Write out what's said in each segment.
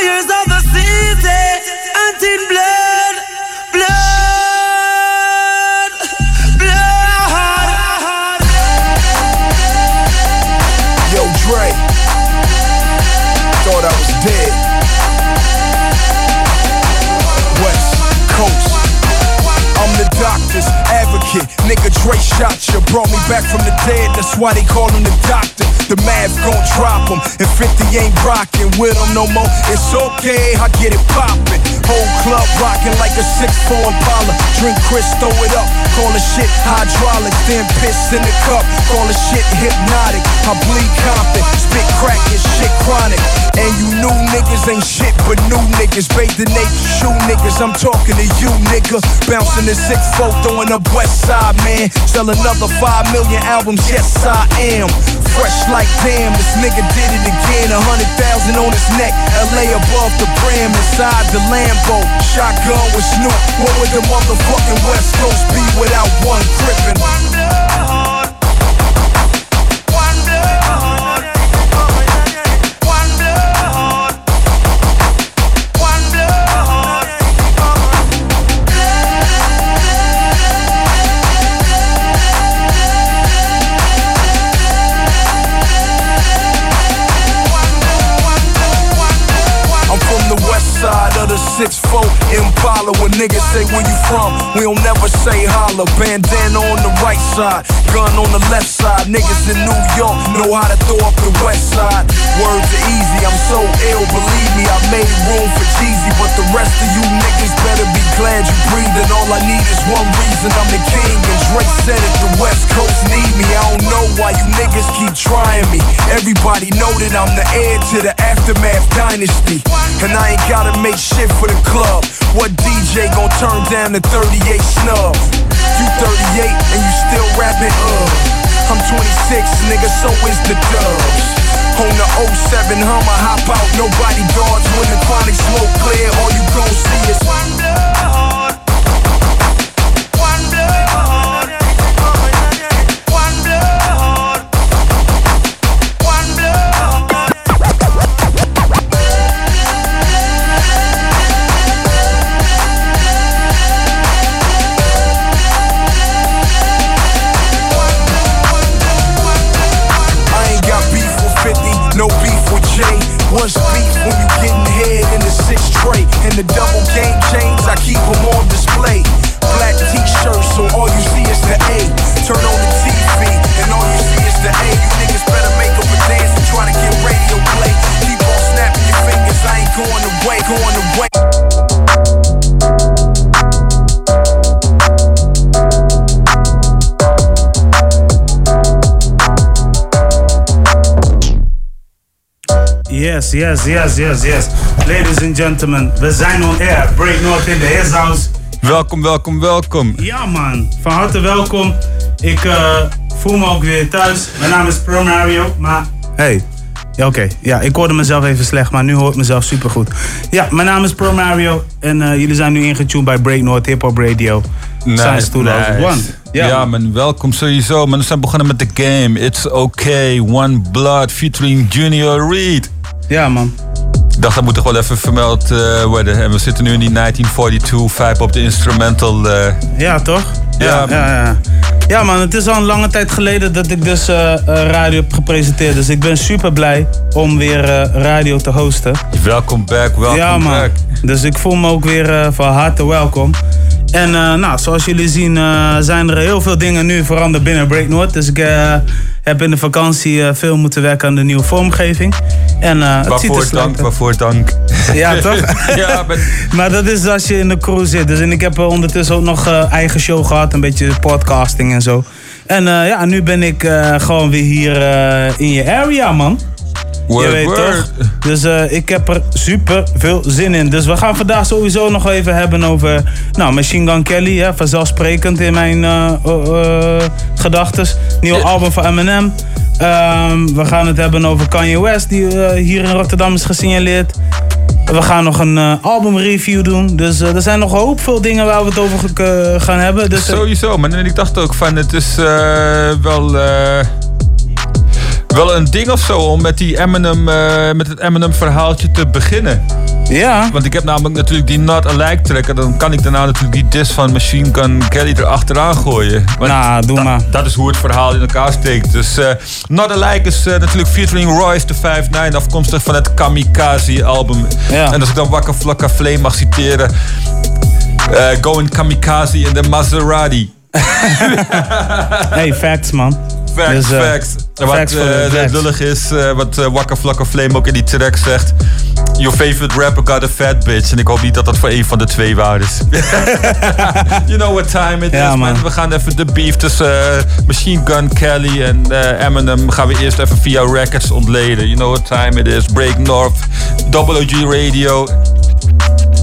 fires of the city, until blood, blood, blood. Yo, Dre. Thought I was dead. West Coast. I'm the doctor's advocate. Nigga Dre shot you. Brought me back from the dead. That's why they call him the doctor. The math gon' drop him. And 50 ain't rockin' with him no more. It's okay, I get it poppin'. Whole club rockin' like a 6'4 Impala. Drink Chris, throw it up. Call the shit hydraulic. Then piss in the cup. Call the shit hypnotic. I bleed Compton. Spit crack and shit chronic. And you new niggas ain't shit but new niggas. Bathe the naked shoe niggas. I'm talking to you, nigga. Bouncing the six folk, throwing up West Side, man. Sell another five million albums. Yes, I am. Fresh like damn, this nigga did it again. A hundred thousand on his neck. LA above the brim, inside the Lambo. Shotgun with Snoop. What would the motherfucking West Coast be without one crippin'? The 6-4 Impala When niggas say where you from, we don't never say holla. Bandana on the right side, gun on the left side. Niggas in New York know how to throw up the west side. Words are easy, I'm so ill, believe me. I made room for Jeezy But the rest of you niggas better be glad you breathing. All I need is one reason, I'm the king. And Drake said it, the west coast need me. I don't know why you niggas keep trying me. Everybody know that I'm the heir to the aftermath dynasty. And I ain't gotta make shit for the club. What DJ gon' turn down the 38 snub? You 38 and you still rapping uh. I'm 26 nigga so is the dubs. On the 07 Hummer, hop out, nobody guards When the chronic smoke clear, all you gon' see is keep them on display. Black t-shirts, so all you see is the A. Turn on the TV, and all you see is the A. You niggas better make up a dance and try to get radio play. Keep on snapping your fingers, I ain't going away, going away. Yes, yes, yes, yes, yes. Ladies and gentlemen, we zijn on air. Break North in the his house. Welkom, welkom, welkom. Ja man, van harte welkom. Ik eh, voel me ook weer thuis. Mijn naam is Pro Mario, maar hey. Ja, oké. Ja, ik hoorde mezelf even slecht, maar nu hoor ik mezelf supergoed. Ja, mijn naam is Pro Mario en eh, jullie zijn nu ingetuned bij Break North Hip Hop Radio. Sinds 2001. Ja, Ja, man, welkom sowieso. Man, we zijn begonnen met de game. It's okay, One Blood featuring Junior Reed. Ja man. Ik dacht, dat moet toch wel even vermeld eh, worden. En we zitten nu in die 1942 vibe op de instrumental. eh. Ja, toch? Ja, Ja, ja, ja. ja man, het is al een lange tijd geleden dat ik dus eh, radio heb gepresenteerd. Dus ik ben super blij om weer radio te hosten. welkom back, welkom ja man, back. dus ik voel me ook weer van harte welkom. En eh, nou, zoals jullie zien eh, zijn er heel veel dingen nu veranderd binnen Break North. Dus ik eh, heb in de vakantie veel moeten werken aan de nieuwe vormgeving. En, het ziet er dank, waarvoor dank. Ja, toch? ja, maar Maar dat is als je in de crew zit. Dus en ik heb ondertussen ook nog eigen show gehad. Een beetje podcasting en zo. En ja, nu ben ik gewoon weer hier in je area, man. Word, je weet word. toch? Dus eh, ik heb er super veel zin in. Dus we gaan vandaag sowieso nog even hebben over nou, Machine Gun Kelly. Hè, vanzelfsprekend in mijn eh gedachten. Nieuwe Ja. album van Eminem. Ehm, we gaan het hebben over Kanye West, die hier in Rotterdam is gesignaleerd. We gaan nog een eh, albumreview doen. Dus er zijn nog een hoop veel dingen waar we het over gaan hebben. Dus, Sowieso, maar ik dacht ook van het is wel, wel een ding of zo om met, die Eminem, eh, met het Eminem verhaaltje te beginnen. Ja. Want ik heb namelijk natuurlijk die Not Alike track. En dan kan ik daarna natuurlijk die disc van Machine Gun Kelly erachteraan gooien. Want Nou, doe maar. Dat is hoe het verhaal in elkaar steekt. Dus eh Not Alike is eh, natuurlijk featuring Royce the 5'9. Afkomstig van het Kamikaze album. Ja. En als ik dan Wakka Flakka Flame mag citeren. eh going kamikaze in de Maserati. Hey, facts man. Facts, Dus, eh, facts. Wat lullig is, eh, wat uh, Wakka Flakka Flame ook in die track zegt. Your favorite rapper got a fat bitch. En ik hoop niet dat dat voor een van de twee waar is. you know what time it Ja, is, man. We gaan even de beef tussen Machine Gun Kelly en Eminem... gaan we eerst even via records ontleden. You know what time it is. Break North, WG Radio.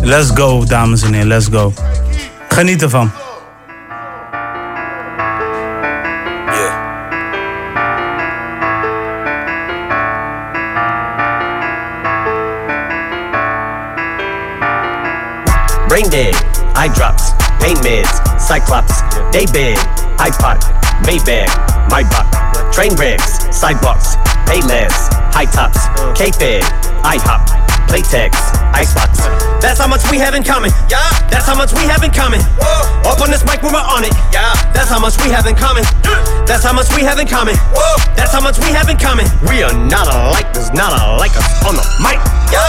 Let's go, dames en heren, let's go. Geniet ervan. Brain dead, eye drops, pain meds, cyclops, day bed, iPod, Maybach, my buck, train wrecks, sidewalks, pay less, high tops, K-Fed, IHOP, Playtex, Icebox. That's how much we have in common. Yeah, that's how much we have in common. Whoa. Up on this mic when we're on it. Yeah, that's how much we have in common. That's how much we have in common. Whoa. That's how much we have in common. We are not alike. There's not alike us on the mic. Yeah.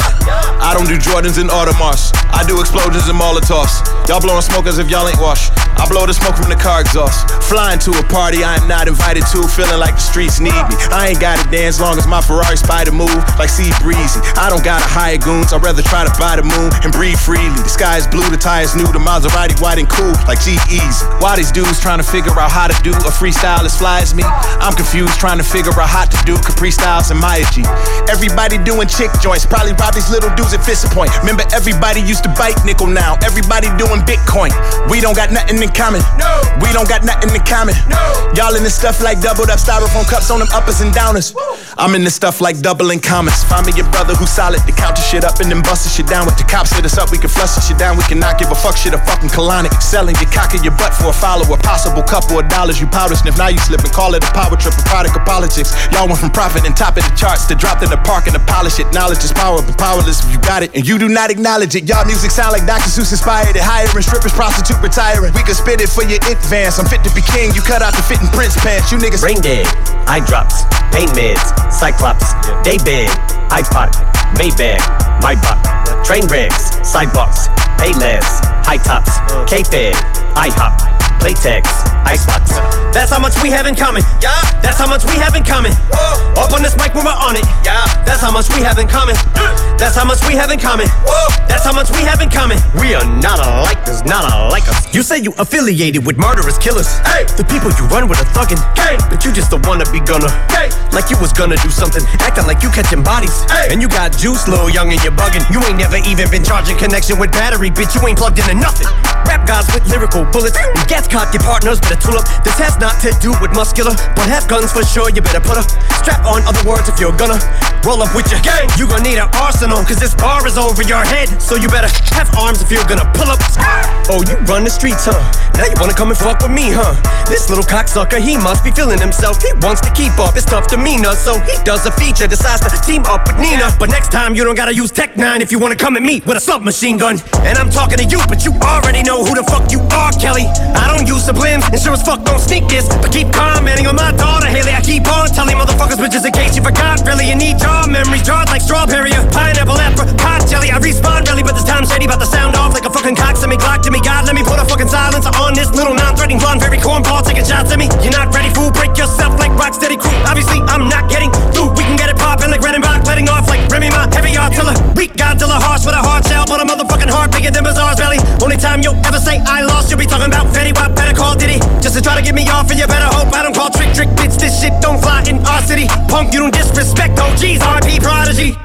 I don't do Jordans and Audemars. I do explosions and Molotovs. Y'all blowing smoke as if y'all ain't washed. I blow the smoke from the car exhaust. Flying to a party I am not invited to, feeling like the streets need me. I ain't gotta dance long as my Ferrari spider move like Sea Breezy. I don't gotta goons, I'd rather try to buy the moon and breathe freely. The sky is blue, the tires new, the Maserati white and cool like G Easy. Why these dudes trying to figure out how to do a freestyle as fly as me? I'm confused trying to figure out how to do Capri Styles and Maya G. Everybody doing chick joints, probably rob these little dudes at Fist Point. Remember, everybody used to bite nickel now. Everybody doing Bitcoin. We don't got nothing in common. No. We don't got nothing in common. No. Y'all in this stuff like doubled up styrofoam cups on them uppers and downers. I'm in this stuff like doubling commas. Find me your brother who's solid to count shit up and then bust the shit down. With the cops hit us up, we can flush the shit down. We cannot give a fuck shit a fucking colonic. Selling your cock in your butt for a follower. Possible couple of dollars you powder sniff. Now you slip and call it a power trip, a product of politics. Y'all went from profit and top of the charts to dropped in the park and to polish it. Knowledge is power, but powerless if you got it and you do not acknowledge it. Y'all music sound like Dr. Seuss inspired it. Hiring strippers, prostitute retiring. We can spit it for your advance. I'm fit to be king. You cut out the fitting prince pants. You niggas Brain dead, eye drops, pain meds, cyclops, day bed, iPod, Maybach, my buck, train wrecks, sidewalks, pay less, high tops, K-Fed, IHOP, Playtex, Icebox. That's how much we have in common. Yeah, that's how much we have in common. Whoa. Up on this mic when we're on it. Yeah, that's how much we have in common. Mm. That's how much we have in common. Whoa. That's how much we have in common. We are not alike. There's not alike us. You say you affiliated with murderous killers. Hey, the people you run with are thuggin'. Hey, but you just don't wanna be gonna. Hey, like you was gonna do something, acting like you catching bodies. Hey, and you got juice, little young, and you're bugging. You ain't never even been charging connection with battery, bitch. You ain't plugged into nothing. Rap guys with lyrical bullets and gas cock your partners better tool up. This has not to do with muscular, but have guns for sure. You better put a strap on. Other words, if you're gonna roll up with your gang, you gonna need an arsenal. Cause this bar is over your head, so you better have arms if you're gonna pull up. Ah! Oh, you run the streets, huh? Now you wanna come and fuck with me, huh? This little cocksucker, he must be feeling himself. He wants to keep up his tough demeanor, so he does a feature, decides to team up with Nina. But next time, you don't gotta use Tech 9 if you wanna come at me with a submachine gun. And I'm talking to you, but you already know who the fuck you are, Kelly. I don't use sublims, as fuck don't sneak this. But keep commenting on my daughter, Haley. I keep on telling motherfuckers, bitches, in case you forgot, really. You need your memories jarred like strawberry or pineapple apricot jelly. I respawn really, but this time shady about to sound off like a fucking cock to me, to me. God, let me put a fucking silencer on this little non-threatening blonde, very cornball taking shots at me. You're not ready, fool. Break yourself like Rocksteady crew. Obviously, I'm not getting through. We can get it poppin' like Redenbach, letting off like Remy Ma, heavy artiller. Weak Godzilla, harsh with a hard shell, but a motherfucking heart bigger than Bazaar's belly. Only time you'll ever say I lost, you'll be talking about Fetty Wap, better call Diddy. Just to try to get me off, and you better hope I don't call trick trick bitch. This shit don't fly in our city. Punk, you don't disrespect OGs, RP Prodigy.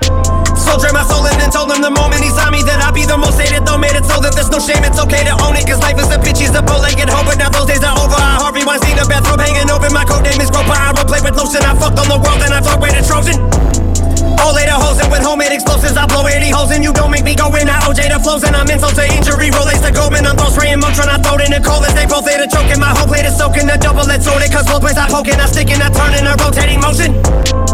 Soldier my soul and told him the moment he saw me that I'd be the most hated. Though made it so that there's no shame, it's okay to own it. Cause life is a bitch, he's a bow-legged hoe. But now those days are over. I Harvey Weinstein, a bathrobe hanging open. My code name is Groper. I roleplay with lotion. I fucked on the world and I fuck rated Trojan. All later hoes and with homemade explosives. I blow 80 holes and you don't make me go in. I OJ the flows and I'm insult to injury. Rolex the Goldman. I'm throw spraying Motron. I throw it in the cold as they both later choking. My whole plate is soaking. The double let's it. Cause both ways I poking. I stick and I turn in a rotating motion.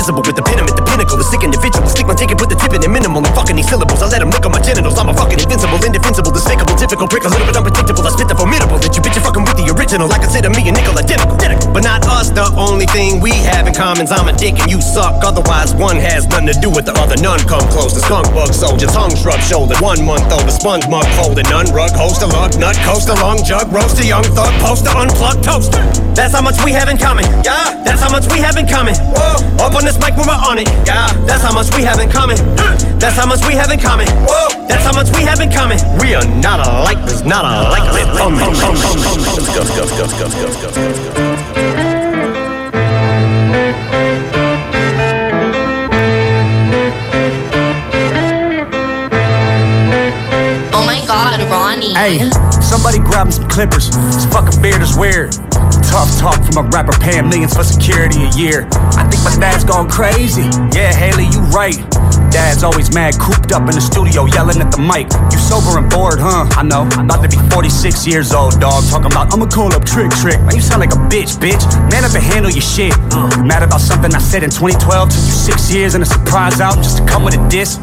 Invisible with the pin, I'm at the pinnacle. The sick individual. Stick my ticket, put the tip in the minimal and fucking these syllables. I let them lick on my genitals. I'm a fucking invincible, indefensible, despicable, difficult prick, a little bit unpredictable. I spit the formidable that you bitch are fucking with the original. I said, me and nickel identical. But not us, the only thing we have in common is I'm a dick and you suck. Otherwise, one has nothing to do with the other. None come close. The skunk bug soldier, tongue shrub shoulder. One month old, the sponge mug folded. None rug, host a lug, nut, coast a long jug, roast a young thug, poster, unplugged toaster. That's how much we have in common. Yeah, that's how much we have in common. Whoa, up on this mic when we're on it. Yeah, that's how much we have in common. That's how much we have in common. Whoa, that's how much we have in common. We are not alike. There's not alike. Let's go, go, go, go, go, go, go, go. Oh my god, Ronnie. Hey, somebody grab him some clippers. This fucking beard is weird. Tough talk from a rapper paying millions for security a year. I think my dad's gone crazy. Yeah, Haley, you right. Dad's always mad, cooped up in the studio, yelling at the mic. You sober and bored, huh? I know. I'm about to be 46 years old, dog. Talking about, I'ma call up Trick Trick. Man, you sound like a bitch, bitch. Man up and handle your shit. You mad about something I said in 2012? Took you six years and a surprise out just to come with a diss?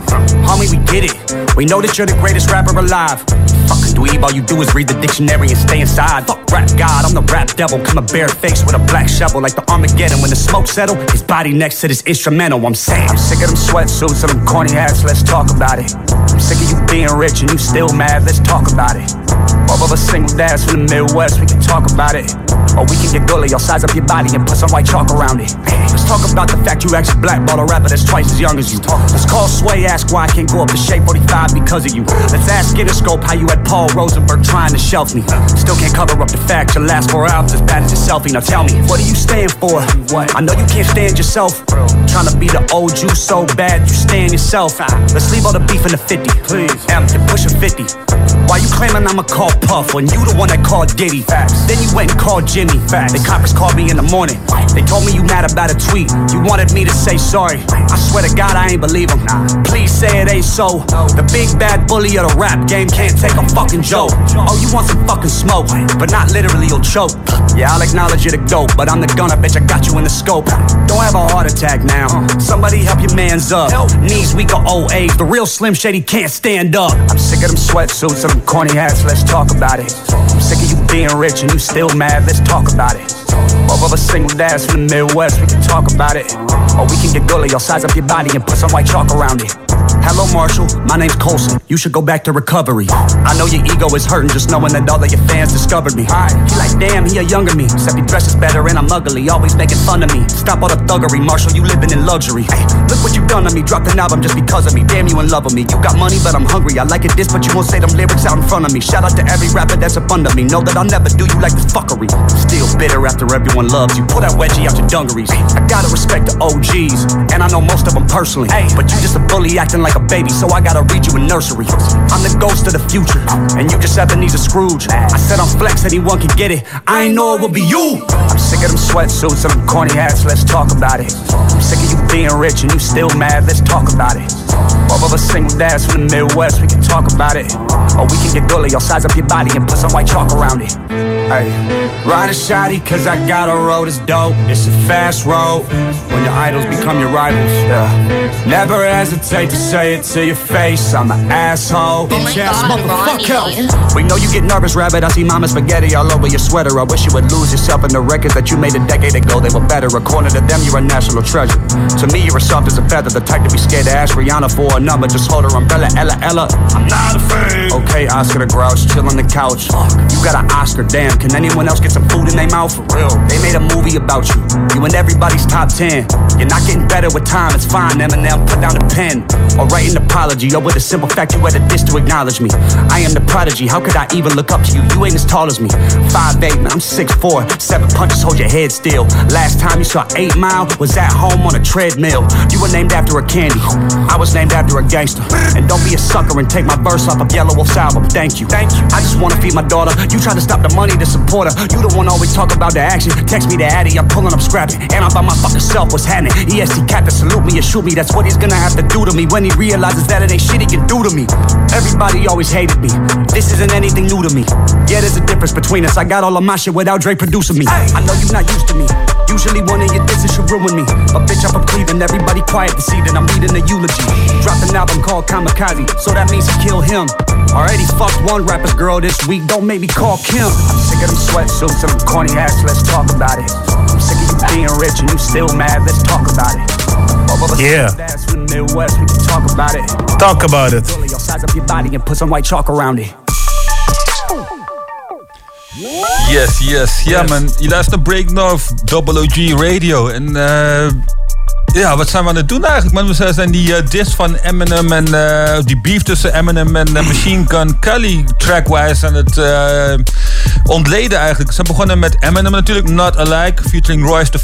Homie, we get it. We know that you're the greatest rapper alive. Fucking dweeb, all you do is read the dictionary and stay inside. Fuck rap god, I'm the rap devil. Come a bare face with a black shovel like the Armageddon. When the smoke settle, his body next to this instrumental. I'm saying, I'm sick of them sweatsuits and them corny hats. Let's talk about it. I'm sick of you being rich and you still mad. Let's talk about it. Both of us single dads from the Midwest, we can talk about it. Or we can get gully, I'll size up your body and put some white chalk around it. Let's talk about the fact you actually blackball a rapper that's twice as young as you. Let's call Sway, ask why I can't go up to shape 45 because of you. Let's ask Interscope how you had Paul Rosenberg trying to shelf me. Still can't cover up the fact your last four albums as bad as your selfie. Now tell me, what do you stand for? What? I know you can't stand yourself. Trying to be the old you so bad you stand yourself. Let's leave all the beef in the 50. Please. M, you're pushing 50. Why you claiming I'ma call Puff when you the one that called Diddy? Facts. Then you went and called Jimmy. Facts. The coppers called me in the morning. They told me you mad about a tweet. You wanted me to say sorry. I swear to God I ain't believe them. Please say it ain't so. The big bad bully of the rap game can't take a fucking joke. Oh, you want some fucking smoke, but not literally you'll choke. Yeah, I'll acknowledge you're the goat, but I'm the gunner, bitch. I got you in the scope. Don't have a heart attack now. Somebody help your man's up. Knees weak or old age. The real Slim Shady can't stand up. I'm sick of them sweatsuits and them corny hats. Let's talk about it. I'm sick of you being rich and you still mad. Let's talk about it. Both of us single dads from the Midwest, we can talk about it. Or we can get gully, I'll size up your body and put some white chalk around it. Hello, Marshall. My name's Colson. You should go back to recovery. I know your ego is hurting just knowing that all of your fans discovered me. He like, damn, he a younger me. Except he dresses better and I'm ugly, always making fun of me. Stop all the thuggery, Marshall. You living in luxury. Hey, look what you done to me. Dropped an album just because of me. Damn, you in love with me. You got money, but I'm hungry. I like it this, but you won't say them lyrics out in front of me. Shout out to every rapper that's a up under me. Know that I'll never do you like this fuckery. Still bitter after everyone loves you. Pull that wedgie out your dungarees. I gotta respect the OGs, and I know most of them personally. Hey, But you just a bully acting like a baby, so I gotta read you a nursery. I'm the ghost of the future, and you just Ebenezer Scrooge. I said I'm flex, anyone can get it. I ain't know it would be you. I'm sick of them sweatsuits and them corny hats. Let's talk about it. I'm sick of you being rich and you still mad. Let's talk about it. Both of us single dads from the Midwest, we can talk about it. Or we can get gully, I'll size up your body and put some white chalk around it. Hey, ride a shotty cause I got a road is dope. It's a fast road when your idols become your rivals. Yeah. Never hesitate to say it to your face. I'm an asshole. Oh my Bitch ass motherfucker. We know you get nervous, rabbit. I see mama spaghetti all over your sweater. I wish you would lose yourself in the records that you made a decade ago. They were better. According to them, you're a national treasure. To me, you're as soft as a feather. The type to be scared to ask Rihanna for a number. Just hold her umbrella, Ella, Ella. I'm not a fan. Okay, Oscar the Grouch, chill on the couch. You got an Oscar, damn. Can anyone else get some food in their mouth? For real. They made a movie about you. You in everybody's top 10. You're not getting better with time. It's fine, Eminem. Put down the pen. Or write an apology. Or with a simple fact, you had a dish to acknowledge me. I am the prodigy. How could I even look up to you? You ain't as tall as me. 5'8, man. I'm 6'4. Seven punches, hold your head still. Last time you saw 8 Mile was at home on a treadmill. You were named after a candy. I was named after a gangster. And don't be a sucker and take my verse off of Yellow Wolf's album. Thank you. Thank you. I just wanna feed my daughter. You try to stop the money to support her. You the one always talk about the action. Text me the addy, I'm pulling up scrapping. And I'm by my fucking self, what's happening? EST cat to salute me and shoot me. That's what he's gonna have to do to me when he realizes that it ain't shit he can do to me. Everybody always hated me. This isn't anything new to me. Yeah, there's a difference between us. I got all of my shit without Dre producing me. I know you're not used to me. Usually one of your disses should ruin me. But bitch, I'm from Cleveland. Everybody quiet to see that I'm leading the eulogy. Dropped an album called Kamikaze, so that means he killed him. Already fucked one rapper's girl this week, don't make me call Kim. I'm sick of them sweatsuits and them corny hats, let's talk about it. I'm sick of you being rich and you still mad, let's talk about it. Both of us Yeah. dads from the Midwest, we can talk about it. Talk about it. Size up your body and put some white chalk around it. Yes, yes. Ja, man. Je luistert naar Break North, Double OG Radio. En eh, ja, wat zijn we aan het doen eigenlijk? Man, we zijn die diss van Eminem en eh, die beef tussen Eminem en eh, Machine Gun Kelly trackwise aan het ontleden eigenlijk. Ze begonnen met Eminem natuurlijk, Not Alike, featuring Royce the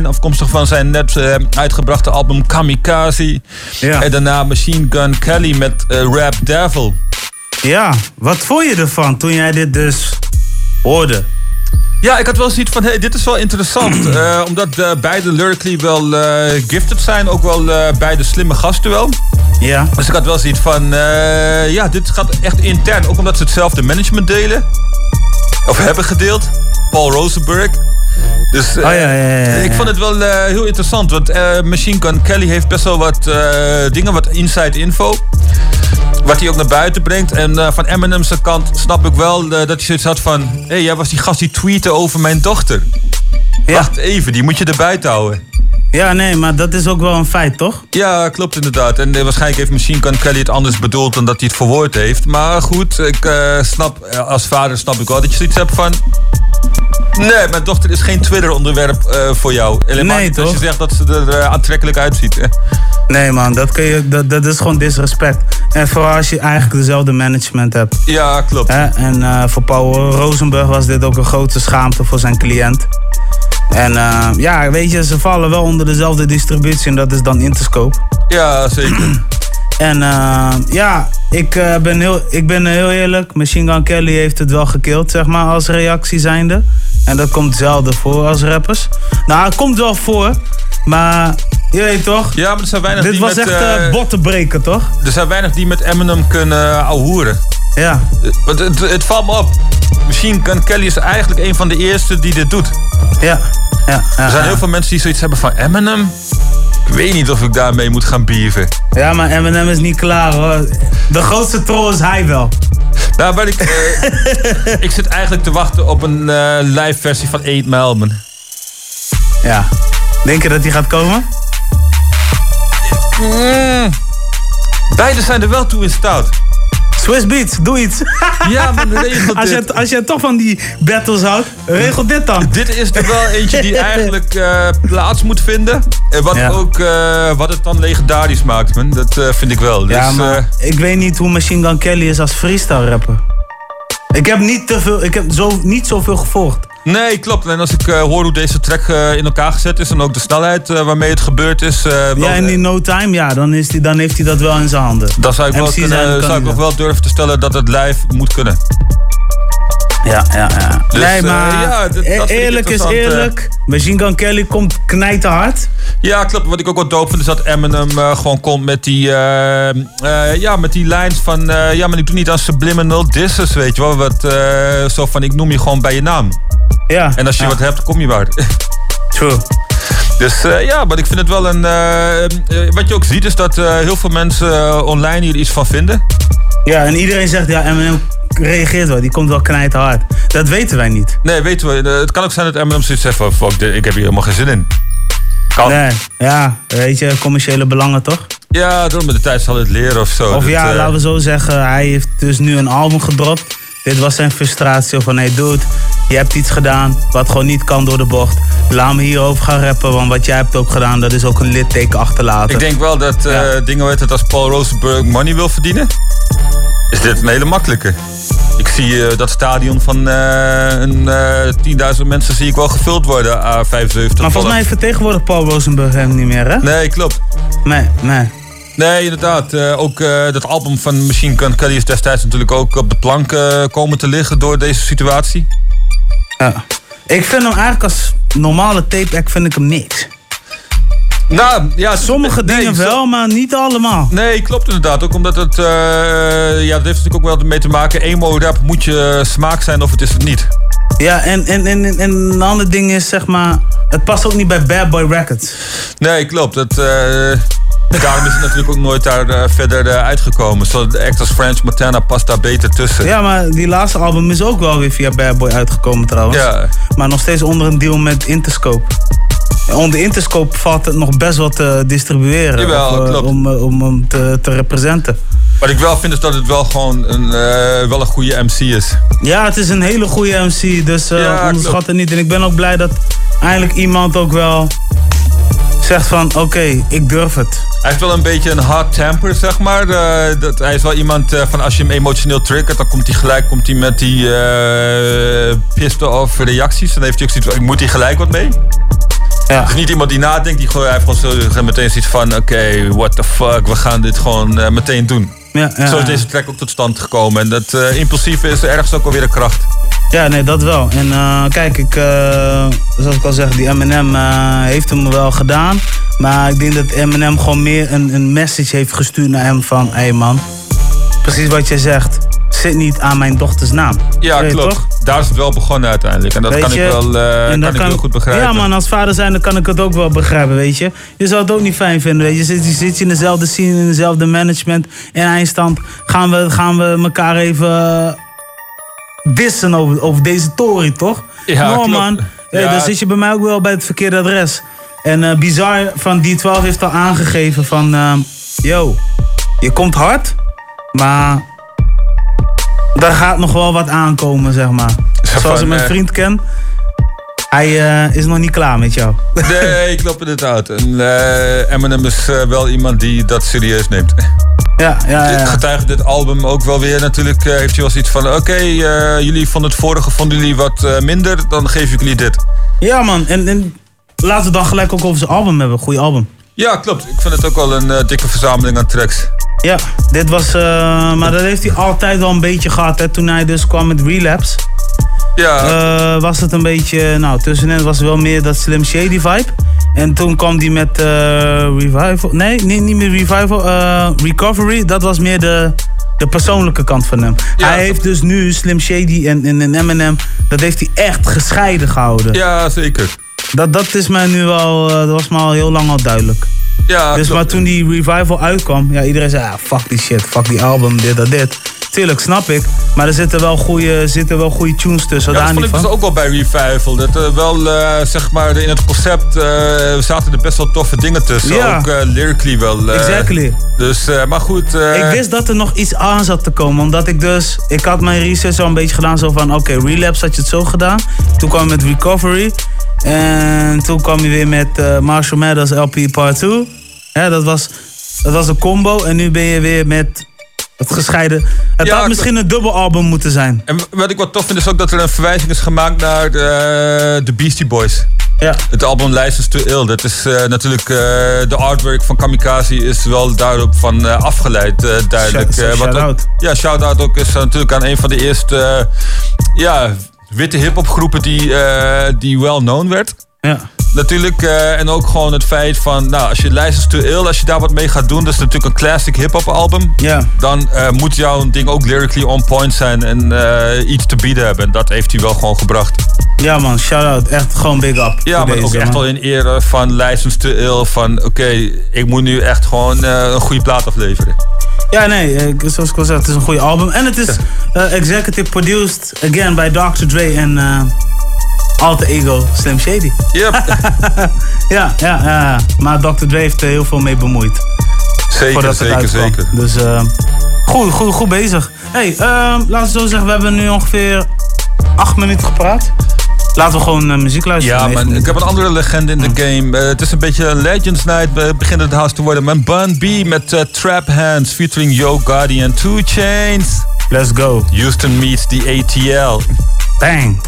5'9", afkomstig van zijn net uitgebrachte album Kamikaze. Ja. En daarna Machine Gun Kelly met Rap Devil. Ja, wat vond je ervan toen jij dit dus hoorde? Ja, ik had wel zoiets van, hey, dit is wel interessant. eh, omdat eh, beide lyrically wel eh, gifted zijn. Ook wel beide slimme gasten wel. Ja. Dus ik had wel zoiets van, ja, dit gaat echt intern. Ook omdat ze hetzelfde management delen. Of hebben gedeeld. Paul Rosenberg. Dus Oh, ja, ja, ja, ja. ik vond het wel heel interessant. Want eh, Machine Gun Kelly heeft best wel wat dingen, wat inside info. Wat hij ook naar buiten brengt. En eh, van Eminem's kant snap ik wel eh, dat hij zoiets had van... Hé, hey, jij was die gast die tweette over mijn dochter. Ja. Wacht even, die moet je erbij houden. Ja, nee, maar dat is ook wel een feit, toch? Ja, klopt inderdaad. En eh, waarschijnlijk heeft Machine Gun Kelly het anders bedoeld dan dat hij het verwoord heeft. Maar goed, ik eh, snap, eh, als vader snap ik wel dat je zoiets hebt van... Nee, mijn dochter is geen Twitter-onderwerp voor jou. Helemaal Nee, niet als je toch? zegt dat ze er aantrekkelijk uitziet. hè. Nee, man, dat, kun je, dat, dat is gewoon disrespect. En vooral als je eigenlijk dezelfde management hebt. Ja, klopt. Hè? En voor Paul Rosenberg was dit ook een grote schaamte voor zijn cliënt. En eh, ja, weet je, ze vallen wel onder dezelfde distributie en dat is dan Interscope. Ja, zeker. En eh, ja, ik, eh, ben heel, ik ben heel eerlijk. Machine Gun Kelly heeft het wel gekild, zeg maar, als reactie zijnde. En dat komt zelden voor als rappers. Nou, het komt wel voor, maar je weet toch? Ja, maar er zijn weinig Dit die was met, echt eh, eh botten breken, toch? Er zijn weinig die met Eminem kunnen ouwehoeren. Ja. Want het, het valt me op. Machine Gun Kelly is eigenlijk een van de eerste die dit doet. Ja. ja, ja Er zijn ja. heel veel mensen die zoiets hebben van Eminem. Ik weet niet of ik daarmee moet gaan bieven. Ja, maar Eminem is niet klaar hoor. De grootste troll is hij wel. Nou, maar ik, eh, ik zit eigenlijk te wachten op een eh, live versie van 8 Mile, man. Ja. Denk je dat die gaat komen? Beide zijn er wel toe in staat. Swiss Beats, doe iets. Ja, maar regel als, dit. je, als je toch van die battles houdt, regel dit dan. Dit is er wel eentje die eigenlijk eh, plaats moet vinden. En wat, Ja. ook, eh, wat het dan legendarisch maakt, man. Dat eh, vind ik wel. Ja, dus, maar eh, ik weet niet hoe Machine Gun Kelly is als freestyle rapper. Ik heb niet te veel, ik heb zo, niet zoveel gevolgd. Nee, klopt. En als ik eh, hoor hoe deze track eh, in elkaar gezet is... en ook de snelheid eh, waarmee het gebeurd is... Ja, en in no time, ja, dan, is die, dan heeft hij dat wel in zijn handen. dan zou ik, wel, kunnen, zou ik wel durven te stellen dat het live moet kunnen. Ja, ja, ja. Dus, nee, eh, maar ja, e- ik eerlijk is eh. eerlijk. Machine Gun Kelly komt knijten hard. Ja, klopt. Wat ik ook wel dope vind is dat Eminem eh, gewoon komt met die, eh, eh, ja, met die lines van... eh, ja, maar ik doe niet aan subliminal disses, weet je wel. Wat, eh, zo van, ik noem je gewoon bij je naam. Ja. En als je ja, wat hebt, kom je waar. True. Dus eh, ja, maar ik vind het wel een... eh, eh, wat je ook ziet is dat heel veel mensen online hier iets van vinden. Ja, en iedereen zegt, ja, Eminem reageert wel. Die komt wel knijten hard. Dat weten wij niet. Nee, weten we. het kan ook zijn dat Eminem zoiets zegt van... Fuck, ik heb hier helemaal geen zin in. Kan. Nee, ja, weet je, commerciële belangen toch? Ja, door met de tijd zal het leren of zo. Of Dat, ja, laten we zo zeggen, hij heeft dus nu een album gedropt. Dit was zijn frustratie van, hey dude, je hebt iets gedaan wat gewoon niet kan door de bocht. Laat me hierover gaan rappen, want wat jij hebt ook gedaan, dat is ook een litteken achterlaten. Ik denk wel dat eh, dingen, het, als Paul Rosenberg money wil verdienen, is dit een hele makkelijke. Ik zie eh, dat stadion van een eh 10.000 mensen zie ik wel gevuld worden, A75. maar volgens mij vertegenwoordigt Paul Rosenberg hem niet meer, hè? Nee, klopt. Nee, nee. Nee, inderdaad. Eh, ook eh, dat album van Machine Gun Kelly is destijds natuurlijk ook op de plank eh, komen te liggen door deze situatie. Ja. Ik vind hem eigenlijk als normale tape act vind ik hem niks. Nou, ja, Sommige nee, dingen wel, maar niet allemaal. Nee, klopt inderdaad. Ook omdat het, eh, ja, dat heeft natuurlijk ook wel mee te maken. Emo rap moet je smaak zijn of het is het niet. Ja, en, en, en, en een ander ding is, zeg maar, het past ook niet bij Bad Boy Records. Nee, klopt. Dat, Daarom is het natuurlijk ook nooit daar eh, verder eh, uitgekomen. Zo de act als French Montana past daar beter tussen. Ja, maar die laatste album is ook wel weer via Bad Boy uitgekomen trouwens. Ja. Maar nog steeds onder een deal met Interscope. Onder Interscope valt het nog best wat te distribueren. Jawel, of, eh, klopt. Om, om hem te, te representen. Wat ik wel vind is dat het wel gewoon een, wel een goede MC is. Ja, het is een hele goede MC, dus Ja, onderschat het niet. En ik ben ook blij dat eindelijk iemand ook wel zegt van... Oké, ik durf het. Hij heeft wel een beetje een hard temper, zeg maar. Eh, dat, hij is wel iemand eh, van als je hem emotioneel triggert, dan komt hij gelijk komt hij met die pissed off reacties. Dan heeft hij ook zoiets moet hier gelijk wat mee. Ja. Het is niet iemand die nadenkt, die gewoon, hij heeft gewoon zo, meteen zoiets van, oké, what the fuck, we gaan dit gewoon meteen doen. Ja, ja, Zo is deze track ook tot stand gekomen. En dat eh, impulsieve is ergens ook alweer een kracht. Ja, nee, dat wel. En eh, kijk, ik, eh, zoals ik al zeg, die eh, heeft hem wel gedaan. Maar ik denk dat Eminem gewoon meer een, een message heeft gestuurd naar hem van... Hé hey man, precies wat je zegt. Zit niet aan mijn dochters naam. Ja, klopt. toch? Daar is het wel begonnen uiteindelijk. En dat Weet kan je? ik wel, eh, kan ik heel goed begrijpen. Ja man, als vader zijn dan kan ik het ook wel begrijpen, weet je. Je zou het ook niet fijn vinden, weet je. Zit, zit je in dezelfde scene, in dezelfde management en eindstand... gaan we, gaan we elkaar even dissen over, over deze tory, toch? Ja, no, klopt. man. Ja, Ja. Dan zit je bij mij ook wel bij het verkeerde adres. En eh Bizar van D12 heeft al aangegeven van... yo, je komt hard, maar... daar gaat nog wel wat aankomen, zeg maar. Zo Zoals ik van, mijn eh, vriend ken... Hij eh, is nog niet klaar met jou. Nee, ik loop inderdaad. En eh, Eminem is wel iemand die dat serieus neemt. Ja, ja, Dit ja. getuigt dit album ook wel weer natuurlijk. heeft hij wel zoiets van: oké, jullie vonden het vorige vonden jullie wat minder, dan geef ik jullie dit. Ja, man. En, en laten we dan gelijk ook over zijn album hebben. Goeie album. Ja, klopt. Ik vind het ook wel een eh, dikke verzameling aan tracks. Ja, dit was... eh, maar dat heeft hij altijd wel een beetje gehad, hè. Toen hij dus kwam met Relapse. Ja, eh, was het een beetje... Nou, tussenin was het wel meer dat Slim Shady vibe. En toen kwam hij met Revival... Nee, niet, niet meer Revival. Recovery, dat was meer de, de persoonlijke kant van hem. Ja. Hij heeft dus nu Slim Shady en, en, en Eminem... Dat heeft hij echt gescheiden gehouden. ja zeker. Dat, dat is mij nu wel... eh, dat was me al heel lang al duidelijk. Ja, Dus klopt. maar toen die revival uitkwam, ja, iedereen zei, ah, fuck die shit, fuck die album, dit, dat, dit. Tuurlijk, snap ik. Maar er zitten wel goede, zitten wel goede tunes tussen, Ja, dat vond ik van. dus ook wel bij Revival. Dat er wel, eh, zeg maar, in het concept eh, zaten er best wel toffe dingen tussen. Ja. Ook eh, lyrically wel. Exactly. Dus, maar goed. Ik wist dat er nog iets aan zat te komen, omdat ik dus... Ik had mijn research al een beetje gedaan, zo van, oké, Relapse had je het zo gedaan. Toen kwam je met Recovery. En toen kwam je weer met eh, Marshall Mathers LP Part 2. Hè, dat, was, dat was een combo. En nu ben je weer met het gescheiden... Het Ja, had misschien een dubbelalbum moeten zijn. En wat ik wat tof vind is ook dat er een verwijzing is gemaakt naar de, de Beastie Boys. Ja. Het album License to Ill. Dat is eh, natuurlijk eh, de artwork van Kamikaze is wel daarop van eh, afgeleid, eh, duidelijk. Shout- Eh, wat ook- shout-out. Ja, shout-out ook is natuurlijk aan een van de eerste eh, ja, witte hip-hop groepen die, eh, die well known werd. Ja. Natuurlijk, eh, en ook gewoon het feit van, nou, als je License to Ill, als je daar wat mee gaat doen, dat is natuurlijk een classic hip-hop album. Ja. Dan eh, moet jouw ding ook lyrically on point zijn en eh, iets te bieden hebben. En dat heeft hij wel gewoon gebracht. Ja man, shout-out. Echt gewoon big up. Ja, maar ook echt wel in ere van License to Ill. Van oké, ik moet nu echt gewoon een goede plaat afleveren. Ja, nee, zoals ik al zei, het is een goede album. En het is executive produced, again, bij Dr. Dre en Alter Ego Slim Shady. Yep, Ja, ja, ja. Maar Dr. Dre heeft er heel veel mee bemoeid. zeker, zeker, zeker. Dus eh, goed, goed, goed bezig. hey, eh, laten we zo zeggen, we hebben nu ongeveer acht minuten gepraat. Laten we gewoon eh, muziek luisteren. Ja, man, ik heb een andere legende in de game. Eh, het is een beetje een Legends Night, eh, begint het house te worden. Maar Bun B met Trap Hands featuring Yo en 2 Chains. Let's go. Houston meets the ATL. Bang.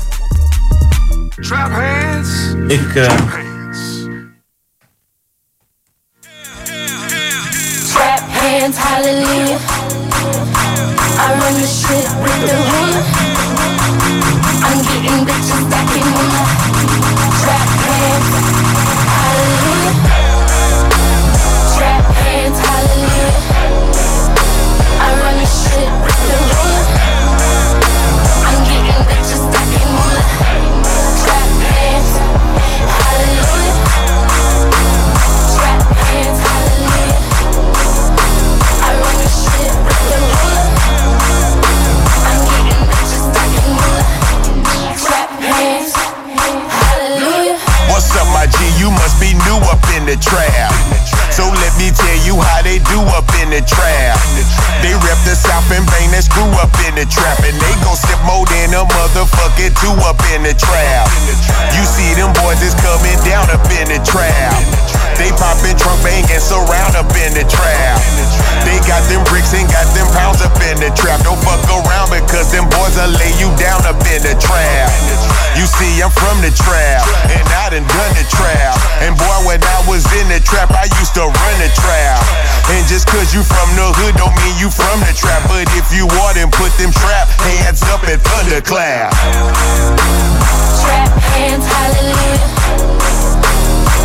Trap hands. Ik, eh, Trap hands, hallelujah. I run the shit with the two up in the trap. You see them boys is coming down up in the trap. They poppin' trunk bang and surround up in the trap. They got them bricks and got them pounds up in the trap. Don't fuck around because them boys will lay you down up in the trap. You see, I'm from the trap, and I done done the trap. And boy, when I was in the trap, I used to run the trap. And just cause you from the hood don't mean you from the trap. But if you are, then put them trap hands up and thunderclap. Trap hands, hallelujah.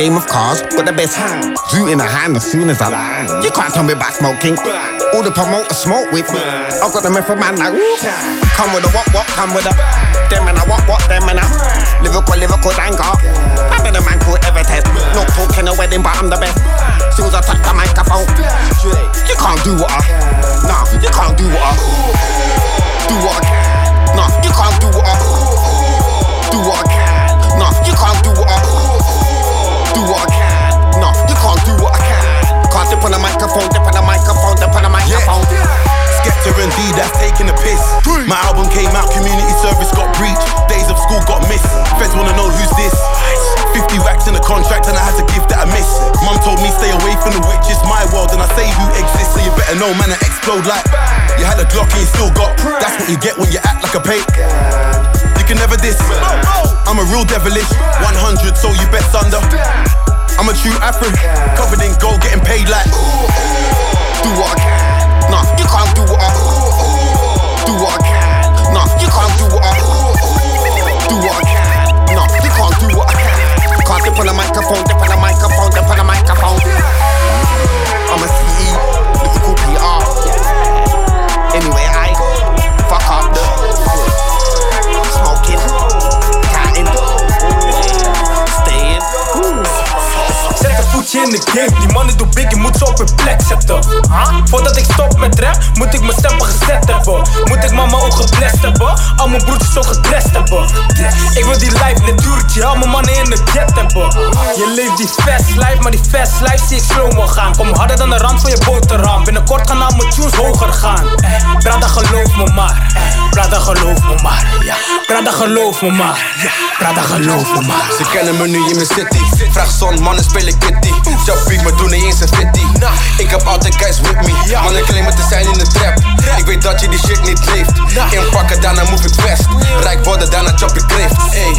Game of cars, got the best. Zoo in the hand as soon as I land. You can't tell me about smoking. All the promoters smoke with. I've got the method man like woo. Come with a what what, come with a. Them and I what what, them and a. Lyrical, lyrical dango. I bet a man called Evertest. No talking a wedding, but I'm the best. Soon as I touch the microphone, you can't do what I. Nah, you can't do what I. Do what I can. Nah, you can't do what I. Do what I can. Nah, you can't do what I. Do what I can. Nah, you can't do what I can. Can't dip on the microphone, dip on the microphone, dip on the microphone. Skepta and D, that's taking a piss. My album came out, community service got breached. Days of school got missed. Feds wanna know who's this. 50 racks in the contract and I had to give that a miss. Mum told me stay away from the witch, it's my world and I say who exists, so you better know man I explode like. You had a Glock and you still got. That's what you get when you act like a pay. Can never diss. I'm a real devilish. 100, so you bet under. I'm a true Afro, covered in gold, getting paid like. Do what I can. Nah, you can't do what I. Do what I can. Nah, you can't do what I. Do what I can. Nah, you can't do what I can. Can't dip on the microphone, dip on the microphone, dip on the microphone. I'm a CE, lyrical PR. Anyway, in de die mannen doen big, je moet ze op hun plek zetten. Voordat ik stop met rap, moet ik mijn stempel gezet hebben. Moet ik mama ook geblest hebben, al mijn broertjes zo gedrest hebben. Ik wil die life natuurtje, al mijn mannen in de jet hebben. Je leeft die fast life, maar die fast life zie ik slow gaan. Kom harder dan de rand van je boterham, binnenkort gaan al mijn tunes hoger gaan. Brada geloof me maar, Brada geloof me maar. Brada geloof me maar. Brada geloof me maar. Ze kennen me nu in mijn city. Vraag zon, mannen spelen kitty. Jumpy, maar doen niet eens een fitty. Ik heb altijd guys with me. Mannen claimen te zijn in de trap. Ik weet dat je die shit niet leeft. Inpakken, daarna move ik vest. Rijk worden, daarna chop ik kreeft. Ey,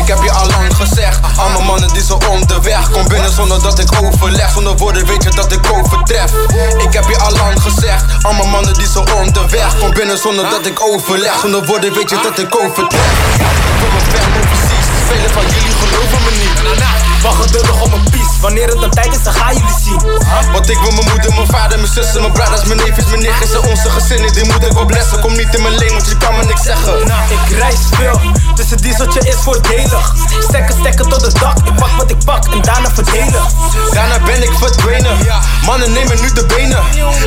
ik heb je al lang gezegd. Allemaal mannen die zo onderweg. Kom binnen zonder dat ik overleg. Zonder woorden weet je dat ik overtref. Ik heb je al lang gezegd. Allemaal mannen die zo onderweg. Kom binnen zonder dat ik overleg. Zonder woorden weet je dat ik overtref. Kom een overseas. Velen van jullie geloven me niet. Wacht geduldig op mijn pies, wanneer het dan tijd is dan gaan jullie zien. Want ik wil mijn moeder, mijn vader, mijn zussen, mijn brothers, mijn neefjes, mijn nichtjes en onze gezinnen. Die moet ik wel blessen, kom niet in mijn leen, want je kan me niks zeggen. Ik reis veel, dus het dieseltje is voordelig. Stekken, stekken tot het dak, ik pak wat ik pak en daarna verdelen. Daarna ben ik verdwenen, mannen nemen nu de benen.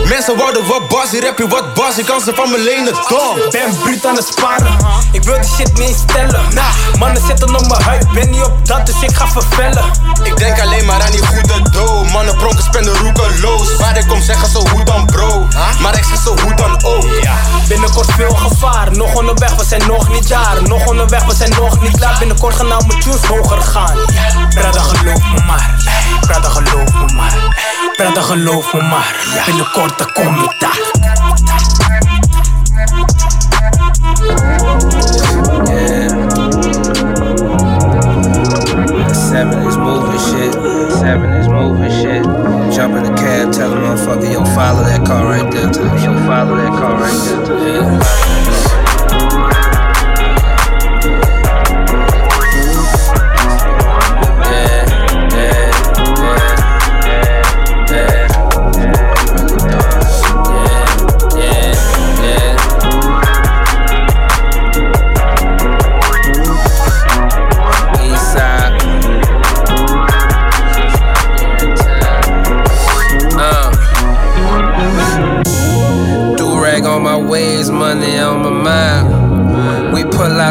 Mensen wouden wat bas, hier heb je wat bas, je kan ze van me lenen, dom Ben bruut aan het sparen, ik wil die shit niet stellen. Mannen zitten op mijn huid, ben niet op dat, dus ik ga vervellen. Ik denk alleen maar aan die goede dough Mannen pronken, spenden roekeloos Waar ik kom zeggen zo hoe dan bro? Maar ik zeg zo hoe dan ook. Binnenkort veel gevaar, nog onderweg, we zijn nog niet daar. Nog onderweg, we zijn nog niet klaar. Binnenkort gaan nou mijn tunes hoger gaan. Brada geloof me maar, brada geloof me maar. Brada geloof me maar, binnenkort dan kom ik daar Seven is moving shit. Seven is moving shit. Jump in the cab, tell the motherfucker, yo, follow that car right there. Yo, follow that car right there. Yeah.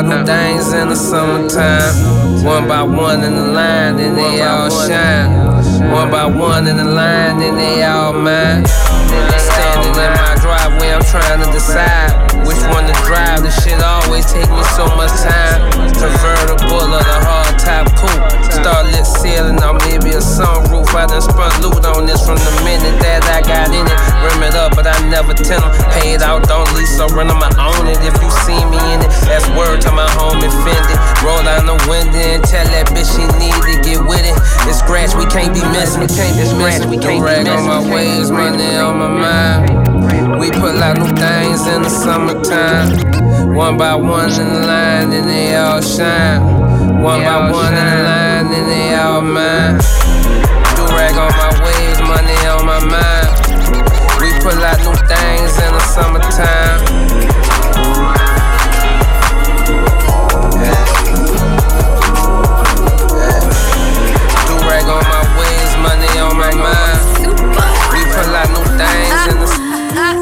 New things in the summertime. One by one in the line, then they all shine. One by one in the line, then they all mine. Standing in my driveway, I'm trying to decide which one to drive. This shit always take me so much time. Convertible or the hard top. Starlit ceiling or maybe a sunroof. I done spun loot on this from the minute that I got in it. Rim it up, but I never tell 'em. Paid out, don't lease, so run 'em, I own it. If you see me in it, that's word to my home offended. Roll down the window and tell that bitch she need to get with it. It's scratch, we can't be missing. We can't be missing. We can't rag on my ways, money on my mind. We pull out new things in the summertime. One by one in the line, then they all shine. One by one in the line, then they all mine. Do rag on my ways, money on my mind. We pull out new things in the summertime. Do rag on my ways, money on my mind. We pull out new things in the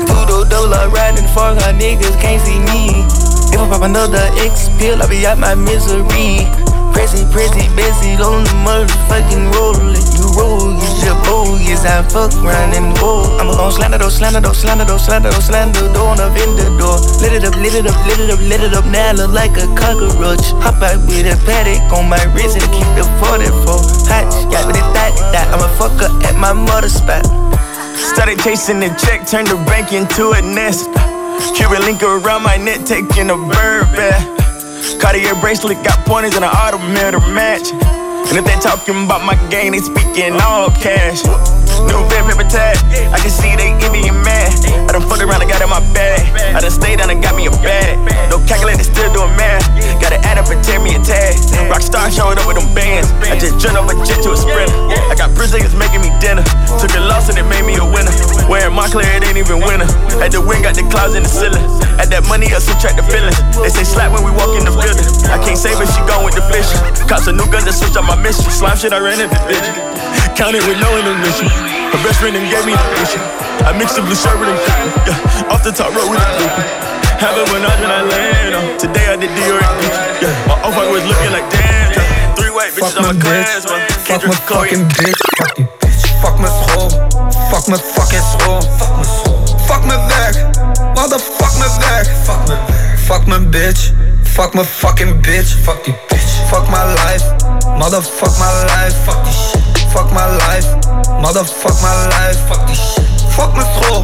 Tudo dollar riding for her niggas can't see me. If I pop another X pill, I'll be out my misery. Pressy, pressy, busy on the motherfucking roller. You roll, you bogus. I fuck around and roll. I'ma gon' slander door, slander door, slander door, slander door, slander door on the vendor door. Lit it up, lit it up, lit it up, lit it up. Now I look like a cockroach. Hop out with a paddock on my wrist and keep the 44 hot. Got with it that, that. I'm a fucker at my mother spot. Started chasing the check, turned the bank into a nest. Cuban link around my neck, taking a bird bath. Cartier bracelet, got pointers and an automobile to match. And if they talking about my game, they speaking all cash. New red paper tag, I can see they envy and mad. I done fucked around and got in my bag. I done stayed down and got me a bag. No calculator, still doing math. Gotta add up and tear me a tag. Rockstar showed up with them bands. I just jumped off a jet to a sprinter. I got Brazilians making me dinner. Took a loss and it made me a winner. Wearing Montclair, it ain't even winter. At the wing, got the clouds in the ceiling. At that money up, subtract the feelings. They say slap when we walk in the building. I can't save her, she gone with the fish. Cops a new gun to switch up my mission. Slime shit, I ran in the bitch. Counted with no intermission. Her best friend and gave me the mission. I mixed the blue shirt with them. Yeah, off the top rope with the cookie. Have it when I when I land. Today I did Dior and Gucci. Yeah, my off white was looking like damn. Yeah. Three white bitches on my class. man. Fuck my fucking bitch. Fuck die bitch. Fuck mijn school. Fuck mijn fucking school. Fuck mijn school. Fuck mijn werk. Motherfuck mijn werk. Fuck mijn werk. Fuck mijn bitch. Fuck mijn fucking bitch. Fuck die bitch. Fuck my life. Motherfuck my life. Fuck die shit. Fuck my life. Motherfuck my life. Fuck die shit. Fuck mijn school.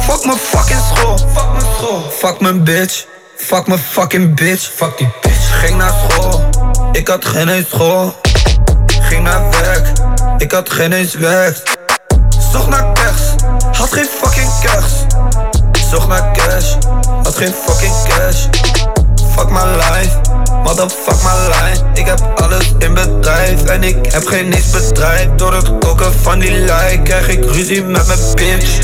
Fuck mijn fucking school. Fuck mijn school. Fuck mijn bitch. Fuck mijn fucking bitch. Fuck die bitch. Ging naar school. Ik had geen eens school. Ging naar werk. Ik had geen eens werk. Zocht naar cash. Had geen fucking cash. Zocht naar cash. Had geen fucking cash. Fuck my life. Motherfuck my life. Ik heb alles in bedrijf. En ik heb geen niks bedrijf. Door het koken van die like krijg ik ruzie met mijn bitch.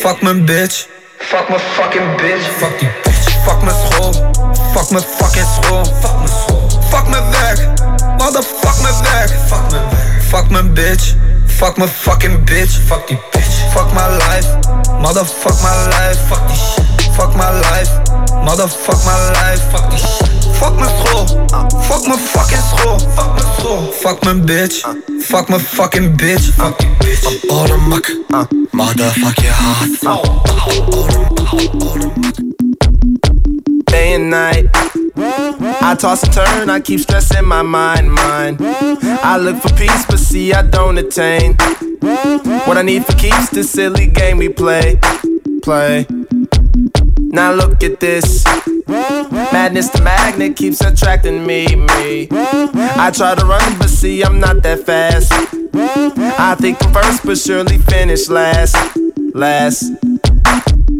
Fuck mijn bitch. Fuck mijn fucking bitch. Fuck die bitch. Fuck mijn school. Fuck mijn fucking school. Fuck mijn school. Fuck mijn werk. Motherfuck mijn werk. Fuck mijn werk. Fuck mijn bitch. Fuck mijn fucking bitch. Fuck die bitch. Fuck my life. Motherfuck my life. Fuck die shit. Fuck my life. Motherfuck my life. Fuck die shit. Fuck mijn school. Fuck mijn fucking school. Fuck mijn school. Fuck mijn bitch. Fuck mijn fucking bitch. Fuck die bitch. I'm all the muck. Motherfuck your heart. day and night. I toss and turn, I keep stressing my mind, mind. I look for peace, but see, I don't attain. What I need for keeps this silly game we play, play. Now look at this. Madness, the magnet keeps attracting me, me. I try to run, but see, I'm not that fast. I think I'm first, but surely finish last, last.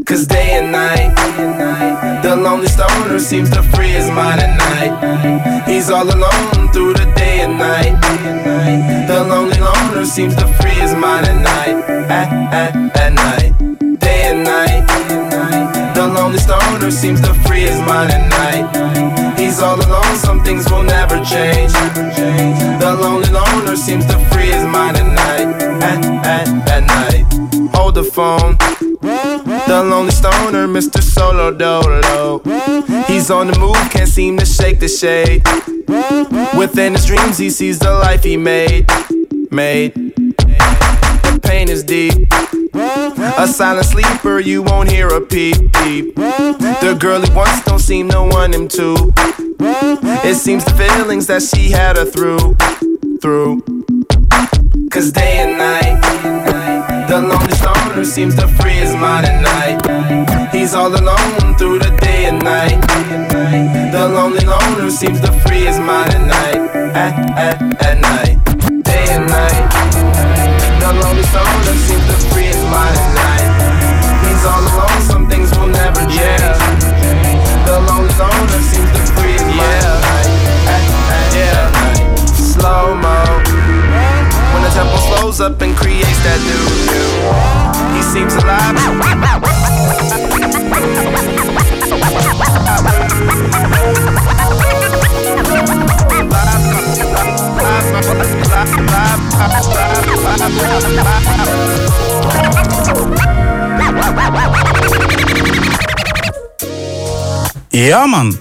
Cause day and night, the lonely stoner seems to free his mind at night. He's all alone through the day and night. The lonely loner seems to free his mind at night, at, at, at night. Stoner seems to free his mind at night. He's all alone, some things will never change. The lonely loner seems to free his mind at night, at, at, at night. Hold the phone. The lonely stoner Mr. Solo Dolo. He's on the move, can't seem to shake the shade. Within his dreams, he sees the life he made. Made. The pain is deep. A silent sleeper, you won't hear a peep peep. The girl he wants don't seem to want him to. It seems the feelings that she had her through, through. Cause day and night, the lonely loner seems to free his mind at night. He's all alone through the day and night. The lonely loner seems to free his mind at night, at, at, at night. At night. He's all alone, some things will never change. The lonely loner seems to free night, at, at, at. Slow mo. When the tempo slows up and creates that new He seems alive. Ja, man.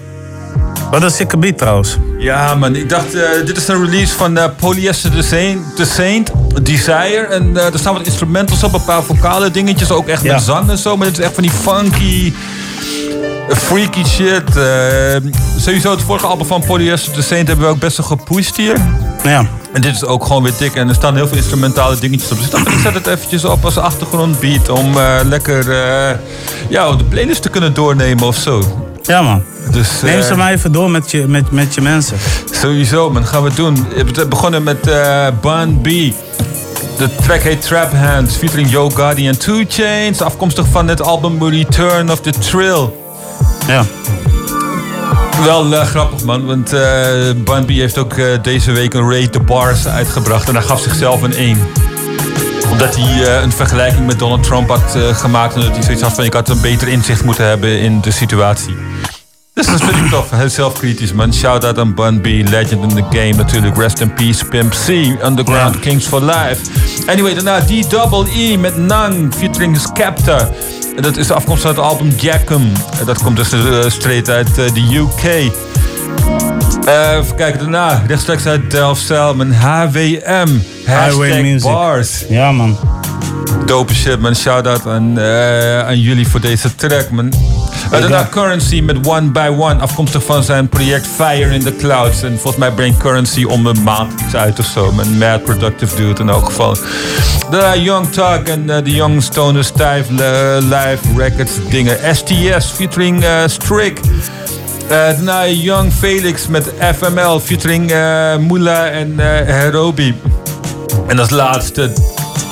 Wat een sikke beat trouwens. Ja, man. Ik dacht, eh, dit is een release van eh, Polyester the Saint, the Saint, Desire. En eh, er staan wat instrumentals op, een paar vocale dingetjes. Ook echt Ja. met zang en zo. Maar dit is echt van die funky, freaky shit. Eh, sowieso het vorige album van Polyester the Saint hebben we ook best wel gepusht hier. Ja. En dit is ook gewoon weer dik. En er staan heel veel instrumentale dingetjes op. Dus ik dacht, ik zet het eventjes op als achtergrondbeat. Om eh, lekker eh, ja, de playlist te kunnen doornemen of zo. Ja, man. Dus, Neem ze maar even door met je, met, met je mensen. Sowieso, man. Gaan we doen. We begonnen met Bun B. De track heet Trap Hands, featuring Yo Gotti en 2 Chains. Afkomstig van het album Return of the Trill. Ja. Wel eh, grappig, man. Want eh Bun B heeft ook eh, deze week een Rate the Bars uitgebracht. En hij gaf zichzelf een 1 omdat hij een vergelijking met Donald Trump had gemaakt. En dat hij zoiets had van: ik had een beter inzicht moeten hebben in de situatie. Dus dat vind ik tof. Heel zelfkritisch, man. Shout out aan Bun B, legend in the game natuurlijk. Rest in peace, Pimp C, Underground Kings for Life. Anyway, daarna D-Double-E met Nang, featuring Skepta. Dat is afkomstig uit het album Jackum. Dat komt dus eh, straight uit eh, de UK. Eh, even kijken, daarna rechtstreeks uit Delft met HWM. Highway Hashtag Music. bars. Ja, man. Dope shit, man. Shout-out aan, aan jullie voor deze track, man. Uh, daarna Currency met One by One, afkomstig van zijn project Fire in the Clouds. En volgens mij brengt Currency om een maand iets uit of zo. Met Mad Productive Dude in elk geval. Daarna Young Talk en eh, de Young Stoner Stijf Live Records dingen. STS featuring eh Strick. Eh, daarna Young Felix met FML featuring eh Mula en eh Herobi. En als laatste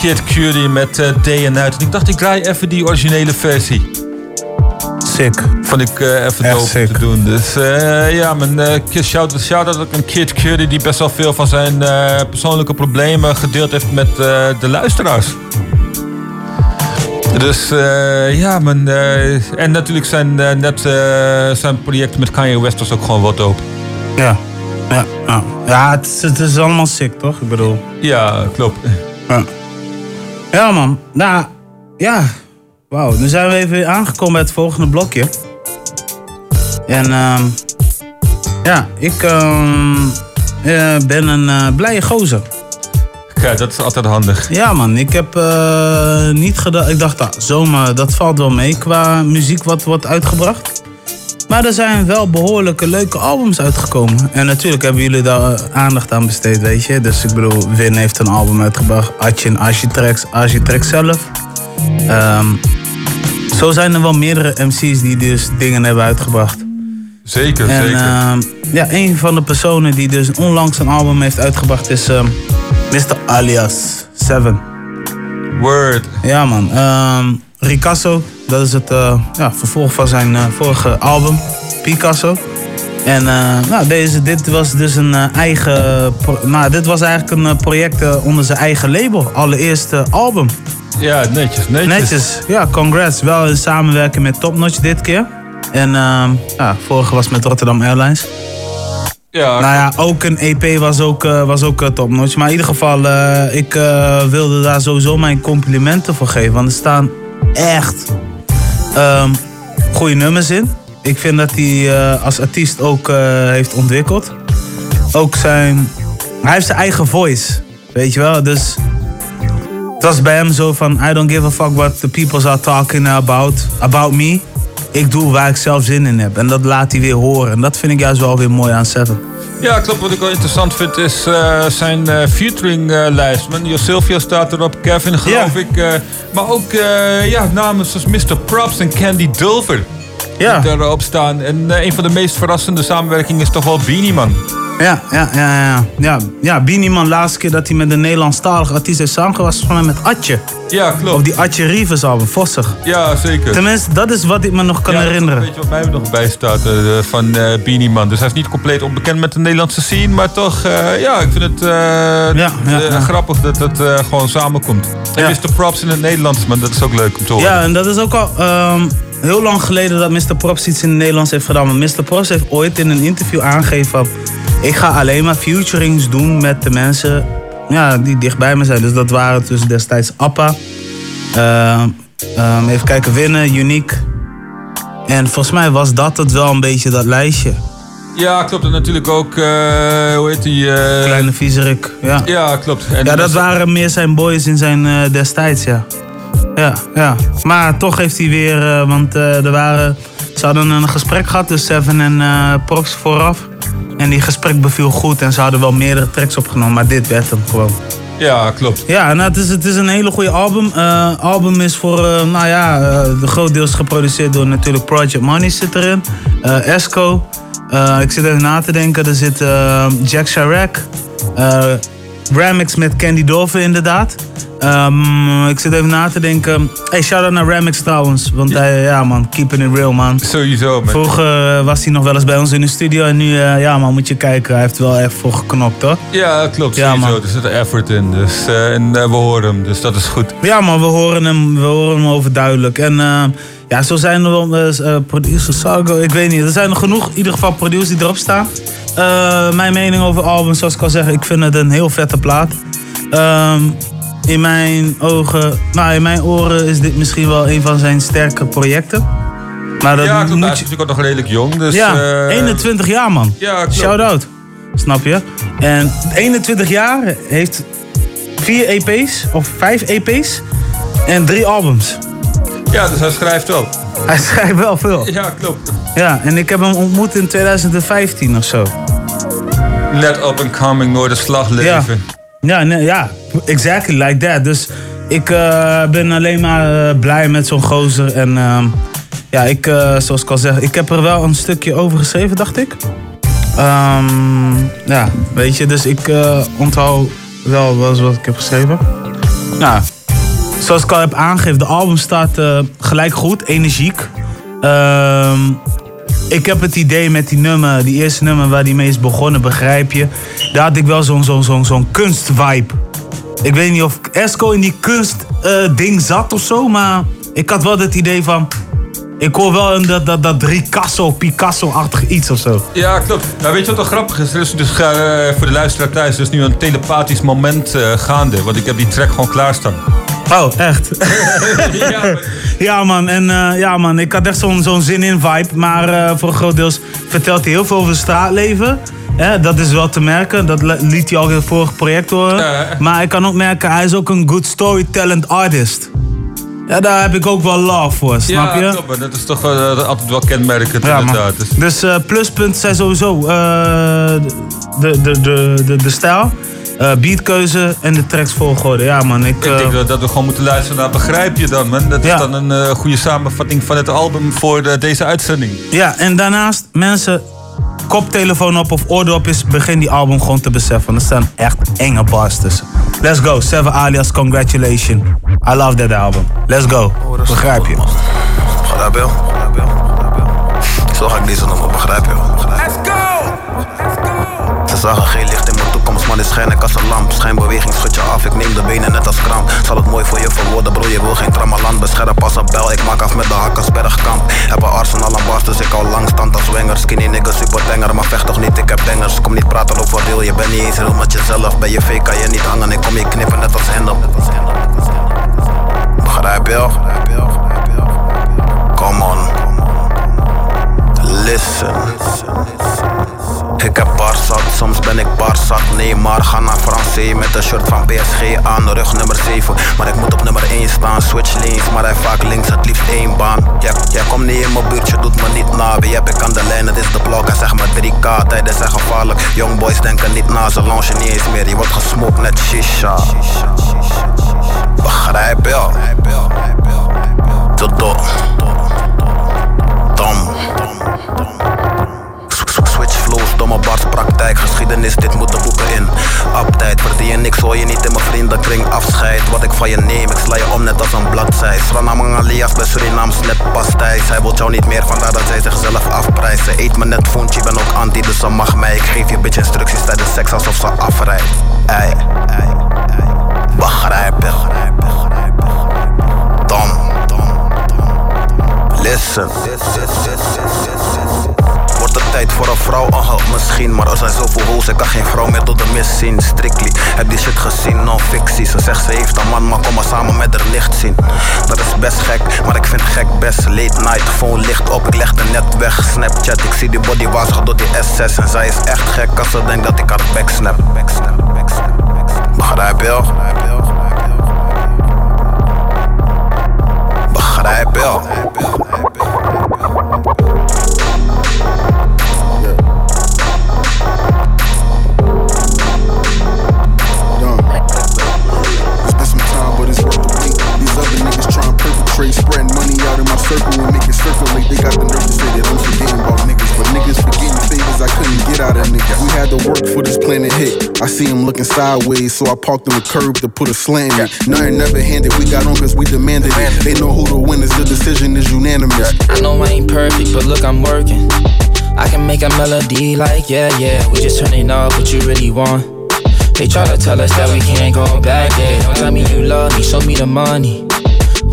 Kid Curie met eh, Day and Night. En ik dacht, ik draai even die originele versie. Sick. Vond ik eh, even Echt dope sick. te doen. Dus eh, ja, mijn eh, kid- shout, shout-out ook aan Kid Curie... die best wel veel van zijn persoonlijke problemen gedeeld heeft met de luisteraars. Dus ja, mijn, en natuurlijk zijn, net zijn project met Kanye West was ook gewoon wat dope. Ja. Ja, ja. ja het, is, het is allemaal sick, toch? Ik bedoel. Ja, klopt. Ja, ja man. Nou, ja. Wauw, nu zijn we even aangekomen bij het volgende blokje. En ehm ja, ik ehm, eh, ben een eh, blije gozer. Kijk, dat is altijd handig. Ja man, ik heb eh, niet gedacht... Ik dacht, ah, zomer, dat valt wel mee qua muziek wat wordt uitgebracht. Maar er zijn wel behoorlijke leuke albums uitgekomen. En natuurlijk hebben jullie daar aandacht aan besteed, weet je. Dus ik bedoel, Win heeft een album uitgebracht. Atje en Architrax, Architrax zelf. Ehm, zo zijn er wel meerdere MC's die dus dingen hebben uitgebracht. Zeker, En zeker. ehm, ja, een van de personen die dus onlangs een album heeft uitgebracht is ehm, Mr. Alias 7. Word. Ja man, Ehm Ricasso, dat is het eh, ja, vervolg van zijn eh, vorige album, Picasso. En eh, nou, deze, dit was dus een eh, eigen, nou, dit was eigenlijk een eh, project onder zijn eigen label, allereerste album. Ja, netjes, netjes. Netjes, ja, congrats. Wel in samenwerking met Top Notch dit keer. En ehm ja, vorige was met Rotterdam Airlines. Ja, nou ja, ook een EP was ook, was ook eh, Top Notch. Maar in ieder geval, ik wilde daar sowieso mijn complimenten voor geven. Want er staan echt ehm goede nummers in. Ik vind dat hij eh, als artiest ook eh, heeft ontwikkeld. Ook zijn... Hij heeft zijn eigen voice. Weet je wel? Dus het was bij hem zo van... I don't give a fuck what the people are talking about, about me. Ik doe waar ik zelf zin in heb. En dat laat hij weer horen. En dat vind ik juist wel weer mooi aan Seven. Ja, klopt. Wat ik wel interessant vind is eh, zijn featuring-lijst. Jo Silvio staat erop, Kevin geloof ik. maar ook ja, namen zoals Mr. Props en Candy Dulver. Ja. Die erop staan. En eh, een van de meest verrassende samenwerkingen is toch wel Beanie Man. Ja, ja, ja, ja. Ja, ja Beanie Man, laatste keer dat hij met een Nederlandstalige artiest heeft samengewerkt... was volgens mij met Atje. Ja, klopt. Of die Atje Rivers album, Vossig. Ja, zeker. Tenminste, dat is wat ik me nog kan Ja, is herinneren. Een beetje wat mij nog bij staat eh, van eh Beanie Man. Dus hij is niet compleet onbekend met de Nederlandse scene. Maar toch, ja, ik vind het eh, eh, grappig dat het gewoon samenkomt. En Ja. Mr. Props in het Nederlands, man. Dat is ook leuk om te horen. Ja, en dat is ook al ehm, heel lang geleden dat Mr. Props iets in het Nederlands heeft gedaan. Mr. Props heeft ooit in een interview aangegeven van... Ik ga alleen maar featurings doen met de mensen ja, die dichtbij me zijn. Dus dat waren dus destijds Appa. ehm, ehm, even kijken, Winnen, Unique. En volgens mij was dat het wel een beetje dat lijstje. Ja, klopt. En natuurlijk ook, eh, hoe heet die? eh, Kleine Viezerik, ja. Ja, klopt. En ja, dat waren meer zijn boys in zijn eh, destijds, ja. Ja, ja. Maar toch heeft hij weer, eh, want eh, er waren, ze hadden een gesprek gehad, dus Seven en eh Prox vooraf. En die gesprek beviel goed en ze hadden wel meerdere tracks opgenomen, maar dit werd hem gewoon. Ja, klopt. Ja, nou, het, is, het is een hele goede album. Eh album is voor, nou ja, de groot deels geproduceerd door natuurlijk Project Money zit erin. Esco. Ik zit even na te denken. Er zit Jack Chirac. Ramix met Candy Dolphin inderdaad. Ehm, ik zit even na te denken. Hey, shout-out naar Ramix trouwens. Want hij, ja man, keeping it real man. Sowieso man. Vroeger eh, was hij nog wel eens bij ons in de studio. En nu, eh, ja man, moet je kijken. Hij heeft wel echt voor geknokt hoor. Ja, klopt. Ja, sowieso. man. Er zit effort in. Dus, eh, en we horen hem, dus dat is goed. Ja, maar we horen hem, we horen hem overduidelijk. En ja, zo zijn er wel producers, Sargo, ik weet niet. Er zijn er genoeg, in ieder geval producers die erop staan. Eh, mijn mening over het album, zoals ik al zeg, ik vind het een heel vette plaat. Ehm, in mijn ogen, nou in mijn oren is dit misschien wel een van zijn sterke projecten. Maar dat ja, klopt. moet Hij is natuurlijk ook nog redelijk jong. Dus, ja, eh, 21 jaar man. Ja. Shout-out. Snap je? En 21 jaar heeft vier EP's of vijf EP's en drie albums. Ja, dus hij schrijft wel. Hij schrijft wel veel. Ja, klopt. Ja, en ik heb hem ontmoet in 2015 of zo. Net up and coming, slag leven. Ja, nee, ja, exactly like that. Dus ik eh, ben alleen maar eh, blij met zo'n gozer. En ehm, ja, ik, eh, zoals ik al zeg, ik heb er wel een stukje over geschreven, dacht ik. Ehm, ja, weet je, dus ik onthoud wel eens wat ik heb geschreven. Nou, zoals ik al heb aangegeven, de album staat gelijk goed, energiek. Ik heb het idee met die nummer, die eerste nummer waar die mee is begonnen, begrijp je. Daar had ik wel zo'n zo'n zo'n zo'n kunstvibe. Ik weet niet of Esco in die kunstding ding zat of zo, maar ik had wel het idee van. Ik hoor wel een, dat, dat, dat Picasso, Picasso-achtig iets of zo. Ja, klopt. Nou, weet je wat wel grappig is? Is dus eh, voor de luisteraar thuis er is nu een telepathisch moment eh, gaande. Want ik heb die track gewoon klaarstaan. Oh, echt? ja, man. En eh, ja, man. Ik had echt zo'n zo'n zin in vibe. Maar eh, voor een groot deels vertelt hij heel veel over het straatleven. Dat is wel te merken. Dat li- liet hij al in het vorige project horen. Maar ik kan ook merken, hij is ook een good storytelling artist. Ja, daar heb ik ook wel love voor, snap je? Ja, Dat is toch eh, altijd wel kenmerkend Ja, inderdaad. Dus, Dus pluspunten zijn sowieso de, de, de, de, de stijl, eh, beatkeuze en de tracks volgorde. Ja man, ik... ik eh, denk wel dat we gewoon moeten luisteren naar Begrijp je dan, man. Dat is Ja. dan een eh, goede samenvatting van het album voor eh, deze uitzending. Ja, en daarnaast, mensen, koptelefoon op of oordopjes, begin die album gewoon te beseffen. Er staan echt enge bars tussen. Let's go, Seven alias Congratulation. I love that album. Let's go. Begrijp je? Begrijp je? Zo ga ik deze nummer, begrijp je? Let's go! Zagen geen licht in mijn toekomst, maar dit schijn ik als een lamp. Schijnbeweging schud je af, ik neem de benen net als kramp. Zal het mooi voor je verwoorden, bro, je wil geen trammeland. Bescherp als een bel, ik maak af met de Hakkersbergkamp. Heb een arsenal aan bars, dus ik hou lang stand als winger. Skinny nigga, super banger, maar vecht toch niet, ik heb bangers. Kom niet praten over real, je bent niet eens real met jezelf. Ben je fake, kan je niet hangen, ik kom je knippen net als hen op. Begrijp je? listen. Ik heb barzak, soms ben ik barzak. Nee, maar ga naar Fransé met een shirt van PSG aan, rug nummer 7. Maar ik moet op nummer 1 staan, switch links, maar hij vaak links, het liefst één baan. Jij, jij komt niet in mijn buurt, je doet me niet na. Wie heb ik aan de lijn, het is de blok, hij zegt maar 3K. is zijn gevaarlijk, young boys denken niet na, ze launchen niet eens meer. Je wordt gesmokt net shisha. Begrijp je? Tot tot. Praktijk, geschiedenis, dit moet de boeken in. Uptijd, verdien niks, hoor je niet in mijn vriendenkring afscheid. Wat ik van je neem, ik sla je om net als een bladzij. Sranamang alias bij Suriname, snap pastijs. Hij wil jou niet meer, vandaar dat zij zichzelf afprijzen. Eet me net voentje, ben ook anti, dus ze mag mij. Ik geef je bitch instructies tijdens seks alsof ze afrijdt. Ey, ey, ey. Begrijp je? Dom. Listen. Wordt het tijd voor een vrouw? Oh, misschien. Maar er zijn zoveel hoes, ik kan geen vrouw meer tot de mis zien. Strictly, heb die shit gezien, non-fictie. Ze zegt ze heeft een man, maar kom maar samen met haar nicht zien. Dat is best gek, maar ik vind gek best. Late night, phone licht op, ik leg de net weg. Snapchat, ik zie die body wazig door die S6. En zij is echt gek als ze denkt dat ik haar backsnap. Begrijp je? Begrijp je? It's circle and make it circulate. They got the nerve to say that I'm forgetting about niggas, but niggas forgetting favors I couldn't get out of niggas. We had to work for this planet hit. I see him looking sideways, so I parked on the curb to put a slant in. Nothing never handed, we got on cause we demanded it. They know who the winners, the decision is unanimous. I know I ain't perfect, but look, I'm working. I can make a melody like, yeah, yeah. We just turning off what you really want. They try to tell us that we can't go back there. Don't tell me you love me, show me the money.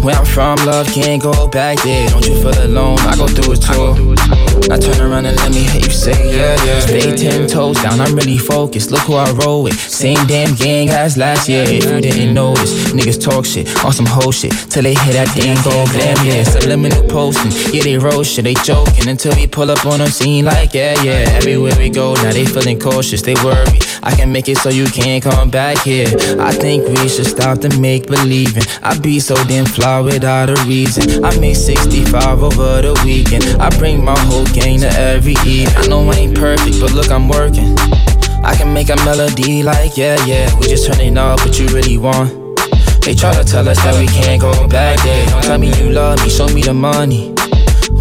Where I'm from, love can't go back there. Don't you feel alone? I go through it too. Now turn around and let me hear you say, yeah, yeah. Stay ten toes down, I'm really focused. Look who I roll with. Same damn gang as last year. If you didn't notice, niggas talk shit on some whole shit till they hit that thing go blam, yeah. Subliminal posting, yeah, they roll shit, they joking until we pull up on them scene like, yeah, yeah. Everywhere we go, now they feeling cautious, they worry. I can make it so you can't come back here. I think we should stop the make believing. I be so damn fly without a reason. I made 65 over the weekend. I bring my whole gang to every evening. I know I ain't perfect, but look, I'm working. I can make a melody like, yeah, yeah. We just turning up what you really want. They try to tell us that we can't go back there. Don't tell me you love me, show me the money.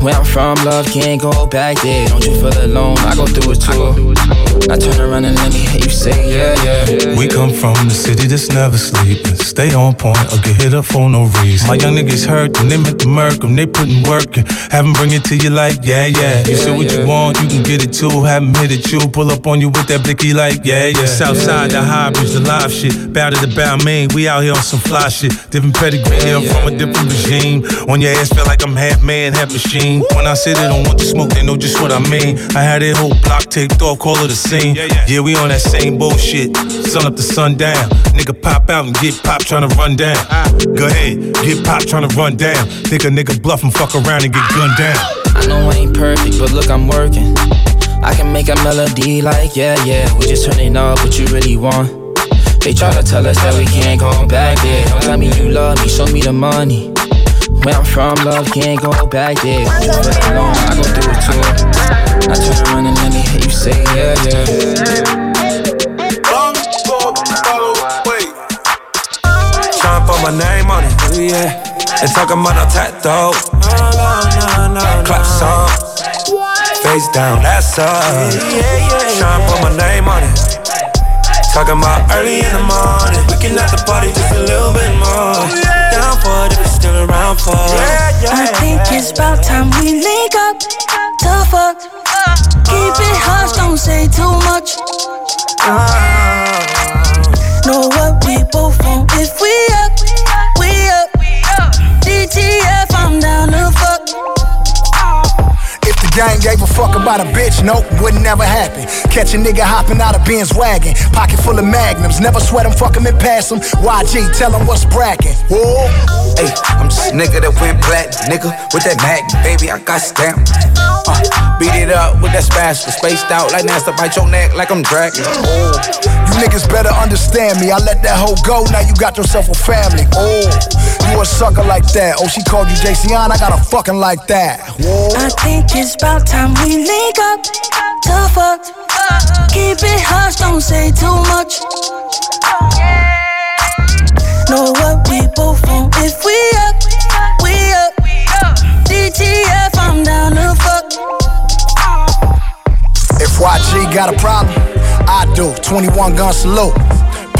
Where I'm from, love can't go back there. Don't you feel alone? I go through it too. I turn around and let me hear you say, yeah, yeah. We come from the city that's never sleeping. Stay on point or get hit up for no reason. My young niggas hurt and they meant to murk 'em. They putting work in. Have 'em bring it to you like, yeah, yeah. You say what you want, you can get it too. Have 'em hit it, you pull up on you with that blicky like, yeah, yeah. Southside, the high bridge, the live shit. Bow to the bow, man. We out here on some fly shit. Different pedigree here from a different regime. On your ass, feel like I'm half man, half machine. When I say they don't want the smoke, they know just what I mean. I had that whole block taped off, call it a scene. Yeah, we on that same bullshit. Sun up to sundown. Nigga pop out and get pop tryna run down. Ah. Go ahead, get pop tryna run down. Think a nigga bluff and fuck around and get gunned down. I know I ain't perfect, but look, I'm working. I can make a melody like, yeah, yeah. We just turning up what you really want. They try to tell us that we can't go back there. Don't tell me you love me, show me the money. Where I'm from, love can't go back there. Don't you feel? I go through it too. I turn around and let me hear you say, yeah, yeah. Trying to put my name on it, oh, yeah. And talking about no tattoo. Clap song, face down, that's up. Trying to put my name on it. Talking about early in the morning. We can at the party just a little bit more. Down for it if it's still around for it. I think it's about time we link up to fuck. Keep it hush, don't say too much. Know what we both want if we up, we up. DTF, I'm down to fuck. If the gang gave a fuck about a bitch, nope, would never happen. Catch a nigga hopping out of Ben's wagon, pocket full of magnums, never sweat him, fuck him and pass him. YG, tell him what's bracking. Whoa. Hey, I'm just a nigga that went black, nigga, with that mag, baby, I got stamped. Uh, beat it up with that spatula, spaced out like nasty, bite your neck like I'm dragging. Oh, You niggas better understand me. I let that hoe go, now you got yourself a family. Oh, you a sucker like that. Oh, she called you JCon, I got a fucking like that. Whoa. I think it's about time we link up. Tough up. Keep it hush, don't say too much. Know what we both want. If we up, we up. DTF, I'm down to fuck. If YG got a problem, I do. 21 gun salute.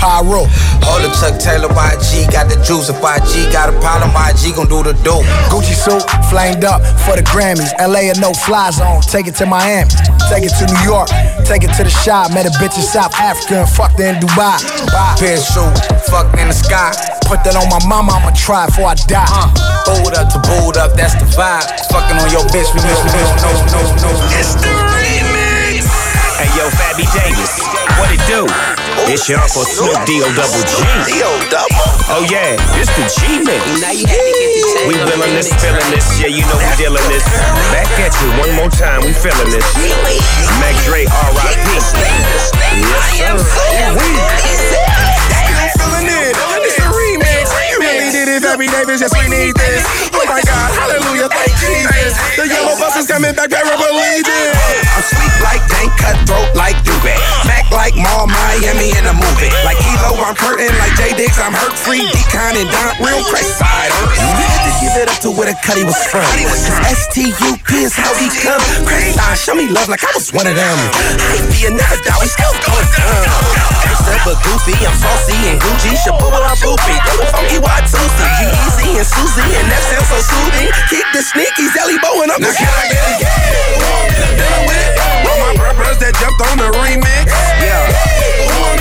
Pyro. Hold up, Chuck Taylor, YG got the juice. If YG got a problem, YG gon' do the do. Gucci suit, flamed up for the Grammys. LA a no fly zone. Take it to Miami. Take it to New York. Take it to the shop. Met a bitch in South Africa and fucked her in Dubai. Bye. Pair shoe, fucked in the sky. Put that on my mama, I'ma try before I die. Uh, booed up to booed up, that's the vibe. Fucking on your bitch, we miss, we miss, no, no, no. It's the remix. Hey yo, Fabby Davis, what it do? It's your Uncle Snoop D-O double G. Oh yeah, it's the G mix. We feeling this, feeling this, yeah, you know we dealing this. Back at you one more time, we feeling this. Mac Dre, R.I.P. Yes, sir. Really did it, Davis. Yes, we need this. Oh my God, hallelujah, thank Jesus. The yellow bus is coming back, better believe it. I'm sweet like Dank, cutthroat like Dubé. Mac like Mall, Miami in a movie. Like Elo, I'm curtain like J Diggs, I'm hurt free. Hmm. Decon and Don, real crest side. Had hmm. to give it up to where the cutty was from. STUP is how he come. Crest side, show me love like I was one of them. I be a never die, we still going down. Gangsta but goofy, I'm saucy and Gucci. Shabu, I'm poopy. Funky Y2C, G-Eazy and Susie, and that sounds so soothing. Kick the sneakies, Ellie Bow, and I'm Now can I get it? Dealing with all my brothers that jumped on the remix. Yeah. Who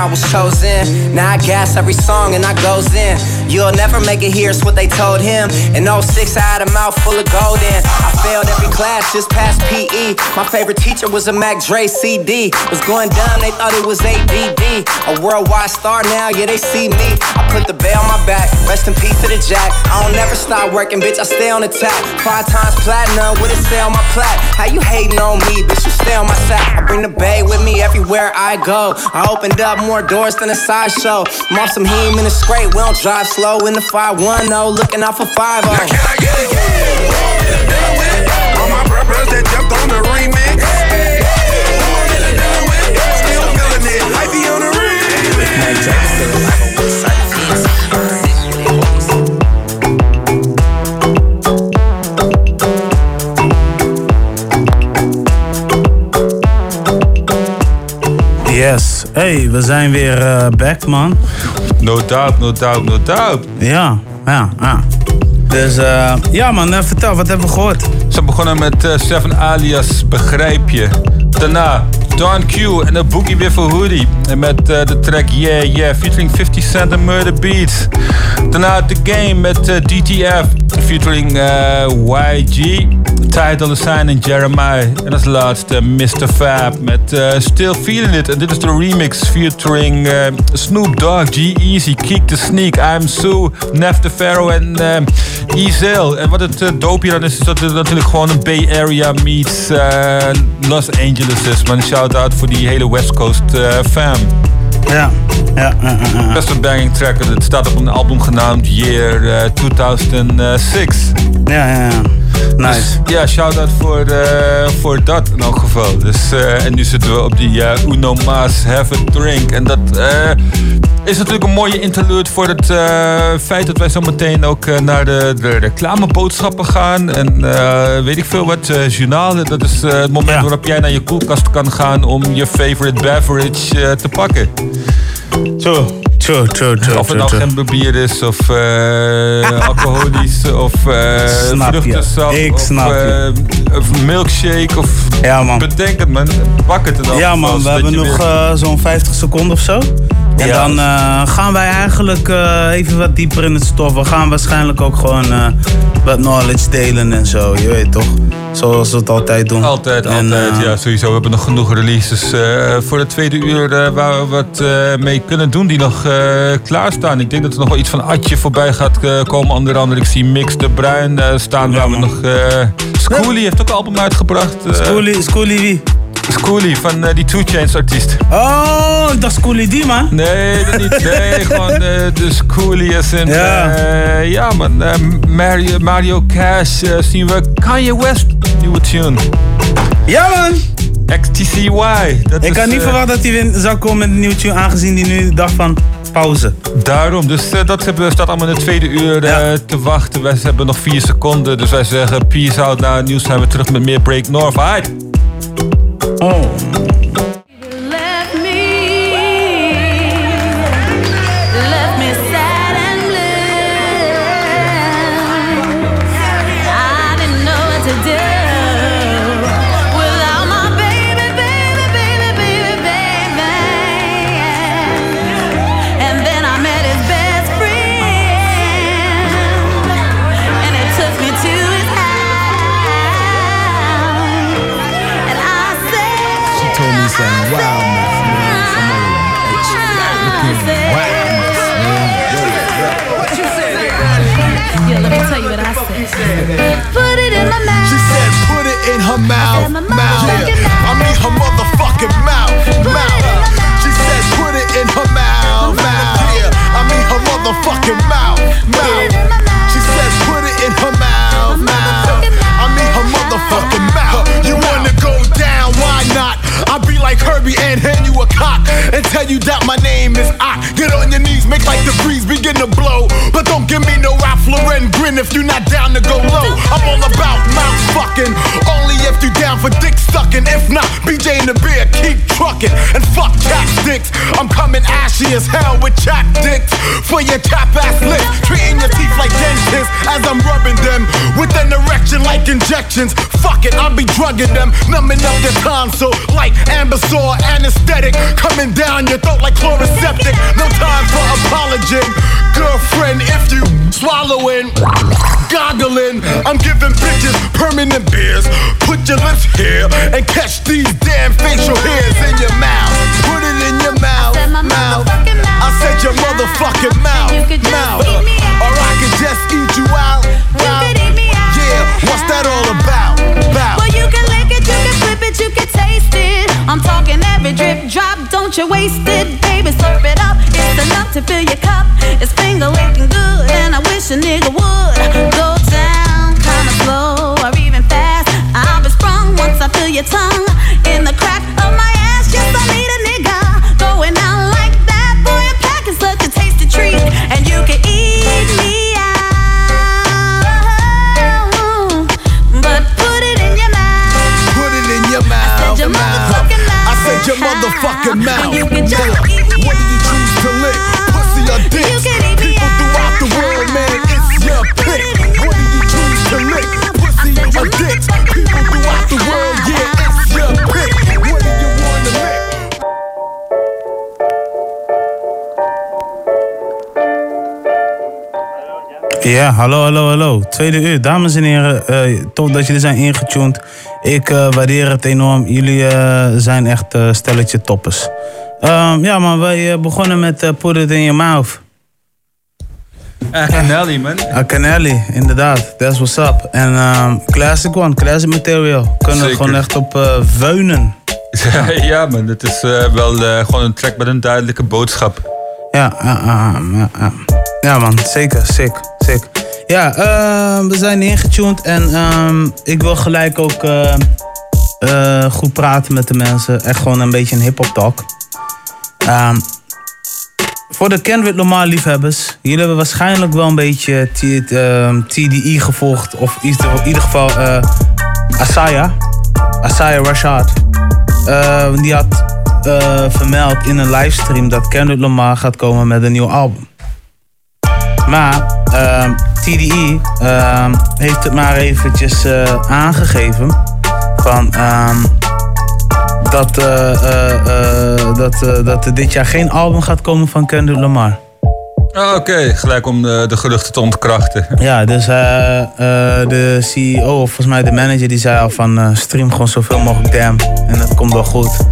I was chosen. Now I gas every song and I goes in. You'll never make it here, is what they told him. In 06, I had a mouth full of gold in. I failed every class, just passed PE. My favorite teacher was a Mac Dre CD. Was going dumb, they thought it was ADD. A worldwide star now, yeah, they see me. I put the bell on my back, rest in peace to the jack. I don't never stop working, bitch, I stay on the attack. Five times platinum, what it say on my plat? How you hating on me, bitch, you stay on my sack. I bring the bay with me everywhere I go. I opened up more doors than a sideshow. I'm off some heme in the scrape, we don't drive slow in the 510, looking out for 5 All my brothers that jumped on the remix. Still feeling it. Hyphy on the Yes. Hey, we zijn weer eh, back, man. No doubt, no doubt, no doubt. Ja, ja, ja. Dus eh, ja, man, eh, vertel, wat hebben we gehoord? Ze begonnen met Seven alias Begrijp je. Daarna Don Q en de Boogie weer voor Hoodie. Met eh, de track Yeah Yeah featuring 50 Cent en Murder Beats. Daarna The Game met eh, DTF featuring eh, YG. Dolla Sign en Jeremiah. En als laatste Mr. Fab met Still Feeling It. En dit is de remix featuring Snoop Dogg, G-Eazy, Keek the Sneak, I'm Sue, Nef the Pharaoh en uh, Ezel. En wat het uh, hier dan is, is dat het natuurlijk gewoon een Bay Area meets Los Angeles is. Voor die hele West Coast eh, fam. Ja, ja, ja, ja. Best een banging track. Het staat op een album genaamd Year eh, 2006. Ja, ja, ja. Nice. Dus, ja, shout-out voor, eh, voor dat in elk geval. Dus, eh, en nu zitten we op die eh, Uno Maas Have a Drink. En dat eh, is natuurlijk een mooie interlude voor het eh, feit dat wij zo meteen ook eh, naar de, de reclameboodschappen gaan. En eh, weet ik veel wat, eh journaal. Dat is eh, het moment waarop jij naar je koelkast kan gaan om je favorite beverage eh, te pakken. two, True, true, true. Of het nou geen bier is of eh, alcoholisch of Snap je. vruchtensap Ik of, snap je. eh, of milkshake of Ja, man. bedenk het man. Pak het dan. Ja man, we hebben nog zo'n 50 seconden of zo. En Ja. dan gaan wij eigenlijk even wat dieper in het stof. We gaan waarschijnlijk ook gewoon wat knowledge delen en zo. Je weet toch? Zoals we het altijd doen. Altijd, En, altijd. ja, sowieso. We hebben nog genoeg releases voor de tweede uur waar we wat mee kunnen doen die nog klaarstaan. Ik denk dat er nog wel iets van Atje voorbij gaat eh, komen. Onder andere, ik zie Mix de Bruin eh, staan waar we nog... eh Schoolie heeft ook een album uitgebracht. eh. Schoolie, Schoolie wie? Schoolie van eh, die Two Chains artiest. Oh, ik dacht Schoolie die man. Nee, dat niet. Nee, gewoon eh, de Schoolie is in. Ja. Ja, ja man. eh, Mario, Mario Cash eh, zien we Kanye West nieuwe tune. Ja man. XTCY. Dat Ik is, had niet eh, verwacht dat hij zou komen met een nieuw tune, aangezien hij nu dacht van pauze. Daarom, dus eh, dat hebben, staat allemaal in het tweede uur eh, te wachten. Wij hebben nog vier seconden, dus wij zeggen peace out. Na het nieuws zijn we terug met meer Break North. Alright. Oh. Ja, hallo, hallo, hallo. Tweede uur. Dames en heren, eh tof dat jullie zijn ingetuned. Ik eh, waardeer het enorm. Jullie eh, zijn echt stelletje toppers. Ehm, ja, man, wij begonnen met Put It In Your Mouth. Canelli, man. Ah, Canelli, inderdaad. That's what's up. En ehm, classic one, classic material. Kunnen we gewoon echt op weunen. ja, man. Het is wel gewoon een track met een duidelijke boodschap. Ja, ah, ah, ah, ah. ja man, zeker, sick, sick. Ja, ehm, we zijn ingetuned en ehm, ik wil gelijk ook eh, eh, goed praten met de mensen. Echt gewoon een beetje een hip-hop talk. Ehm, voor de Kendrick Lamar liefhebbers, jullie hebben waarschijnlijk wel een beetje TDI gevolgd. Of in ieder- geval eh Asaya. Asaya Rashad. Die had vermeld in een livestream dat Kendrick Lamar gaat komen met een nieuw album. Maar ehm, TDI ehm, heeft het maar eventjes eh, aangegeven van ehm, dat, eh, eh, dat, dat er dit jaar geen album gaat komen van Kendrick Lamar. Ah, Oké, gelijk om de, de geruchten te ontkrachten. Ja, dus de CEO, of volgens mij de manager, die zei al van stream gewoon zoveel mogelijk Damn. En dat komt wel goed.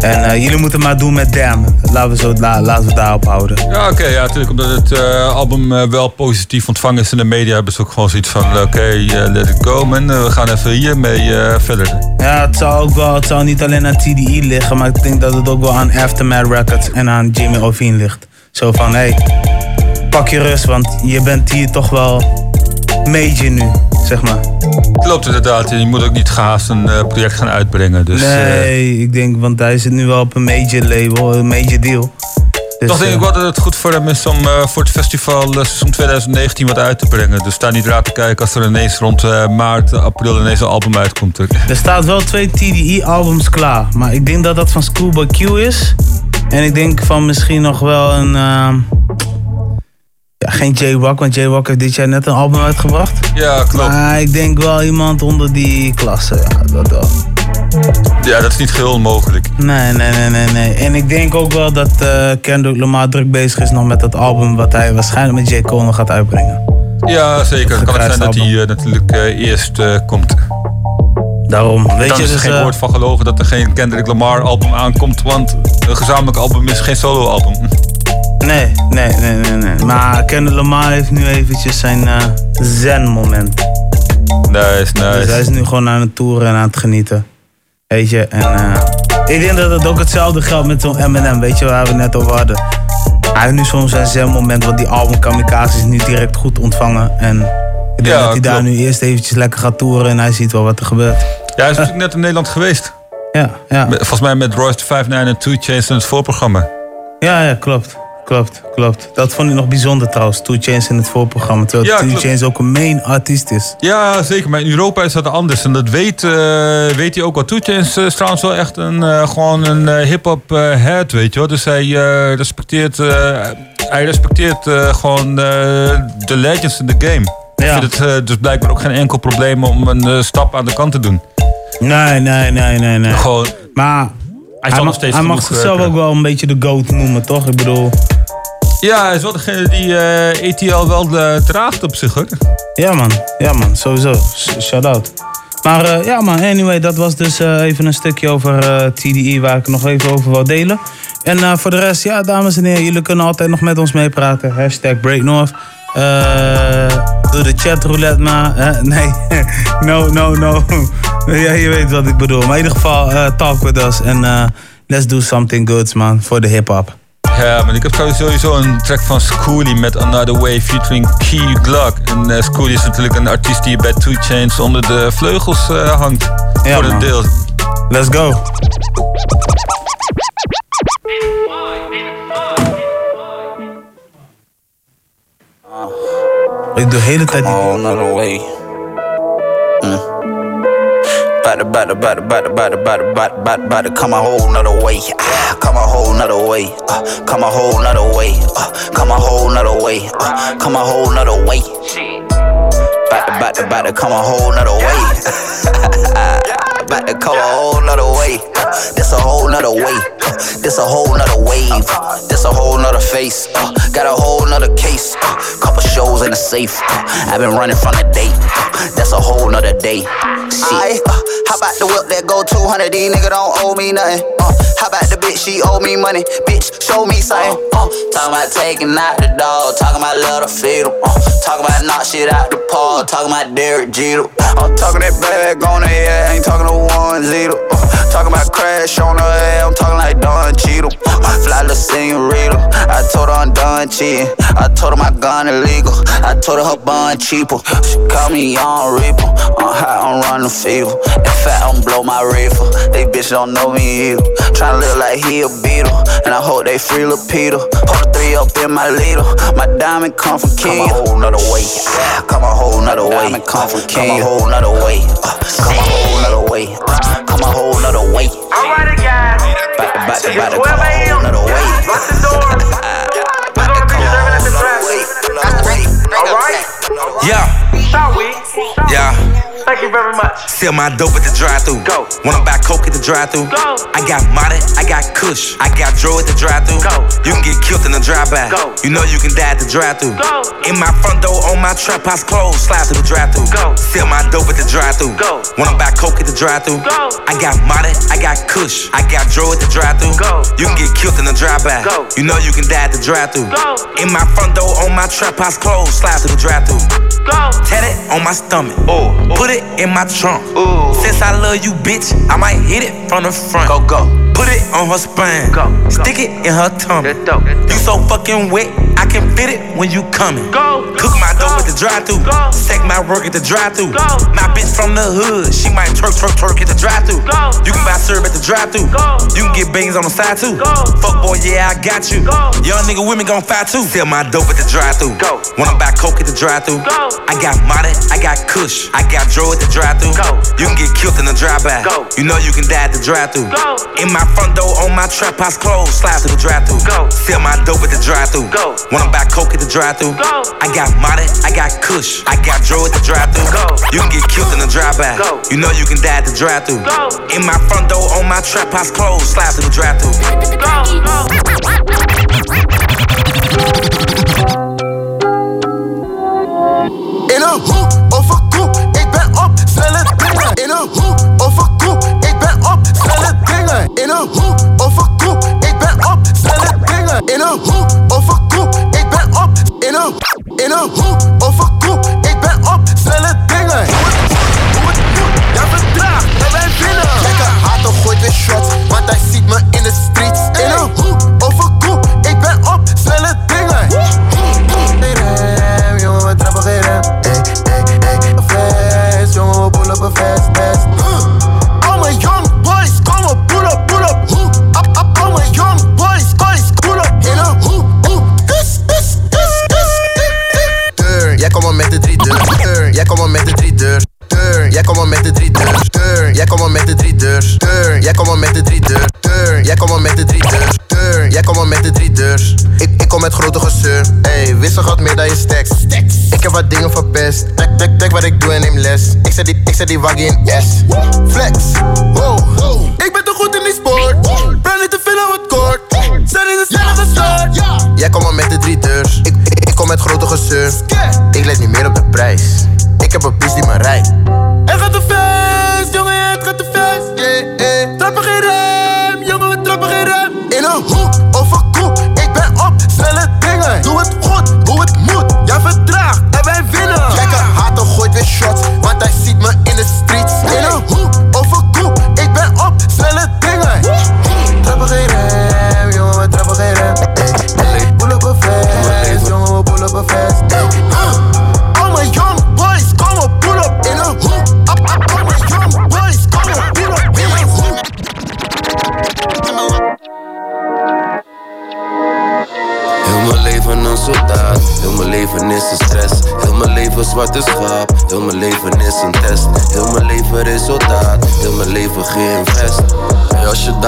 En eh, jullie moeten maar doen met Damn. Laten we, zo, la- laten we het daarop houden. Ja, oké, ja, natuurlijk. Omdat het eh, album eh, wel positief ontvangen is in de media, hebben ze ook gewoon zoiets van: oké, let it go, man. We gaan even hiermee verder. Ja, het zou ook wel, het zou niet alleen aan TDE liggen, maar ik denk dat het ook wel aan Aftermath Records en aan Jimmy Ovine ligt. Zo van, hé, hey, pak je rust, want je bent hier toch wel major nu, zeg maar. Klopt inderdaad. Je moet ook niet gehaast een eh, project gaan uitbrengen. Dus, eh, nee, ik denk, want hij zit nu wel op een major label, een major deal. Dus, toch denk ik eh, wel dat het goed voor hem is om voor het festival seizoen 2019 wat uit te brengen. Dus sta niet raar te kijken als er ineens rond maart, april ineens een album uitkomt. Er staat wel twee TDE-albums klaar. Maar ik denk dat dat van Schoolboy Q is. En ik denk van misschien nog wel een... ja, geen J-Rock, want J-Rock heeft dit jaar net een album uitgebracht. Ja, klopt. Maar ik denk wel iemand onder die klasse. Ja, dat wel. Ja, dat is niet geheel onmogelijk. Nee, nee, nee, nee, nee. En ik denk ook wel dat eh Kendrick Lamar druk bezig is nog met dat album... wat hij waarschijnlijk met J. Cole nog gaat uitbrengen. Ja, zeker. Het kan ook zijn dat hij eh, natuurlijk eh, eerst komt. Daarom. Weet Dan je, is er dus, geen woord van gelogen dat er geen Kendrick Lamar album aankomt. Want een gezamenlijk album is geen solo album. Nee, nee, nee, nee, nee. Maar Kendrick Lamar heeft nu eventjes zijn eh zen-moment. Nice, nice. Dus hij is nu gewoon aan het toeren en aan het genieten. Weet je, en eh, ik denk dat het ook hetzelfde geldt met zo'n Eminem, weet je, waar we net over hadden. Hij heeft nu soms zijn zen-moment, want die album Kamikaze is niet direct goed ontvangen. En ik denk Ja, dat hij daar klopt. nu eerst eventjes lekker gaat toeren en hij ziet wel wat er gebeurt. Ja, hij is natuurlijk net in Nederland geweest. Ja, ja. Volgens mij met Royce 59 en 2 Chainz in het voorprogramma. Ja, ja, klopt. Klopt, klopt. Dat vond ik nog bijzonder trouwens, Two Chainz in het voorprogramma. Terwijl Ja, Two. Chainz ook een main artiest is. Ja, zeker. Maar in Europa is dat anders. En dat weet, eh, weet hij ook wel. Two Chainz is trouwens wel echt een, eh, gewoon een eh, hip-hop eh, head, weet je wel. Dus hij eh, respecteert, eh, hij respecteert eh, gewoon eh, de legends in de game. Ik vind het eh, dus blijkbaar ook geen enkel probleem om een eh, stap aan de kant te doen. Nee, nee, nee, nee, nee. Gewoon, maar hij hij, mag, hij mag zichzelf eh, ook wel een beetje de GOAT noemen, toch? Ik bedoel... Ja, is wel degene die eh ETL wel eh, draagt op zich, hoor. Ja man, ja man, sowieso. S- Shout-out. Maar eh, ja man, anyway, dat was dus even een stukje over eh, TDE waar ik nog even over wil delen. En voor de rest, ja dames en heren, jullie kunnen altijd nog met ons meepraten. Hashtag BreakNorth. Doe de chatroulette maar. hè? nee, no, no, no. ja, je weet wat ik bedoel. Maar in ieder geval, talk with us. En let's do something goods man, voor de hip-hop. Ja, maar ik heb sowieso een track van Schoolie met Another Way featuring Key Glock. En Schoolie is natuurlijk een artiest die bij Two Chainz onder de vleugels eh, hangt. Ja, voor een man. deel. Let's go. Ik doe de hele tijd die... another way. About to, about to, about to, about to, about to, about to, about to, about to, about to come a whole nother way. Ah, come a whole nother way. Uh, come a whole nother way. Uh, come a whole nother way. Uh, come a whole nother way. About to, about to, about to come a whole nother way. about to come a whole nother way. This a whole nother way. This a whole nother wave. This a whole nother face. Uh, got a whole nother case. Uh, couple shows in the safe. Uh, I've been running from the date. Uh, that's a whole nother day. Shit. Uh, how about the whip that go 200? These nigga don't owe me nothing. Uh, how about the bitch? She owe me money. Bitch, show me something. Uh, talking about taking out the dog. Talking about little fetal. Uh, talking about knock shit out the park. Talking about Derek Jeter. Uh, I'm talking that bag on the air. Ain't talking to one zero. Uh, talking about crash on her head. I'm talking like Don Cheadle. Fly the senorita. I told her I'm done cheating. I told her my gun illegal. I told her her bond cheaper. She call me Young Reaper. I'm high, I'm running fever. In fact, I'm blow my reefer. They bitch don't know me either. Tryna look like he a beetle. And I hope they free Peter. Hold three up in my leader. My diamond come from King. Come a whole nother way. Come a whole nother way. Diamond come from King. Come a whole nother way. Come a whole nother way a whole nother way. I'm out of gas. About to, about to, about to a whole nother way. Lock the door. We're gonna be serving at the trash. Alright? Yeah. Shall we? Yeah. Thank you very much. Sell my dope at the drive-thru. Go. Wanna buy coke at the drive-thru? Go. I got Molly, I got Kush, I got Dro at the drive-thru. Go. You can get killed in the drive-by. Go. You know you can die at the drive-thru. Go. In my front door, on my trap house clothes, slide through the drive-thru. Go. Sell my dope at the drive-thru. Go. Wanna buy coke at the drive-thru? Go. I got Molly, I got Kush, I got Dro at the drive-thru. Go. You can get killed in the drive-by. Go. You know you can die at the drive-thru. Go. In my front door, on my trap house clothes, slide through the drive-thru. Tat it on my stomach. Ooh. Put it in my trunk. Ooh. Since I love you, bitch, I might hit it from the front. Go, go. Put it on her spine. Go, go. Stick it in her tummy. Dope. You so fucking wet, I can fit it when you coming. Go. Cook my dope at the drive-thru. Stack my work at the drive-thru. My bitch from the hood, she might twerk, twerk, twerk at the drive-thru. You can buy syrup at the drive-thru. You can get beans on the side too. Go. Fuck boy, yeah, I got you. Go. Young nigga, women gon' fight too. Sell my dope at the drive-thru. Go. Wanna buy coke at the drive-thru? Go. I got Molly, I got Kush, I got Dro at the drive-thru. Go. You can get killed in the drive-by. Go. You know you can die at the drive-thru. In my front door, on my trap house clothes, slide through the drive-thru. Go. Sell my dope at the drive-thru. Go. Wanna buy coke at the drive-thru? Go. I got Molly, I got Kush, I got Dro at the drive-thru. Go. You can get killed in the drive-by. Go. You know you can die at the drive-thru. Go. In my front door, on my trap house clothes, slide through the drive-thru. In een hoek of een koep, banger in a hoop. Wat ik doe en neem les. Ik zet die, ik zet die waggie in S. Flex,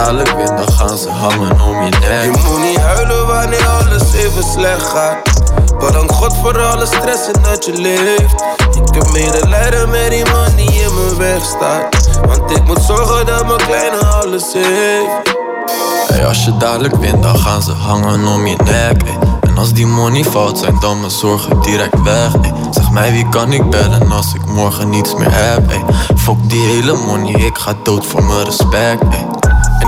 dadelijk wint, dan gaan ze hangen om je nek. Je moet niet huilen wanneer alles even slecht gaat. Bedank God voor alle stress en dat je leeft. Ik heb medelijden met die man die in mijn weg staat. Want ik moet zorgen dat mijn kleine alles heeft. Hey, als je dadelijk wint, dan gaan ze hangen om je nek. En als die money fout zijn, dan mijn zorgen direct weg. ey. Zeg mij wie kan ik bellen als ik morgen niets meer heb. ey. Fuck die hele money, ik ga dood voor mijn respect. ey.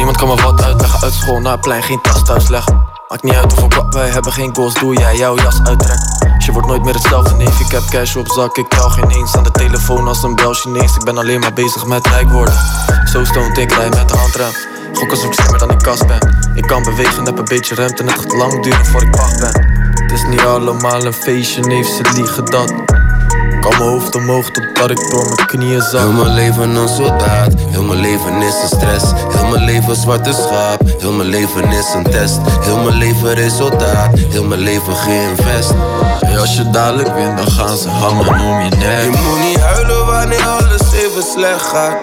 Niemand kan me wat uitleggen uit school naar het plein, geen tas thuis leggen. Maakt niet uit hoeveel klap wij hebben, geen goals, doe jij jouw jas uittrekt. Dus je wordt nooit meer hetzelfde, neef, ik heb cash op zak, ik tel geen eens aan de telefoon als een bel Chinees. Ik ben alleen maar bezig met rijk worden. Zo stoned, ik rij met de handrem. Gok als ik slimmer dan ik kast ben. Ik kan bewegen, heb een beetje ruimte en het gaat lang duren voor ik wacht ben. Het is niet allemaal een feestje, neef, ze liegen dat. Ik hou mijn hoofd omhoog totdat ik door mijn knieën zak. Heel mijn leven een soldaat, heel mijn leven is een stress. Heel mijn leven zwarte schaap, heel mijn leven is een test. Heel mijn leven resultaat, heel mijn leven geïnvest. Hey, als je dadelijk wint, dan gaan ze hangen om je nek. Je moet niet huilen wanneer alles even slecht gaat.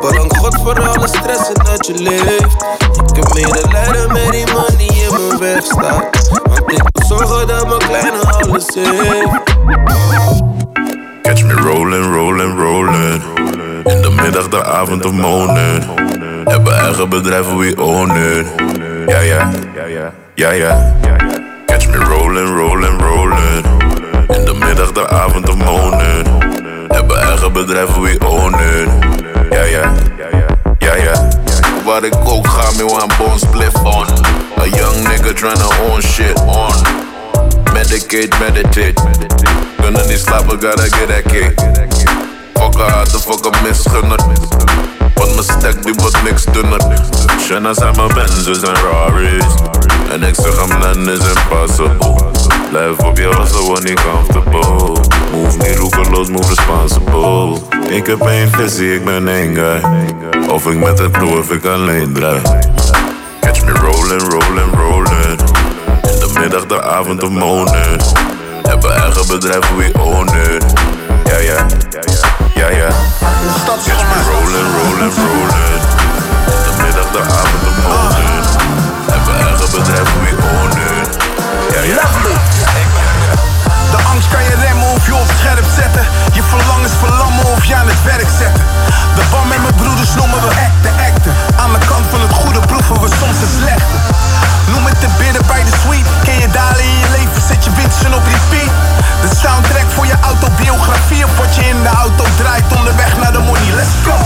Bedank God voor alle stress en dat je leeft. Ik heb medelijden met die man die in mijn weg staat. Want ik moet zorgen dat mijn kleine alles heeft. Catch me rolling, rolling, rolling. avond of morning. Hebben eigen bedrijven, we own it. Ja, ja, ja, ja. Catch me rolling, rolling, rolling. In de middag, de avond of morning. Hebben eigen bedrijven, we own it. Ja, ja, ja, ja. Waar ik ook ga, me one bone split on. A young nigga tryna own shit on. Medicate, meditate. Kunnen niet slapen, gotta get that. Fuck haar te fuck misgunner. Want mijn stack die wordt niks dunner. Shanna zijn mijn Benzes en Rari's. En ik zeg hem none is impossible. Blijf op je hustle, want niet comfortable. Move niet roekeloos, move responsible. Ik heb één visie, ik ben één guy. Of ik met het crew of ik alleen draai. Catch me rolling, rolling, rolling. In de middag, de avond of morning. Hebben eigen bedrijven, we own it. Ja, ja, ja, ja. Catch me rolling, rolling, rolling. In de middag, de avond of morning. Hebben eigen bedrijven, we own it. Ja, ja. De angst kan je remmen of je op scherp zetten. Je verlangens verlammen of je aan het werk zetten. De band met mijn broeders noemen we acten, acten. Aan de kant van het goede proeven we soms het slechte. Voor je autobiografie of wat je in de auto draait onderweg naar de money. Let's go!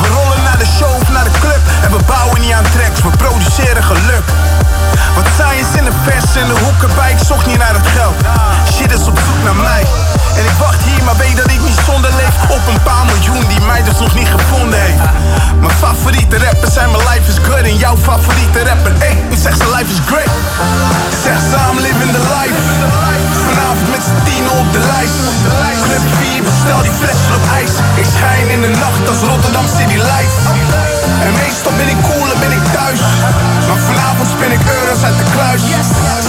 We rollen naar de show of naar de club en we bouwen niet aan tracks, we produceren geluk. Wat science in de vers en de hoeken bij, ik zocht niet naar het geld. Shit is op zoek naar mij. En ik wacht hier, maar weet dat ik niet zonder leef Op een paar miljoen die mij dus nog niet gevonden heeft Mijn favoriete rappers zijn mijn life is good En jouw favoriete rapper, ey, ik zeg ze life is great Zeg samen living the life Z'n tien op de lijst. Club 4, bestel die flesjes op ijs. Ik schijn in de nacht als Rotterdam City Lights. En meestal ben ik cool en ben ik thuis. Maar vanavond spin ik euro's uit de kluis.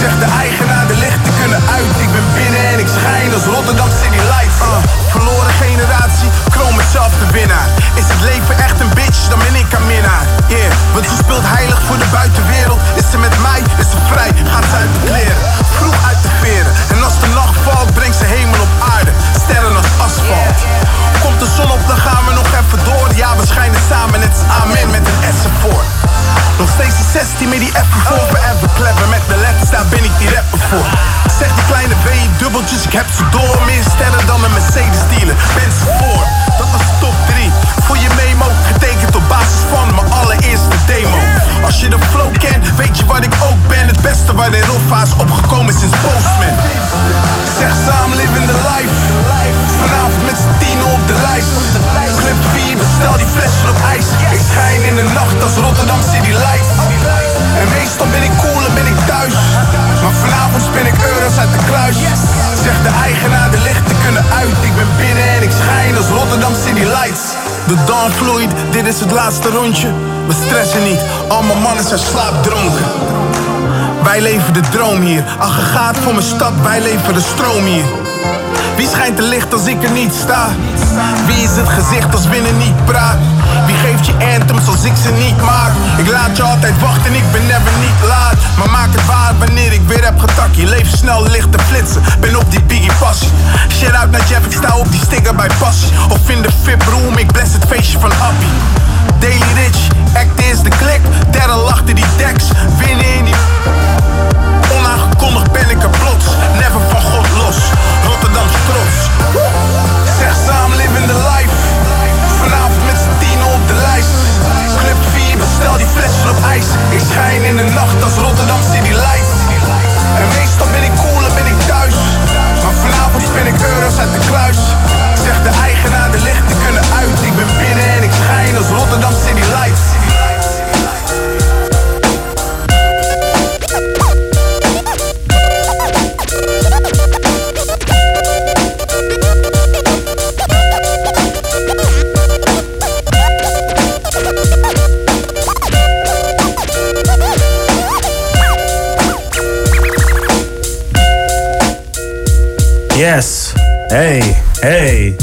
Zeg de eigenaar, de lichten uit. Ik ben binnen en ik schijn als Rotterdam City Lights. Uh, Verloren generatie, kroon mezelf de winnaar Is het leven echt een bitch, dan ben ik een minnaar. Yeah, want ze speelt heilig voor de buitenwereld. Is ze met mij, is ze vrij, gaat ze uit de kleren Vroeg uit de veren, en als de nacht valt Brengt ze hemel op aarde, sterren als asfalt. Komt de zon op, dan gaan we nog even door. Ja, we schijnen samen, net als amen met een S ervoor. Nog steeds die 16 met die F voor Forever clever met de letters, daar ben ik die rapper voor Zeg die kleine B dubbeltjes, ik heb ze door. Meer sterren dan een Mercedes dealer, ben ze voor Dat was de top 3, voor je memo Getekend op basis van mijn allereerste demo. Als je de flow kent, weet je wat ik ook ben. Het beste waar de Roffa is opgekomen sinds Postman Zeg samen living the life. Vanavond met z'n tien op de lijst. Club 4, bestel die flessen op ijs. Ik schijn in de nacht als Rotterdam City Lights En meestal ben ik cool en ben ik thuis. Maar vanavond spin ik euro's uit de kluis. Zeg de eigenaar, de lichten kunnen uit. Ik ben binnen en ik schijn als Rotterdam City Lights. De dawn vloeit, dit is het laatste rondje. We stressen niet, al mijn mannen zijn slaapdronken. Wij leven de droom hier. Aggregaat voor mijn stad, wij leven de stroom hier. Wie schijnt te licht als ik er niet sta? Wie is het gezicht als binnen niet praat? Wie geeft je anthems als ik ze niet maak? Ik laat je altijd wachten, ik ben never niet laat. Maar maak het waar wanneer ik weer heb getak. Je leeft snel, licht te flitsen. Ben op die biggie passie. Shit out naar Jeff, ik sta op die sticker bij passie. Of in de VIP room, ik bless het feestje van Appie. Daily Rich, act is de klik. Derde lachte die tekst, winnen de nacht als Rotterdam City Lights. En meestal ben ik cool en ben ik thuis. Maar vanavond spin ik euro's uit de kluis. Yes. Hey, hey.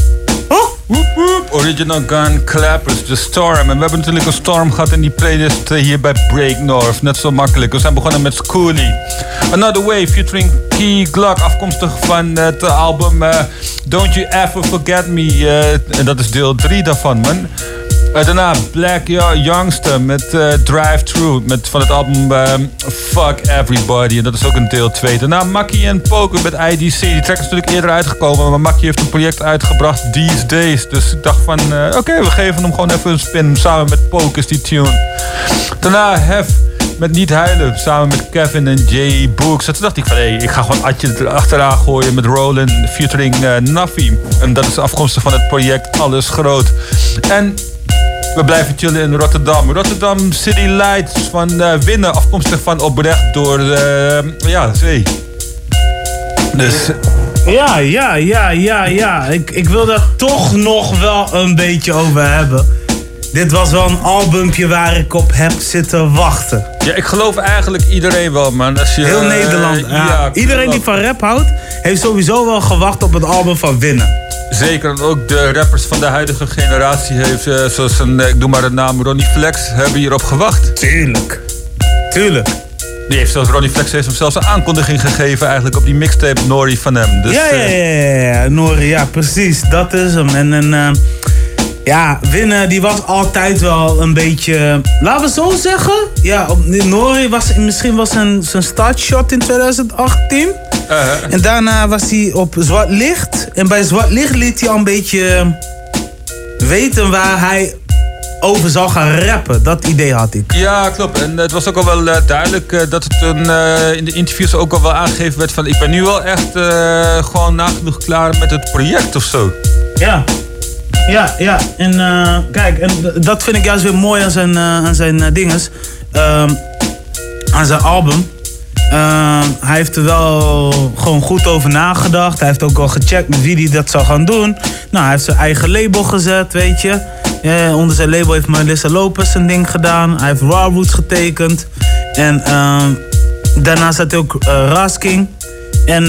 Original Gun Clappers, The Storm. En we hebben natuurlijk een storm gehad in die playlist eh, hier bij Break North. Net zo makkelijk. We zijn begonnen met Schoolie. Another Way featuring Key Glock. Afkomstig van het album eh, Don't You Ever Forget Me. eh, en dat is deel 3 daarvan, man. Eh, daarna Black Yo- Youngster met eh, Drive Through met, van het album ehm, Fuck Everybody. En dat is ook een deel 2. Daarna Makkie en Poker met IDC. Die track is natuurlijk eerder uitgekomen. Maar Makkie heeft een project uitgebracht, These Days. Dus ik dacht van, eh, oké, we geven hem gewoon even een spin. Samen met Pokers, die tune. Daarna Hef met Niet Huilen. Samen met Kevin en Jay Books. En toen dacht ik van, hé, ik ga gewoon Atje erachteraan gooien met Roland featuring Nafi. En dat is afkomstig van het project Alles Groot. En we blijven chillen in Rotterdam. Rotterdam City Lights van eh, Winnen, afkomstig van Oprecht door eh, ja, Zee. Dus Ja, ja, ja, ja, ja. Ik, ik wil er toch nog wel een beetje over hebben. Dit was wel een albumpje waar ik op heb zitten wachten. ja, ik geloof eigenlijk iedereen wel, man. Als je, Heel eh, Nederland. ja. ja, Iedereen die van rap houdt, heeft sowieso wel gewacht op het album van Winnen. Zeker, ook de rappers van de huidige generatie heeft, eh, zoals een, eh, ik noem maar de naam Ronnie Flex, hebben hierop gewacht. Tuurlijk. Tuurlijk. Die heeft zelfs, Ronnie Flex heeft hem zelfs een aankondiging gegeven eigenlijk op die mixtape Nori van hem. Dus, ja, ja, ja, ja, ja, Nori, ja, precies. Dat is hem. En, en eh, ja, Winnen, die was altijd wel een beetje, laten we zo zeggen. Ja, Nori was misschien was zijn, zijn startshot in 2018. En daarna was hij op Zwart Licht. En bij Zwart Licht liet hij al een beetje weten waar hij over zou gaan rappen. Dat idee had ik. Ja, klopt. En het was ook al wel eh, duidelijk eh, dat het een, eh, in de interviews ook al wel aangegeven werd van ik ben nu wel echt gewoon nagenoeg klaar met het project of zo. Ja. Ja, ja. En eh, kijk, en dat vind ik juist weer mooi aan zijn, eh, aan zijn eh, dinges. Ehm, aan zijn album. Ehm, hij heeft er wel gewoon goed over nagedacht. Hij heeft ook al gecheckt met wie hij dat zou gaan doen. Nou, hij heeft zijn eigen label gezet, weet je. Onder zijn label heeft Melissa Lopez een ding gedaan. Hij heeft Raw Roots getekend. En ehm, daarnaast had hij ook Rasking. En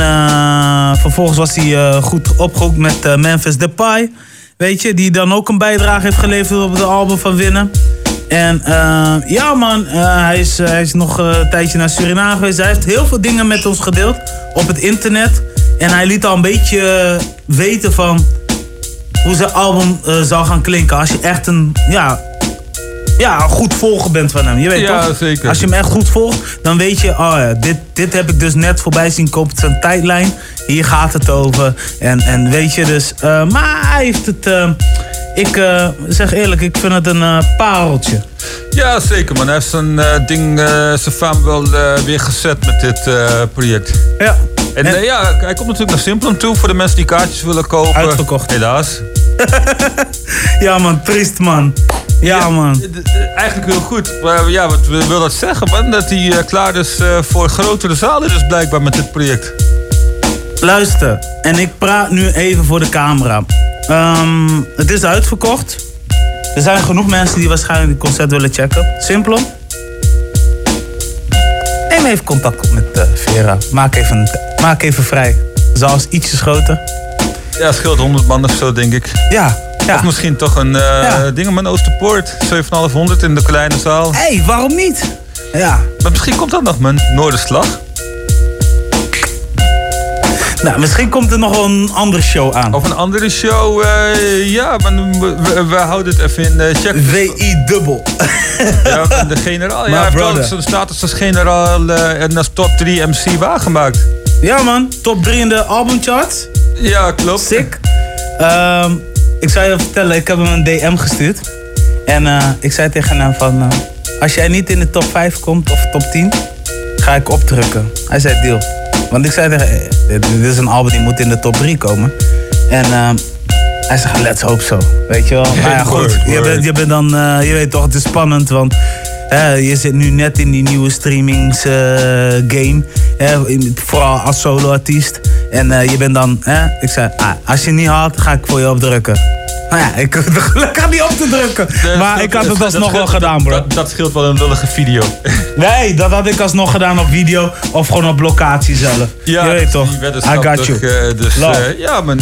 vervolgens was hij goed opgehoekt met Memphis Depay. Weet je, die dan ook een bijdrage heeft geleverd op het album van Winnen. En eh, ja man, eh, hij, is, hij is nog eh, een tijdje naar Suriname geweest. Hij heeft heel veel dingen met ons gedeeld op het internet. En hij liet al een beetje eh, weten van hoe zijn album eh, zou gaan klinken. Als je echt een, ja, ja, goed volger bent van hem. Je weet Ja, toch? zeker. Als je hem echt goed volgt, dan weet je, oh ja, dit, dit heb ik dus net voorbij zien komen op zijn tijdlijn. Hier gaat het over. En, en weet je dus, eh, maar hij heeft het, eh, ik eh, zeg eerlijk, ik vind het een pareltje. Ja, zeker man. Hij heeft zijn ding, zijn faam wel weer gezet met dit project. Ja. En, ja, hij komt natuurlijk naar Simplon toe voor de mensen die kaartjes willen kopen. Uitverkocht. Helaas. Ja man, triest man. Ja, man. Eigenlijk heel goed. Maar ja, wat wil dat zeggen man? Dat hij klaar is voor grotere zalen dus blijkbaar met dit project. Luister, en ik praat nu even voor de camera. Ehm, het is uitverkocht. Er zijn genoeg mensen die waarschijnlijk het concert willen checken. Simpel. Neem even contact op met eh, Vera. Maak even, maak even vrij. Zelfs ietsjes groter. Ja, het scheelt 100 man of zo, denk ik. Ja. ja. Of misschien toch een eh ding met Oosterpoort. 7500 in de kleine zaal. Hé, hey, waarom niet? Ja. Maar misschien komt dat nog, man. Noorderslag. Nou, misschien komt er nog wel een andere show aan. Of een andere show. eh, ja, maar we, we- we houden het even in check. VI dubbel. Ja, de generaal. My Ja, hij heeft wel brother. zijn status als generaal eh, en als top 3 MC waargemaakt. Ja man, top 3 in de albumcharts. Ja, klopt. Sick. Ehm, ik zou je vertellen, ik heb hem een DM gestuurd. En eh, ik zei tegen hem van... als jij niet in de top 5 komt of top 10, ga ik opdrukken. Hij zei deal. Want ik zei tegen eh, dit, dit is een album die moet in de top 3 komen. En ehm, hij zegt, let's hope so. Weet je wel? Maar ja, goed. Word, Je bent, je bent dan, eh, je weet toch, het is spannend. Want je zit nu net in die nieuwe streamings eh, game. Vooral als solo-artiest. En eh, je bent dan, hè, ik zei, ah, als je het niet haalt, ga ik voor je opdrukken. Nou ja, ik hoef gelukkig niet op te drukken. maar ik had het alsnog wel gedaan, bro. Dat, dat scheelt wel een lullige video. Nee, dat had ik alsnog gedaan op video of gewoon op locatie zelf. Ja, je weet toch? die I got you. eh, dus eh, ja, man.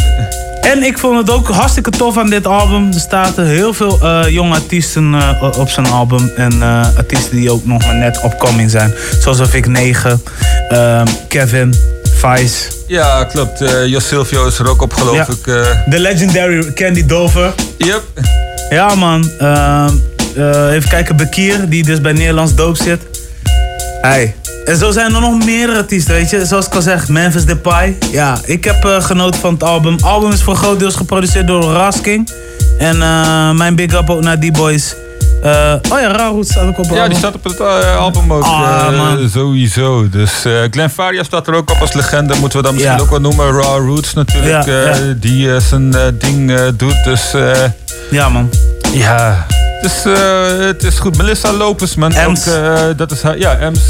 En ik vond het ook hartstikke tof aan dit album. Er staan heel veel eh, jonge artiesten op zijn album. En artiesten die ook nog maar net opkoming zijn. Zoals Vic 9, ehm, Kevin, Vice. Ja, klopt. Eh Jos Silvio is er ook op, geloof Ja. ik. eh. The legendary Candy Dover. Yep. Ja man, Ehm, eh, even kijken, Bekir, die dus bij Nederlands Doop zit. Hey. En zo zijn er nog meerdere artiesten, weet je. Zoals ik al zeg, Memphis Depay. Ja, ik heb genoten van het album. Het album is voor groot deels geproduceerd door Rasking. En mijn big up ook naar die boys. Eh, oh ja, Raroot staat ook op het Ja, album. die staat op het eh, album ook. Ah, eh. Sowieso. Dus eh Glenn Faria staat er ook op als legende. Moeten we dan misschien Ja. ook wel noemen. Raw Roots natuurlijk. Ja, eh, ja. Die eh, zijn eh, ding eh, doet. Dus eh, Ja man. ja. Dus eh, het is goed. Melissa Lopez, man. Ems. Ook, eh, dat is haar. Ja, Ems.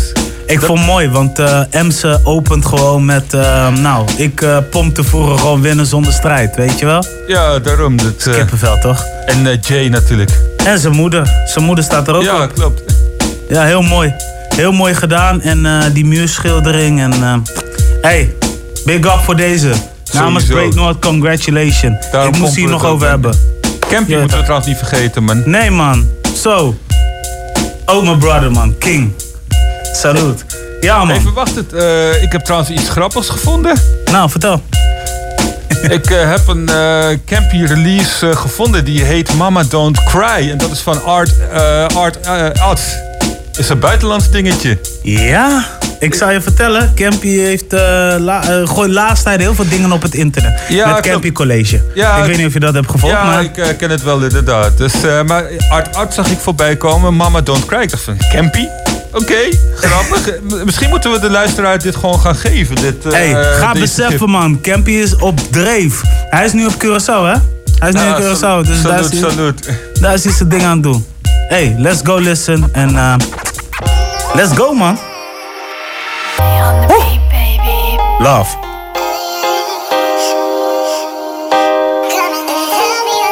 Ik vond het mooi, want eh Emse opent gewoon met... eh, nou, ik eh pomp tevoren gewoon winnen zonder strijd, weet je wel? Ja, daarom. Dat, eh, Kippenvel, toch? En eh, Jay natuurlijk. En zijn moeder. Zijn moeder staat er ook Ja, op. klopt. Ja, heel mooi. Heel mooi gedaan. En eh, die muurschildering. En, eh, hey, big up voor deze. Namens. Great North, congratulations. Daarom ik moest hier nog over hebben. Campy Ja, moeten we trouwens niet vergeten, man. Nee, man. Zo. Oh, mijn brother, man. King. Salut. Ja, man. Even wacht het. eh, ik heb trouwens iets grappigs gevonden. Nou, vertel. ik eh, heb een eh, Campy release eh, gevonden die heet Mama Don't Cry. En dat is van Art, Art Arts. Is een buitenlands dingetje. Ja, ik zou je vertellen. Campy heeft uh, la, uh, laatst tijd heel veel dingen op het internet. Ja, met. Campy College. Ja, ik weet niet of je dat hebt gevolgd, ja, maar... ik ken het wel inderdaad. Dus, maar Art Art zag ik voorbij komen. Mama Don't Cry. Ik dacht van, Campy? Oké, grappig. Misschien moeten we de luisteraar dit gewoon gaan geven. Dit, eh, hey, ga beseffen tip. man, Campy is op dreef. Hij is nu op Curaçao, hè? Hij is nu in Curaçao, salut, dus daar is, salut, hij, daar is hij zijn ding aan het doen. Hey, let's go listen en uh, let's go man. Woe. Love.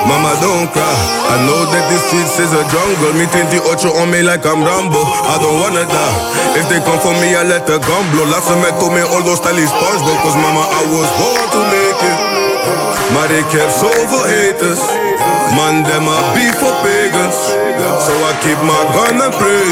Mama don't cry. I know that this streets is a jungle. Me 28 on me like I'm Rambo. I don't wanna die. If they come for me, I let the gun blow. Laat ze me komen, all those stylish SpongeBob. Cause mama, I was born to make it. Maar ik heb zoveel haters. Man, them a beef for pagans. So I keep my gun and pray.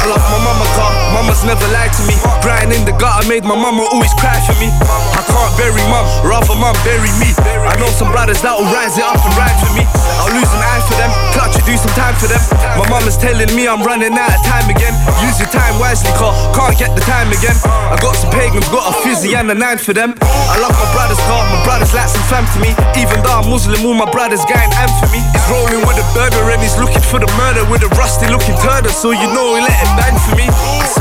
I love my mama car, mama's never lied to me. Crying in the gutter made my mama always cry for me. I can't bury mum, rather mum bury me. I know some brothers that will rise it up and ride for me. I'll lose an eye for them, clutch it, do some time for them. My mama's telling me I'm running out of time again. Use your time wisely, car, can't get the time again. I got some pagans, got a fizzy and a nine for them. I love my brothers, car, my brothers like some fam to me. Even though I'm Muslim, all my brothers going am for me. He's rolling with a burger and he's looking for the murder with a rusty looking turtle, so you know he let it bang for me.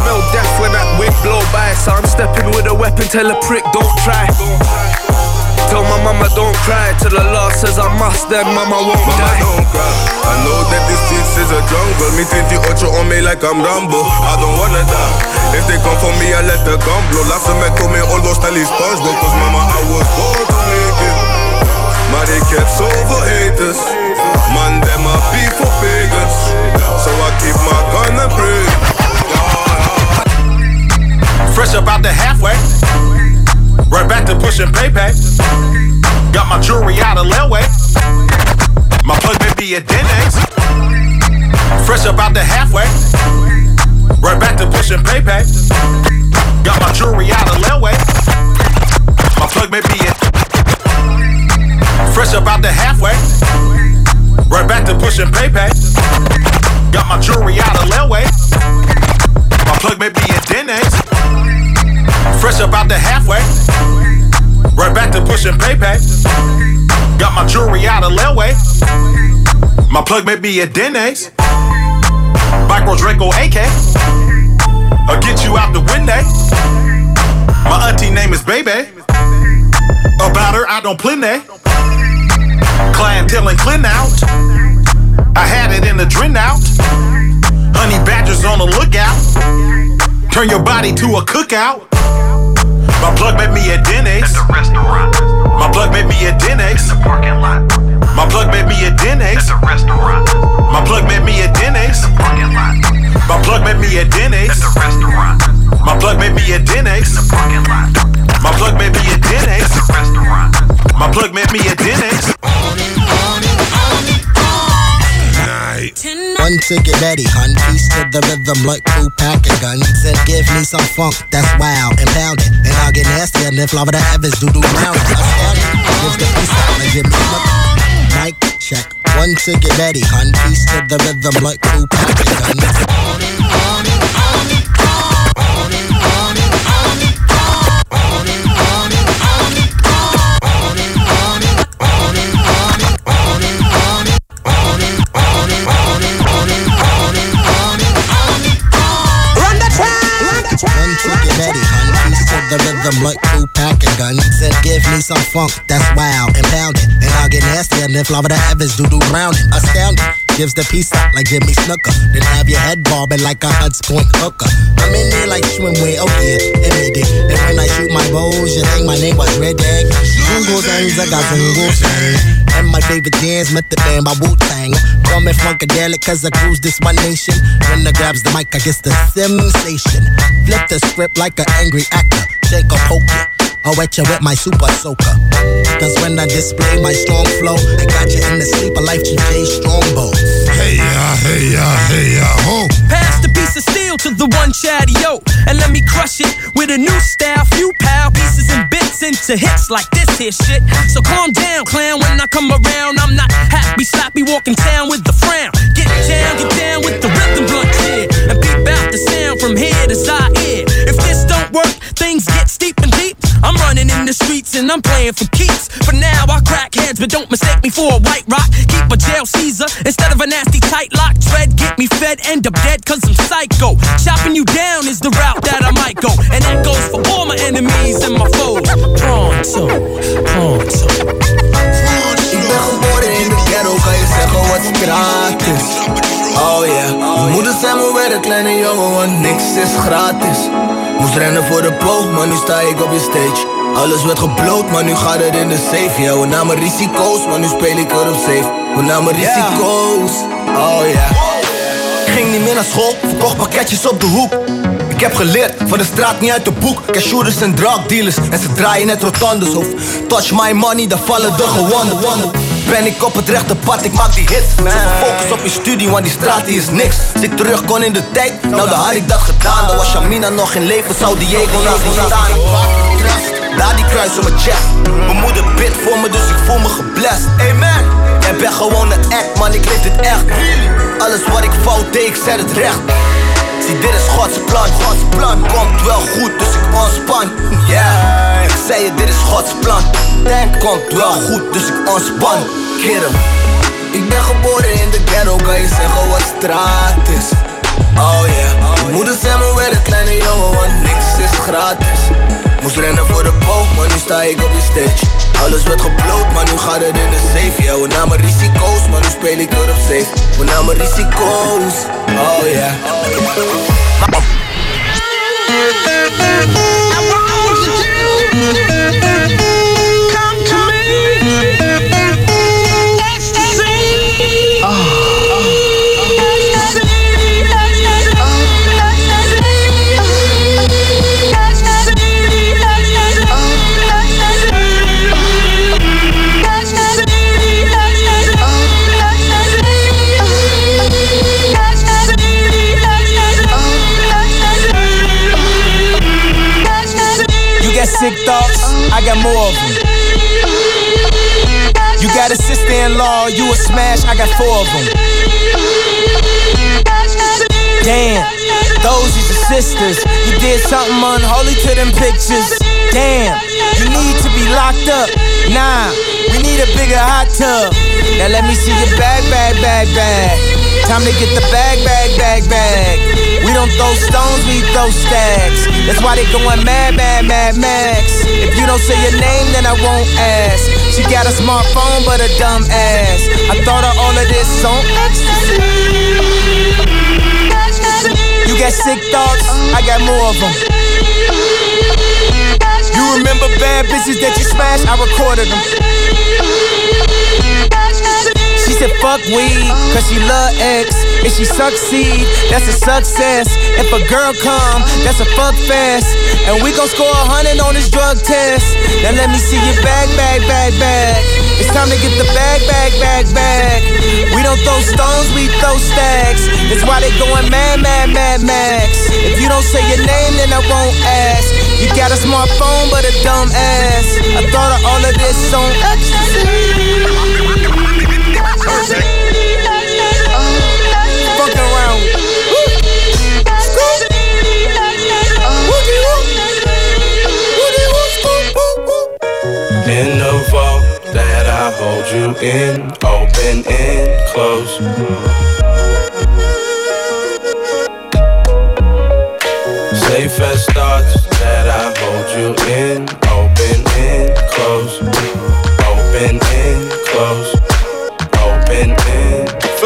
Smell death when that wind blow by, so I'm stepping with a weapon, tell a prick don't try. Tell my mama don't cry till the law says I must, then mama won't Mama die. don't cry. I know that this streets is a jungle. Me 28 on me like I'm Rambo. I don't wanna die. If they come for me, I let the gun blow. Laat ze me komen, all those stylish SpongeBob. Cause mama, I was born to make it. Maar ik heb zoveel haters. Man, them a beef for pagans. So I keep my gun and pray. Fresh up out the halfway. Right back to pushing PayPay. Got my jewelry out of Lelway. My plug may be a Denny's. Fresh up out the halfway. Right back to pushing PayPay. Got my jewelry out of Lelway. My plug may be a Fresh up out the halfway. Right back to pushing PayPay. Got my jewelry out of Lelway. My plug may be a Denny's. Fresh up out the halfway. Right back to pushing PayPay. Got my jewelry out of Lelway. My plug may be a Denny's. Micro Draco AK. I'll get you out the window. My auntie name is Baby. About her, I don't plenty. Clientele and clean out. I had it in the drain out. Honey badgers on the lookout. Turn your body to a cookout. My plug made me a Denny's. At the restaurant. My plug made me a Denny's. In the parking lot. My plug made me a Denny's. At the restaurant. My plug made me a Denny's. In the parking lot. My plug made me a Denny's. At the restaurant. My plug made me a Denny's. In the parking lot. My plug made me a Denny's. At the restaurant. My plug made me a Denny's. One to ticket ready, hun. Piece to the rhythm like two pack of guns. Said, give me some funk that's wild and pound it. And I'll get nasty and then Florida Evans do do round it. Gives the peace out like Jimmy Smith. Mic check. One to get ready, hun. Piece to the rhythm like cool pack of guns. Run ready, hun. Piece to the rhythm like cool pack guns. Said give me some funk, that's wild and pounded. And I'll get nasty and lava the heavens do do round it. Astounding. Gives the peace up like Jimmy Snooker. Then have your head bobbing like a Huds Point hooker. I'm in there like swimwear, oh yeah, admit it. And when I shoot my bows, you think my name was Red Egg. Zungo things, I got Zungo thing. And my favorite jams, met the band by Wu Tang. Call me Funkadelic, cause I cruise this one nation. When I grabs the mic, I guess the sensation. Flip the script like an angry actor. Shake or poke ya. I'll wet you with my super soaker. Cause when I display my strong flow, I got you in the sleeper life, GJ Strongbow. Hey ya, hey ya, hey ya, ho. Pass the piece of steel to the one chatty yo, and let me crush it with a new style. Few pal pieces and bits into hits like this here shit. So calm down, clown. When I come around, I'm not happy, sloppy, walking town with the frown. Get down, get down with the rhythm blunt kid, and peep out the sound from here to Zaire. I'm running in the streets and I'm playing for keeps. For now, I crack heads, but don't mistake me for a white rock. Keep a jail Caesar instead of a nasty tight lock. Tread, get me fed, end up dead, cause I'm psycho. Chopping you down is the route that I might go. And that goes for all my enemies and my foes. Pronto, pronto. Oh yeah, moeder zei me weer kleine jongen, want niks is gratis. Moest rennen voor de poog, maar nu sta ik op je stage. Alles werd gebloot, maar nu gaat het in de safe. Ja, we namen risico's, maar nu speel ik er op safe. We namen risico's, oh yeah. Ik ging niet meer naar school, verkocht pakketjes op de hoek. Ik heb geleerd van de straat niet uit de boek. Cashouders en drug dealers en ze draaien net rotondes. Of touch my money, dan vallen de gewonden. Ben ik op het rechte pad, ik maak die hits. Zoveel focus op je studie, want die straat die is niks. Ik terug kon in de tijd, nou dan had ik dat gedaan. Dan was Shamina nog in leven, zou Diego nog niet staan. Daar die kruis op mijn chest. Mijn moeder bidt voor me, dus ik voel me geblest. Amen. Jij bent gewoon een act, man, ik leef dit echt. Alles wat ik fout deed, ik zet het recht. Zie, dit is Gods plan, Gods plan Komt wel goed, dus ik ontspan. Yeah, ik zei je, dit is Gods plan. Denk, komt wel goed, dus ik ontspan. Hem Ik ben geboren in de ghetto, kan je zeggen wat straat is? Oh yeah, mijn moeder zei me weer een kleine jongen, want niks is gratis. Moest rennen voor de boog, maar nu sta ik op je stage alles werd gebloot, maar nu gaat het in de safe. Ja, we namen risico's, maar nu speel ik er op safe. We namen risico's, oh yeah Got more of them. You got a sister-in-law, you a smash, I got four of them. Damn, those is your sisters. You did something unholy to them pictures. Damn, you need to be locked up. Nah, we need a bigger hot tub. Now let me see your bag, bag, bag, bag. Time to get the bag, bag, bag, bag. We don't throw stones, we throw stacks. That's why they going mad, mad, mad, max. If you don't say your name, then I won't ask. She got a smartphone, but a dumb ass. I thought of all of this on ecstasy. You got sick thoughts, I got more of them. You remember bad bitches that you smashed? I recorded them. Said fuck weed, cause she love X. If she succeed, that's a success. If a girl come, that's a fuck fest. And we gon' score a hundred on this drug test. Now let me see your bag, bag, bag, bag. It's time to get the bag, bag, bag, bag. We don't throw stones, we throw stacks. That's why they going mad, mad, mad, max. If you don't say your name, then I won't ask. You got a smartphone, but a dumb ass. I thought of all of this on ecstasy. In the vault that I hold you in, open and close. Safe as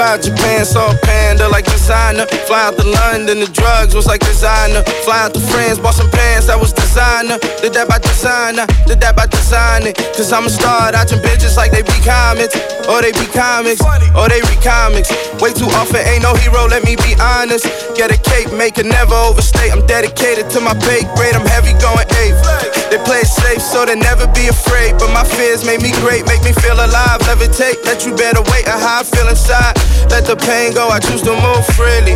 out Japan, saw a panda like designer. Fly out to London, the drugs was like designer. Fly out to France, bought some pants that was designer. Did that by designer, did that by designing. Cause I'm a star, dodging bitches like they be comics. Or they be comics, or they read comics. Way too often, ain't no hero, let me be honest. Get a cake, make it never overstate. I'm dedicated to my bake grade, I'm heavy going eighth. They play it safe, so they never be afraid. But my fears make me great, make me feel alive. Levitate, let you better wait, and how I feel inside. Let the pain go, I choose to move freely.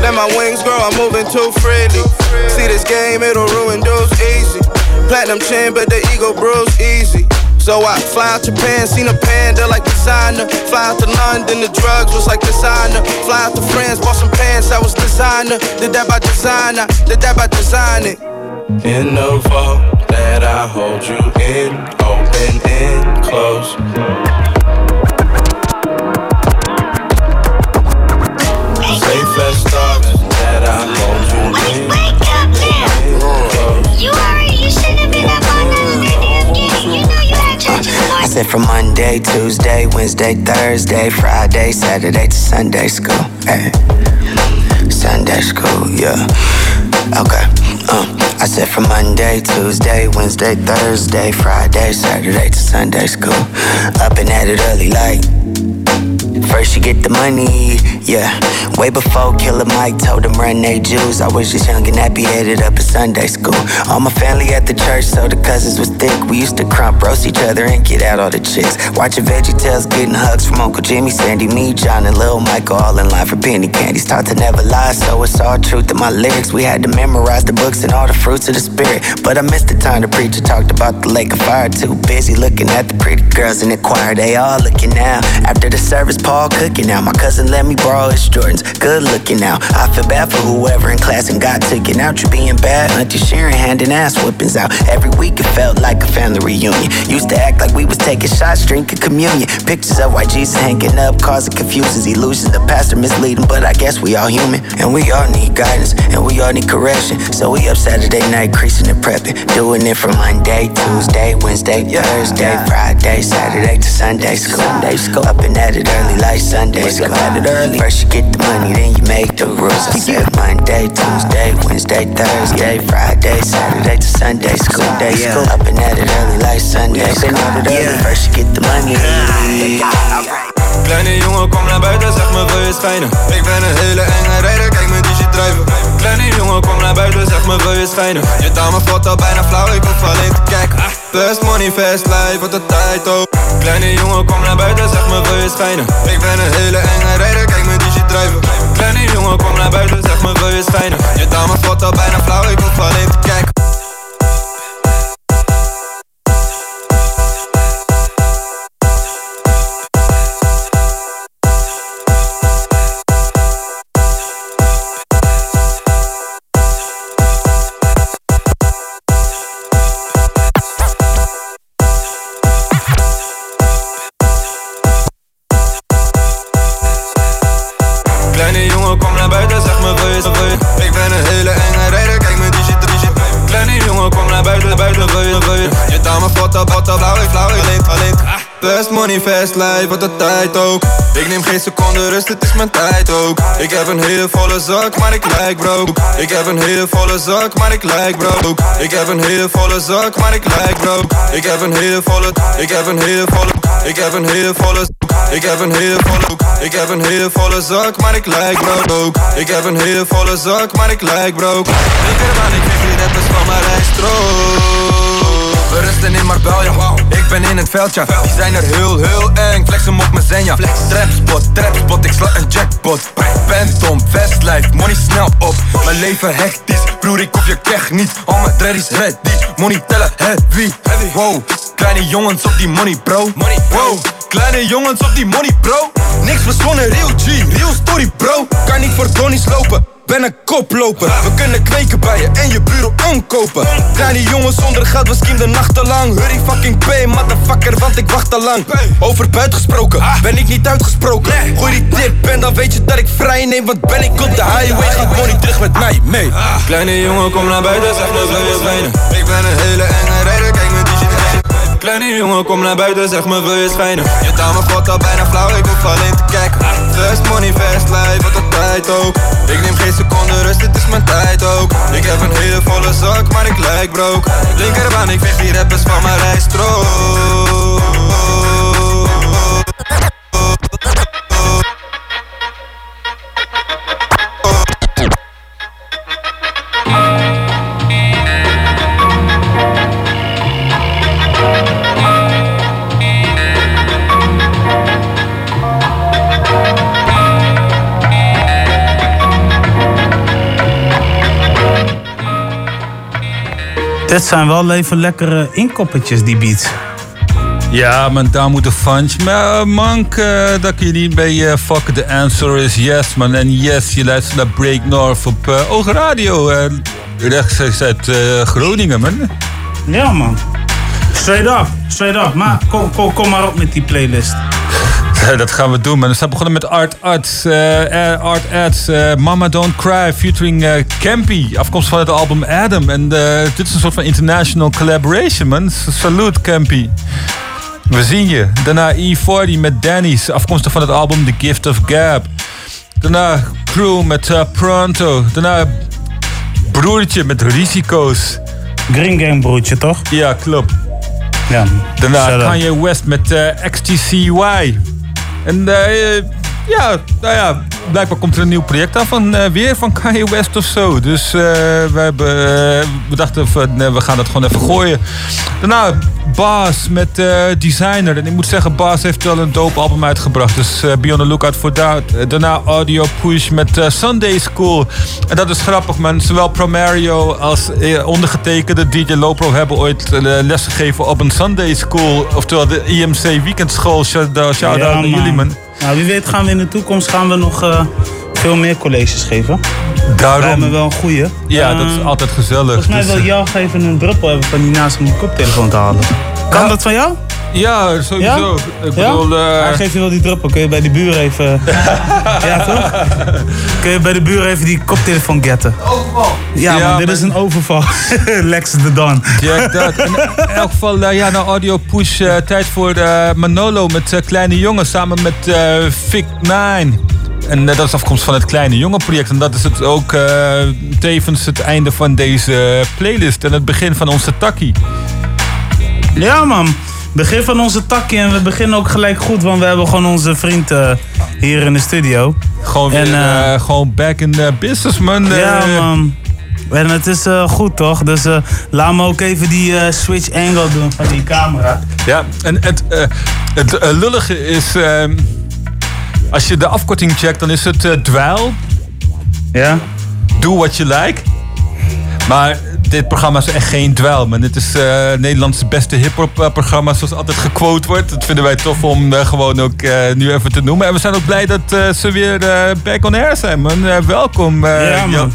Let my wings grow, I'm moving too freely. See this game, it'll ruin dudes easy. Platinum chin, but the ego bruise easy. So I fly out Japan, seen a panda like designer. Fly out to London, the drugs was like designer. Fly out to France, bought some pants I was designer. Did that by designer, did that by designing. In the vault that I hold you in, open and close. Safe as that I hold you in. Wake up now! You already, you shouldn't have been up all night You know you had church in the I said from Monday, Tuesday, Wednesday, Thursday, Friday, Saturday to Sunday school. Hey. Sunday school, yeah. Okay. Um, I said from Monday, Tuesday, Wednesday, Thursday, Friday, Saturday to Sunday school. Up and at it early like. First you get the money, yeah. Way before Killer Mike told them run they Jews. I was just young and happy headed up at Sunday school. All my family at the church, so the cousins was thick. We used to crump roast each other and get out all the chicks. Watching Veggie Tales, getting hugs from Uncle Jimmy, Sandy, me, John, and Lil Michael, all in line for penny candies. Taught to never lie, so it's all truth in my lyrics. We had to memorize the books and all the fruits of the spirit. But I missed the time the preacher talked about the lake of fire. Too busy looking at the pretty girls in the choir. They all looking now. After the service, Paul cooking now. My cousin let me borrow his Jordans. Good looking now. I feel bad for whoever in class and got taken out. You being bad, Auntie Sharon handing ass whippings out. Every week it felt like a family reunion. Used to act like we was taking shots, drinking communion. Pictures of white Jesus hanging up, causing confusions, illusions. The pastor misleading, but I guess we all human. And we all need guidance, and we all need correction. So we up Saturday night, creasing and prepping. Doing it from Monday, Tuesday, Wednesday, Thursday, Friday, Saturday to Sunday school. Sunday school. Up and at it early like Sunday school. At it early. First you get the money, then you make the rules. I said Monday, Tuesday, Wednesday, Thursday, Friday, Saturday to Sunday school. Day school. Up and at it early like Sunday school. At it early. First you get the money, then you Kleine jongen, kom naar buiten, zeg me wil je schijnen Ik ben een hele enge rijder, kijk me die shit Kleine jongen, kom naar buiten, zeg me wil je schijnen Je dame valt al bijna flauw, ik hoef alleen te kijken. Best money, fast life, wat de tijd ook. Kleine jongen, kom naar buiten, zeg me wil je schijnen Ik ben een hele enge rijder, kijk me die shit drijven. Kleine jongen, kom naar buiten, zeg me wil je schijnen Je dame valt al bijna flauw, ik hoef alleen te kijken Best money, fast life, wat de tijd ook Ik neem geen seconde rust, het is mijn tijd ook Ik heb een hele volle zak, maar ik lijk broke Ik heb een hele volle zak, maar ik lijk broke Ik heb een hele volle zak, maar ik lijk broke Ik heb een hele volle, ik heb een hele volle Ik heb een hele volle ik heb een hele volle, ik heb een hele volle zak, maar ik lijk broke. Ik heb een hele volle zak, maar ik lijk broke. Ik kreeg die rappers van mijn. We rusten in Marbella, ben in het veld, ja Die zijn er heel, heel eng, flex hem op mijn zenja. Trapspot, trapspot, ik sla een jackpot. Fast life, money snel op. Mijn leven hectisch, broer ik hoef je kech niet. Al mijn dreadies ready, money tellen heavy. Wow, kleine jongens op die money bro. Wow, kleine jongens op die money bro. Niks verzonnen, real G, real story bro. Kan niet voor Donnie's lopen ben een koploper We kunnen kweken bij je en je buren omkopen Kleine jongens zonder geld, we schiemen de nachten lang Hurry fucking pay, motherfucker want ik wacht al lang. Over buit gesproken, ben ik niet uitgesproken. Gooi die tip en dan weet je dat ik vrij neem, want ben ik op de highway, gaat money terug met mij mee. Kleine jongen, kom naar buiten, zeg me wil je schijnen. Ik ben een hele enge rijder, kijk Kleine jongen, kom naar buiten, zeg me wil je schijnen. Je taal me god al bijna flauw, ik hoef alleen te kijken. Fast money, fast life, wat de tijd ook. Ik neem geen seconde rust, dit is mijn tijd ook. Ik heb een hele volle zak, maar ik lijk broke. Linkerbaan, ik veeg die rappers van mijn rijstrook. Dit zijn wel even lekkere inkoppertjes, die beats. Ja, man, daar moet de funch. Maar uh, mank, uh, dat kun je niet bij uh, Fuck the Answer is Yes, man. En yes, je luistert naar Break North op uh, Oog Radio. rechtstreeks uit Groningen, man. Ja, man. Straight up, straight up. Maar kom, kom, kom maar op met die playlist. Dat gaan we doen, man. We zijn begonnen met Art Arts, uh, Art Arts, uh, Mama Don't Cry, featuring uh, Campy, afkomstig van het album Adam. En dit is een soort van international collaboration, man. Salut, Campy. We zien je. Daarna E40 met Danny's, afkomstig van het album The Gift of Gab. Daarna Crew met Pronto. Daarna Broertje met Risico's. Green Gang broertje, toch? Ja, klopt. Ja. Daarna Kanye West met XTCY. And uh, ja, nou ja, blijkbaar komt er een nieuw project aan van uh, weer van Kanye West of zo. Dus uh, we, hebben, we dachten van we gaan dat gewoon even gooien. Daarna Baas met Designer. En ik moet zeggen, Baas heeft wel een dope album uitgebracht. Dus be on the lookout voor dat. daarna Audio Push met Sunday School. En dat is grappig man. Zowel Promario als ondergetekende DJ Lopro hebben ooit lesgegeven op een Sunday School. Oftewel de IMC Weekendschool. Shout-out ja, naar jullie man. Nou, wie weet gaan we in de toekomst gaan we nog uh, veel meer colleges geven. Daarom. Lijkt me wel een goeie. Ja, uh, dat is altijd gezellig. Volgens mij dus, wil jou even een druppel hebben van die naast om die koptelefoon te halen. Kan Ja. dat van jou? Ja, sowieso. Ja? Ik Ja? bedoel... eh, Hij geeft je wel die druppel. Kun je bij de buur even... ja, toch? Kun je bij de buur even die koptelefoon getten? Ja, Ja, man, dit is een overval. Lex de Don. Jack dat. In elk geval, eh, ja, naar Audio Push. eh, tijd voor Manolo met Kleine Jongen samen met eh Vic 9. En dat is afkomst van het Kleine Jongen project. En dat is het ook eh, tevens het einde van deze playlist. En het begin van onze takkie. Ja, man. Begin van onze takje en we beginnen ook gelijk goed, want we hebben gewoon onze vriend eh, hier in de studio. Gewoon weer, En, eh, eh, gewoon back in the business, man. Ja, man. En het is goed, toch? Dus laat me ook even die switch angle doen van die camera. Ja, en het, het lullige is... ehm, als je de afkorting checkt, dan is het dweil. Ja. Do what you like. Maar dit programma is echt geen dweil, man. Dit is eh Nederlands beste hip-hop eh, programma, zoals altijd gequote wordt. Dat vinden wij tof om eh, gewoon ook eh, nu even te noemen. En we zijn ook blij dat eh, ze weer eh, back on air zijn, man. Welkom. eh, Ja, man. Jan.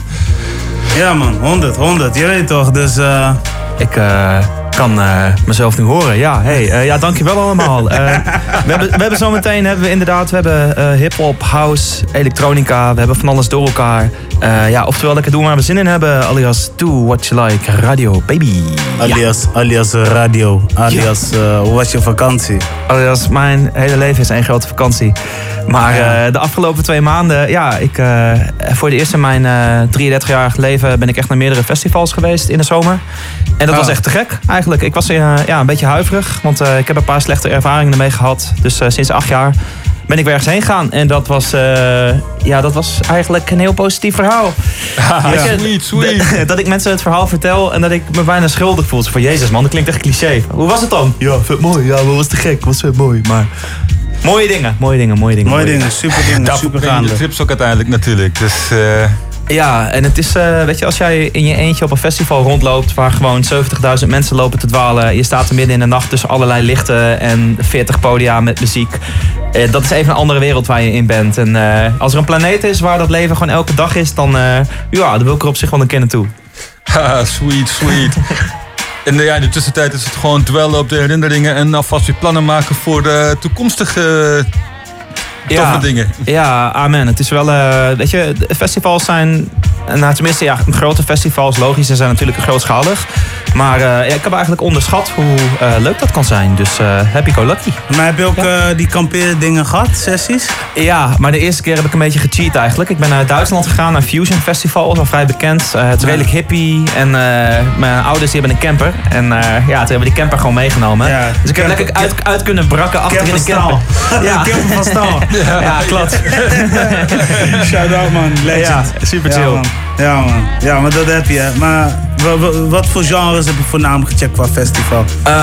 Ja, man. 100, 100. Je weet toch, dus... eh, Ik eh, kan eh, mezelf nu horen. Ja, hey, eh, ja, dankjewel allemaal. Eh, we, hebben, we hebben zometeen hebben we inderdaad, we hebben eh, hip-hop, house, elektronica. We hebben van alles door elkaar. Eh, ja, oftewel lekker doen waar we zin in hebben. Alias do what you like, radio, baby. alias, alias radio. Alias, hoe was je vakantie? Alias, mijn hele leven is één grote vakantie. Maar Ja. eh, de afgelopen twee maanden, ja, ik, eh, voor de eerste in mijn eh 33-jarig leven ben ik echt naar meerdere festivals geweest in de zomer. En dat was echt te gek eigenlijk. Ik was ja, een beetje huiverig, want ik heb een paar slechte ervaringen ermee gehad. Dus sinds acht jaar ben ik weer ergens heen gegaan. En dat was, eh, ja, dat was eigenlijk een heel positief verhaal. Weet je, sweet, sweet. Dat, dat ik mensen het verhaal vertel en dat ik me bijna schuldig voel. Zo Van jezus man, dat klinkt echt cliché. Hoe was het dan? Ja, vet mooi. Ja, wat was te gek. Was vet mooi. Maar mooie dingen, mooie dingen, mooie dingen. Mooie dingen, super dingen, super gaande. de trips ook uiteindelijk natuurlijk. Dus eh, Ja, en het is, eh, weet je, als jij in je eentje op een festival rondloopt waar gewoon 70.000 mensen lopen te dwalen. Je staat er midden in de nacht tussen allerlei lichten en 40 podia met muziek. Eh, dat is even een andere wereld waar je in bent. En eh, als er een planeet is waar dat leven gewoon elke dag is, dan, ja, dan wil ik er op zich wel een keer naartoe. haha, sweet, sweet. En ja, in de tussentijd is het gewoon dwellen op de herinneringen en alvast weer plannen maken voor de toekomstige toffe dingen. Ja, amen. Het is wel, eh, weet je, festivals zijn, nou tenminste ja, grote festivals, logisch, ze zijn natuurlijk grootschalig. Maar eh, ja, ik heb eigenlijk onderschat hoe eh, leuk dat kan zijn. Dus eh, happy go lucky. Maar heb je ook eh, die kampeerdingen gehad, sessies? Ja, maar de eerste keer heb ik een beetje gecheat eigenlijk. Ik ben naar Duitsland gegaan, naar Fusion Festival, wel vrij bekend. Eh, het is redelijk hippie en eh, mijn ouders die hebben een camper. En eh, ja, toen hebben we die camper gewoon meegenomen. dus ik heb lekker uit, uit kunnen brakken achter in de Camper camper. staal. Camper van staal. Ja, ja klopt. Shout out man, legend. Ja, super chill. Ja man, you ja, man. ja maar dat heb je. Maar wa- wa- wat voor genres heb je voornamelijk gecheckt qua festival? Eh,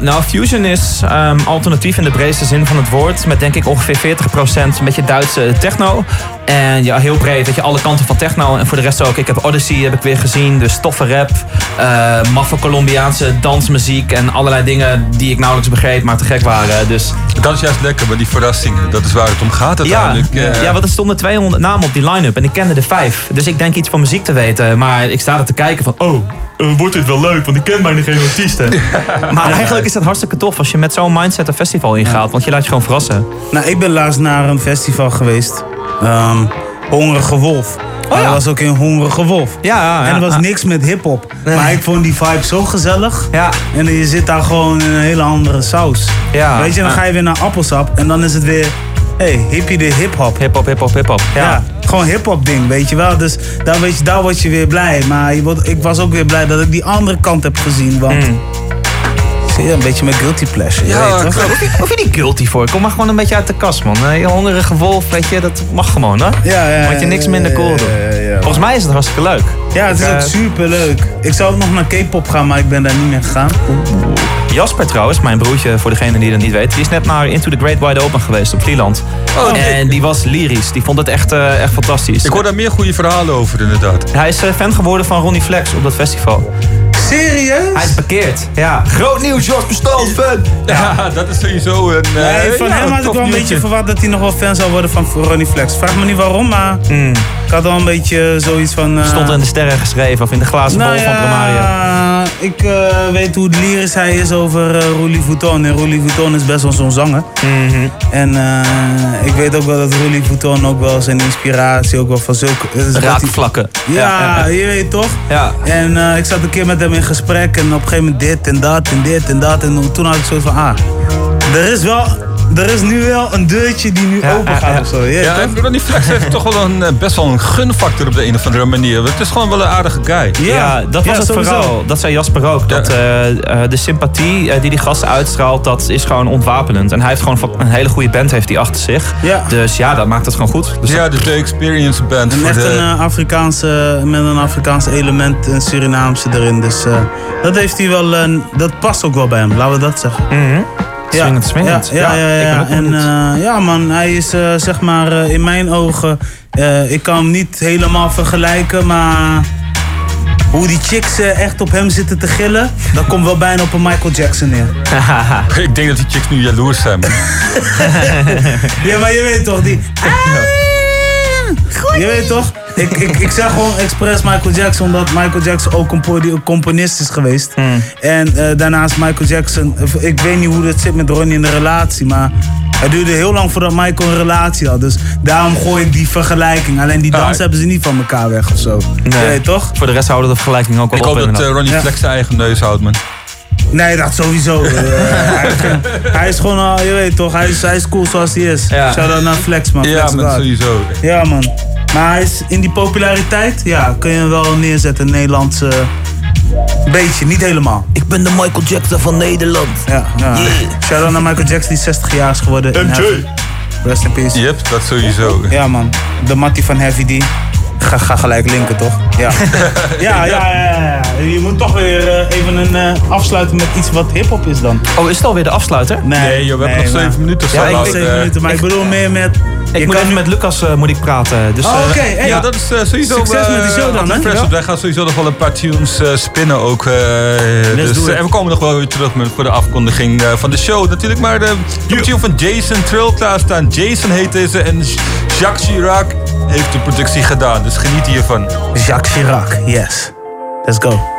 nou, Fusion is ehm, alternatief in de breedste zin van het woord. Met denk ik ongeveer 40% een beetje Duitse techno. En ja, heel breed, weet je, alle kanten van techno. En voor de rest ook, ik heb Odyssey heb ik weer gezien. Dus toffe rap, eh maffe Colombiaanse dansmuziek. En allerlei dingen die ik nauwelijks begreep, maar te gek waren. Dus Dat is juist lekker, maar die verrassingen, dat is waar het om gaat ja, uiteindelijk. Eh, ja, want er stonden 200 namen op die line-up en ik kende er vijf. Dus ik denk iets van muziek te weten. Maar ik sta er te kijken van, oh, eh, wordt dit wel leuk? Want ik ken bijna geen artiesten. maar eigenlijk is dat hartstikke tof als je met zo'n mindset een festival ingaat. Want je laat je gewoon verrassen. Nou, ik ben laatst naar een festival geweest. Ehm Hongerige Wolf. Maar dat was ook in Hongerige Wolf. Oh Ja, ja, En er was ja. niks met hip-hop. Maar ik vond die vibe zo gezellig. Ja. En je zit daar gewoon in een hele andere saus. Ja, Weet je, dan ja. ga je weer naar appelsap. En dan is het weer. Hey, hippie de hip-hop. Hip-hop, hip-hop, hip-hop. Ja. Ja. gewoon hip-hop ding, weet je wel. Dus daar, weet je, daar word je weer blij. Maar je wordt, ik was ook weer blij dat ik die andere kant heb gezien. Want. Mm. Zie je, een beetje mijn guilty pleasure. Ja, weet hoef je, hoef je niet guilty voor. Kom maar gewoon een beetje uit de kast, man. Eh, Je hongerige wolf, weet je, dat mag gewoon, hè? Ja, ja, Moet je niks minder cool ja, ja, ja. Volgens mij is het hartstikke leuk. Ja, het is ook eh, super leuk. Ik zou ook nog naar K-pop gaan, maar ik ben daar niet meer gegaan. Jasper trouwens, mijn broertje, voor degene die dat niet weet, die is net naar Into the Great Wide Open geweest op Vlieland. Oh, en die was lyrisch. Die vond het echt, eh, echt fantastisch. Ik hoor daar meer goede verhalen over inderdaad. Hij is eh, fan geworden van Ronnie Flex op dat festival. Serieus? Hij is bekeerd. Ja. Groot nieuws, Jasper Stals fan. Ja, dat is sowieso een... eh, Nee, van ja, hem had ik wel een beetje verwacht dat hij nog wel fan zou worden van Ronnie Flex. Vraag me niet waarom, maar ik had wel een beetje zoiets van... eh, Stond in de sterren geschreven of in de glazen bol nou van Promario. ja, ik eh, weet hoe lyrisch hij is over eh Roelie Vuitton. En Roelie Vuitton is best wel zo'n zanger. Mhm. En eh, ik weet ook wel dat Roelie Vuitton ook wel zijn inspiratie ook wel van zulke... eh, Raakvlakken. Ja, je weet toch? Ja. En eh, ik zat een keer met hem in gesprek en op een gegeven moment dit en dat en dit en dat. En toen had ik zo van, ah, er is wel, er is nu wel een deurtje die nu open gaat of zo. Je weet Ja, en Ronnie Flex heeft toch wel een, eh, best wel een gunfactor op de een of andere manier. Het is gewoon wel een aardige guy. Ja, dat was ja, het sowieso. vooral. Dat zei Jasper ook. Dat eh, eh, de sympathie die die gast uitstraalt, dat is gewoon ontwapenend. En hij heeft gewoon een hele goede band heeft hij achter zich. Ja. Dus ja, dat maakt het gewoon goed. Dus ja, de The Experience Band. En voor echt de, een Afrikaanse, met een Afrikaans element, een Surinaamse erin. Dus eh, dat heeft hij wel, dat past ook wel bij hem, laten we dat zeggen. Mhm. Swingend, swingend. Ja, ja, ja. En eh, ja man, hij is eh, zeg maar eh, in mijn ogen, eh, ik kan hem niet helemaal vergelijken, maar hoe die chicks echt op hem zitten te gillen, dat komt wel bijna op een Michael Jackson neer. Ik denk dat die chicks nu jaloers zijn. Ja, maar je weet toch, die... Je weet toch? Ik, ik, ik zeg gewoon expres Michael Jackson, omdat Michael Jackson ook ook componist is geweest. Hmm. En eh, daarnaast Michael Jackson, eh, ik weet niet hoe dat zit met Ronnie in de relatie, maar het duurde heel lang voordat Michael een relatie had. Dus daarom gooi ik die vergelijking. Alleen die dans hebben ze niet van elkaar weg of zo. Je weet toch? Voor de rest houden de vergelijking ook wel Ik op. hoop dat eh, Ronnie Ja. Flex zijn eigen neus houdt, man. Nee, dat sowieso. Eh, hij, is geen- hij is gewoon, al, je weet toch, hij is, hij is cool zoals hij is. Ja. Shout-out naar Flex, man. Ja, man, sowieso. Ja, man. Maar hij is in die populariteit, ja, kun je hem wel neerzetten in Nederlandse. Beetje, niet helemaal. Ik ben de Michael Jackson van Nederland. Ja, ja. Shout-out naar Michael Jackson die 60 jaar is geworden. MJ. Rest in peace. Yep, dat sowieso. Ja, man. De Mattie van Heavy D. Ga, ga gelijk linken, toch? Ja. ja, ja, ja, ja. Je moet toch weer eh, even een eh, afsluiten met iets wat hip-hop is dan. Oh, is het alweer de afsluiter? Nee, joh, we hebben nog zeven minuten. Ja, zo ik zeven eh, minuten, maar ik, bedoel meer met. Ik je moet even met Lucas eh, moet ik praten. Dus, Oh, eh, oké. Hey, ja, dat is eh, sowieso... Succes met die show dan, hè? fresh, Wij gaan sowieso nog wel een paar tunes spinnen ook. dus, en we komen nog wel weer terug met, voor de afkondiging van de show natuurlijk. Maar de de tune van Jason Trill klaarstaan. Jason heet deze en Jacques Chirac heeft de productie gedaan. Dus geniet hiervan. Jacques Chirac, yes. Let's go.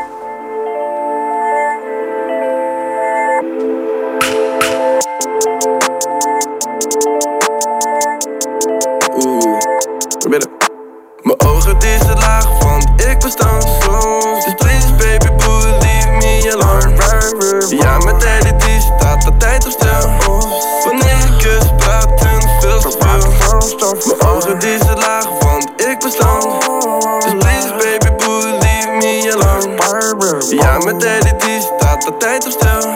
Deze laag, want ik bestaan soms. Dus please baby boo, leave me alone. Ja, met Daddy die staat de tijd op stil. Wanneer ik kus, praten veel te veel. Mijn ogen die ze laag, want ik bestaan. Dus please baby boo, leave me alone. Ja, met Daddy die staat de tijd op stil.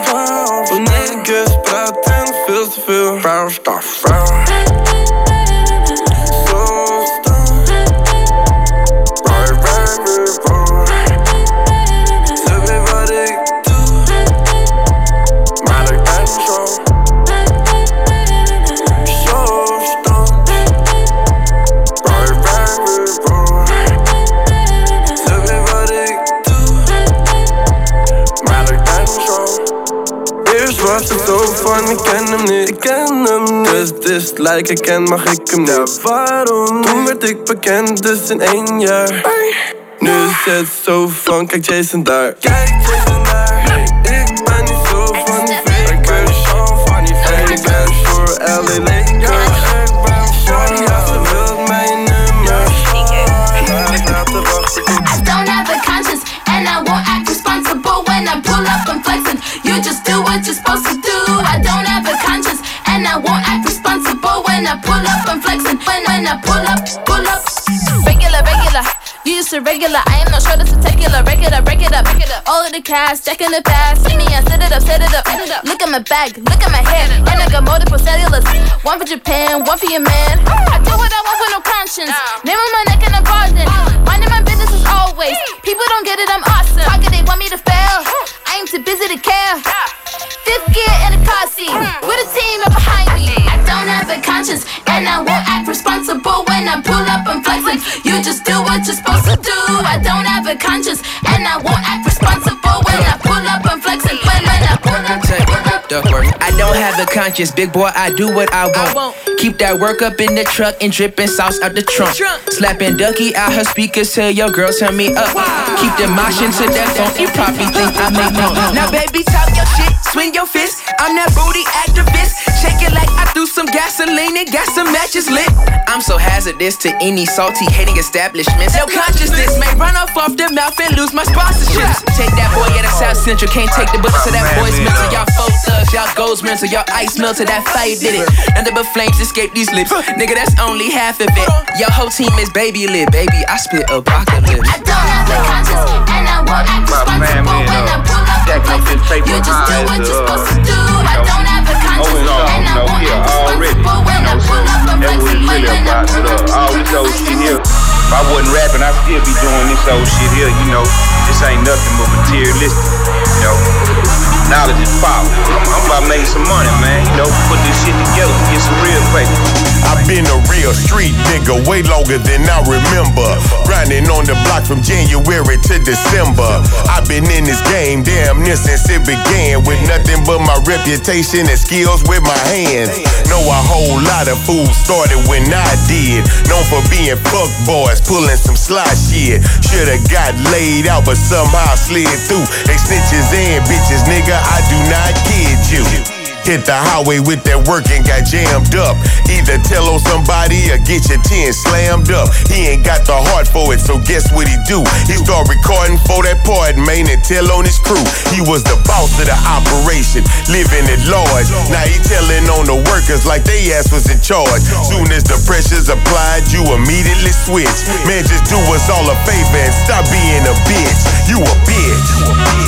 Wanneer ik kus, praten veel te veel. Foul ik ken hem niet, ik ken hem niet. Dus het is like ik ken, mag ik hem niet. waarom? Toen werd ik bekend, dus in één jaar. Nu is het zo van, kijk Jason daar. Kijk Jason daar. Ik ben niet zo van die fake. Ik ben zo van die fake. Ik ben voor LA I pull up and flexing. When when I pull up, pull up. Regular, regular. You used to regular. I am not sure that's a tequila. Break it up, break it up, break it up. All of the cash, checking the past. See me and set it up, set it up. Look at my bag, look at my hair. And I got multiple cellulars. One for Japan, one for your man. I do what I want with no conscience. Name on my neck and I'm pausing. Minding my business as always. People don't get it, I'm awesome. Talking, they want me to fail. I ain't too busy to care. Fifth gear in a car seat. Hmm. With a team up behind me. I don't have a conscience. And I won't act responsible when I pull up and flexing. You just do what you're supposed to do. I don't have a conscience. And I won't act responsible when I pull up and flexing. When, when I pull up, pull up. Duckworth. I don't have a conscience, big boy. I do what I want. Keep that work up in the truck and dripping sauce out the trunk. Slapping Ducky out her speakers, tell your girl turn me up. Keep the motion to that phone. You probably think I make no. Now, baby, talk your shit, swing your fist. I'm that booty activist. Shake it like I threw some gasoline and got some matches lit. I'm so hazardous to any salty hating establishments. No consciousness may run off off the mouth and lose my sponsorships. Take that boy at a South Central, can't take the bullets to that boy's mental. Y'all folk thugs, y'all goals mental, y'all ice melted. That fire did it. Nothing but flames escape these lips. Nigga, that's only half of it. Your whole team is baby lit, baby. I spit apocalypse. I don't have a conscience my, man, family and uh, stack up this paper high as uh, you know, open up, you know, here already. You know, so that was really about it. Uh, all this old shit here. If I wasn't rapping, I'd still be doing this old shit here, you know. This ain't nothing but materialistic, you know. Knowledge is power. I'm, I'm about some money, man. You know, put this shit together, get some real paper. I've been a real street nigga way longer than I remember. Grinding on the block from January to December. I've been in this game damn near since it began. With nothing but my reputation and skills with my hands. Know a whole lot of fools started did. Known for being fuck boys, pulling some sly shit. Shoulda got laid out, but somehow slid through. They snitches and bitches, nigga. I do not kid you. Hit the highway with that work and got jammed up. Either tell on somebody or get your 10 slammed up. He ain't got the heart for it, so guess what he do? He start recording for that part, man, and tell on his crew. He was the boss of the operation, living at large. Now he telling on the workers like they ass was in charge. Soon as the pressure's applied, you immediately switch. Man, just do us all a favor and stop being a bitch. You a bitch.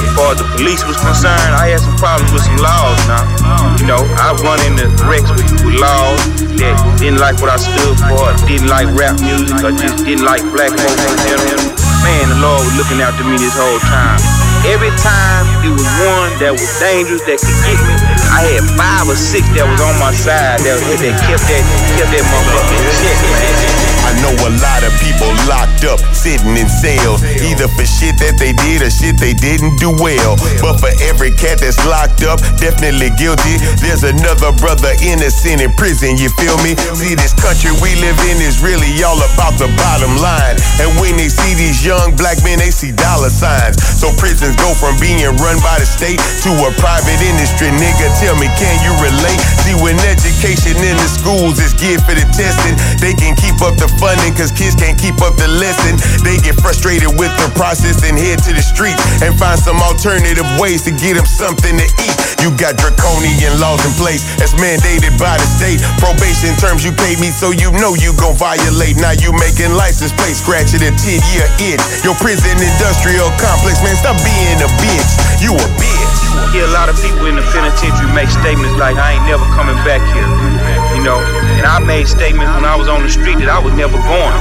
As far as the police was concerned, I had some problems with some laws now. You know, I run into wrecks with, laws that didn't like what I stood for, didn't like rap music, or just didn't like black folks in general. Man, the Lord was looking after me this whole time. Every time it was one that was dangerous that could get me, I had five or six that was on my side that, that kept that kept that motherfucker in check, man. I know a lot of people locked up, sitting in cells, either for shit that they did or shit they didn't do well. But for every cat that's locked up, definitely guilty, there's another brother innocent in prison, you feel me? See, this country we live in is really all about the bottom line. And when they see these young black men, they see dollar signs. So prisons go from being run by the state to a private industry. Nigga, tell me, can you relate? See, when education in the schools is geared for the testing, they can keep up the funding cause kids can't keep up the lesson. They get frustrated with the process and head to the street and find some alternative ways to get them something to eat. You got draconian laws in place that's mandated by the state. Probation terms you paid me so you know you gon' violate. Now you making license plate scratching a 10 year itch. Your prison industrial complex, man, stop being a bitch. You a bitch. Hear a lot of people in the penitentiary make statements like, I ain't never coming back here. You know, and I made statements when I was on the street that I was never going.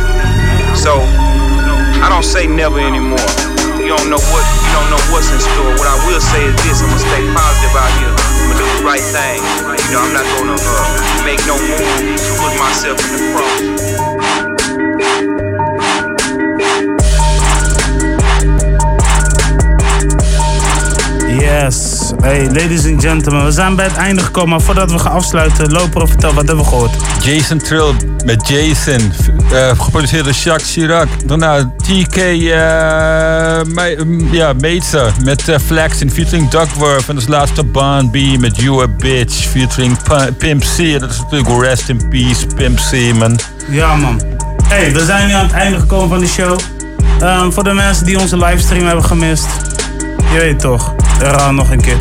So, I don't say never anymore. You don't know what you don't know what's in store. What I will say is this: I'm gonna stay positive out here. I'm gonna do the right thing. You know, I'm not gonna uh, make no move to put myself in the cross. Yes. Hey, ladies and gentlemen, we zijn bij het einde gekomen. Maar voordat we gaan afsluiten, Loper, vertel, wat hebben we gehoord? Jason Trill met Jason. eh, geproduceerd door Jacques Chirac. Daarna TK eh Me- mm, ja, met eh, Flex in featuring Duckworth. En als laatste Bon B met You a Bitch featuring Pimp C. En dat is natuurlijk Rest in Peace, Pimp C, man. Ja, man. Hey, we zijn nu aan het einde gekomen van de show. Ehm, voor de mensen die onze livestream hebben gemist. Je weet toch, herhaal nog een keer.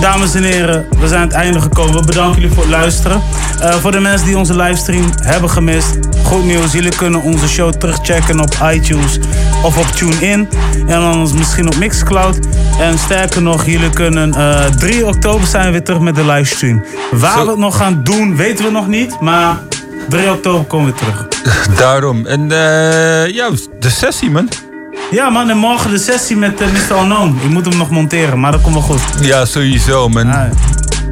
Dames en heren, we zijn aan het einde gekomen. We bedanken jullie voor het luisteren. Eh, voor de mensen die onze livestream hebben gemist. Goed nieuws, jullie kunnen onze show terugchecken op iTunes of op TuneIn. En anders misschien op Mixcloud. En sterker nog, jullie kunnen... eh 3 oktober zijn we weer terug met de livestream. Waar we het nog gaan doen, weten we nog niet. Maar 3 oktober komen we terug. Daarom. En eh, ja, de sessie, man. Ja man, en morgen de sessie met eh, Mr. Unknown. Ik moet hem nog monteren, maar dat komt wel goed. Ja, sowieso, man.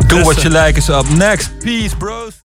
Do what eh, you like is up next. Peace, bros.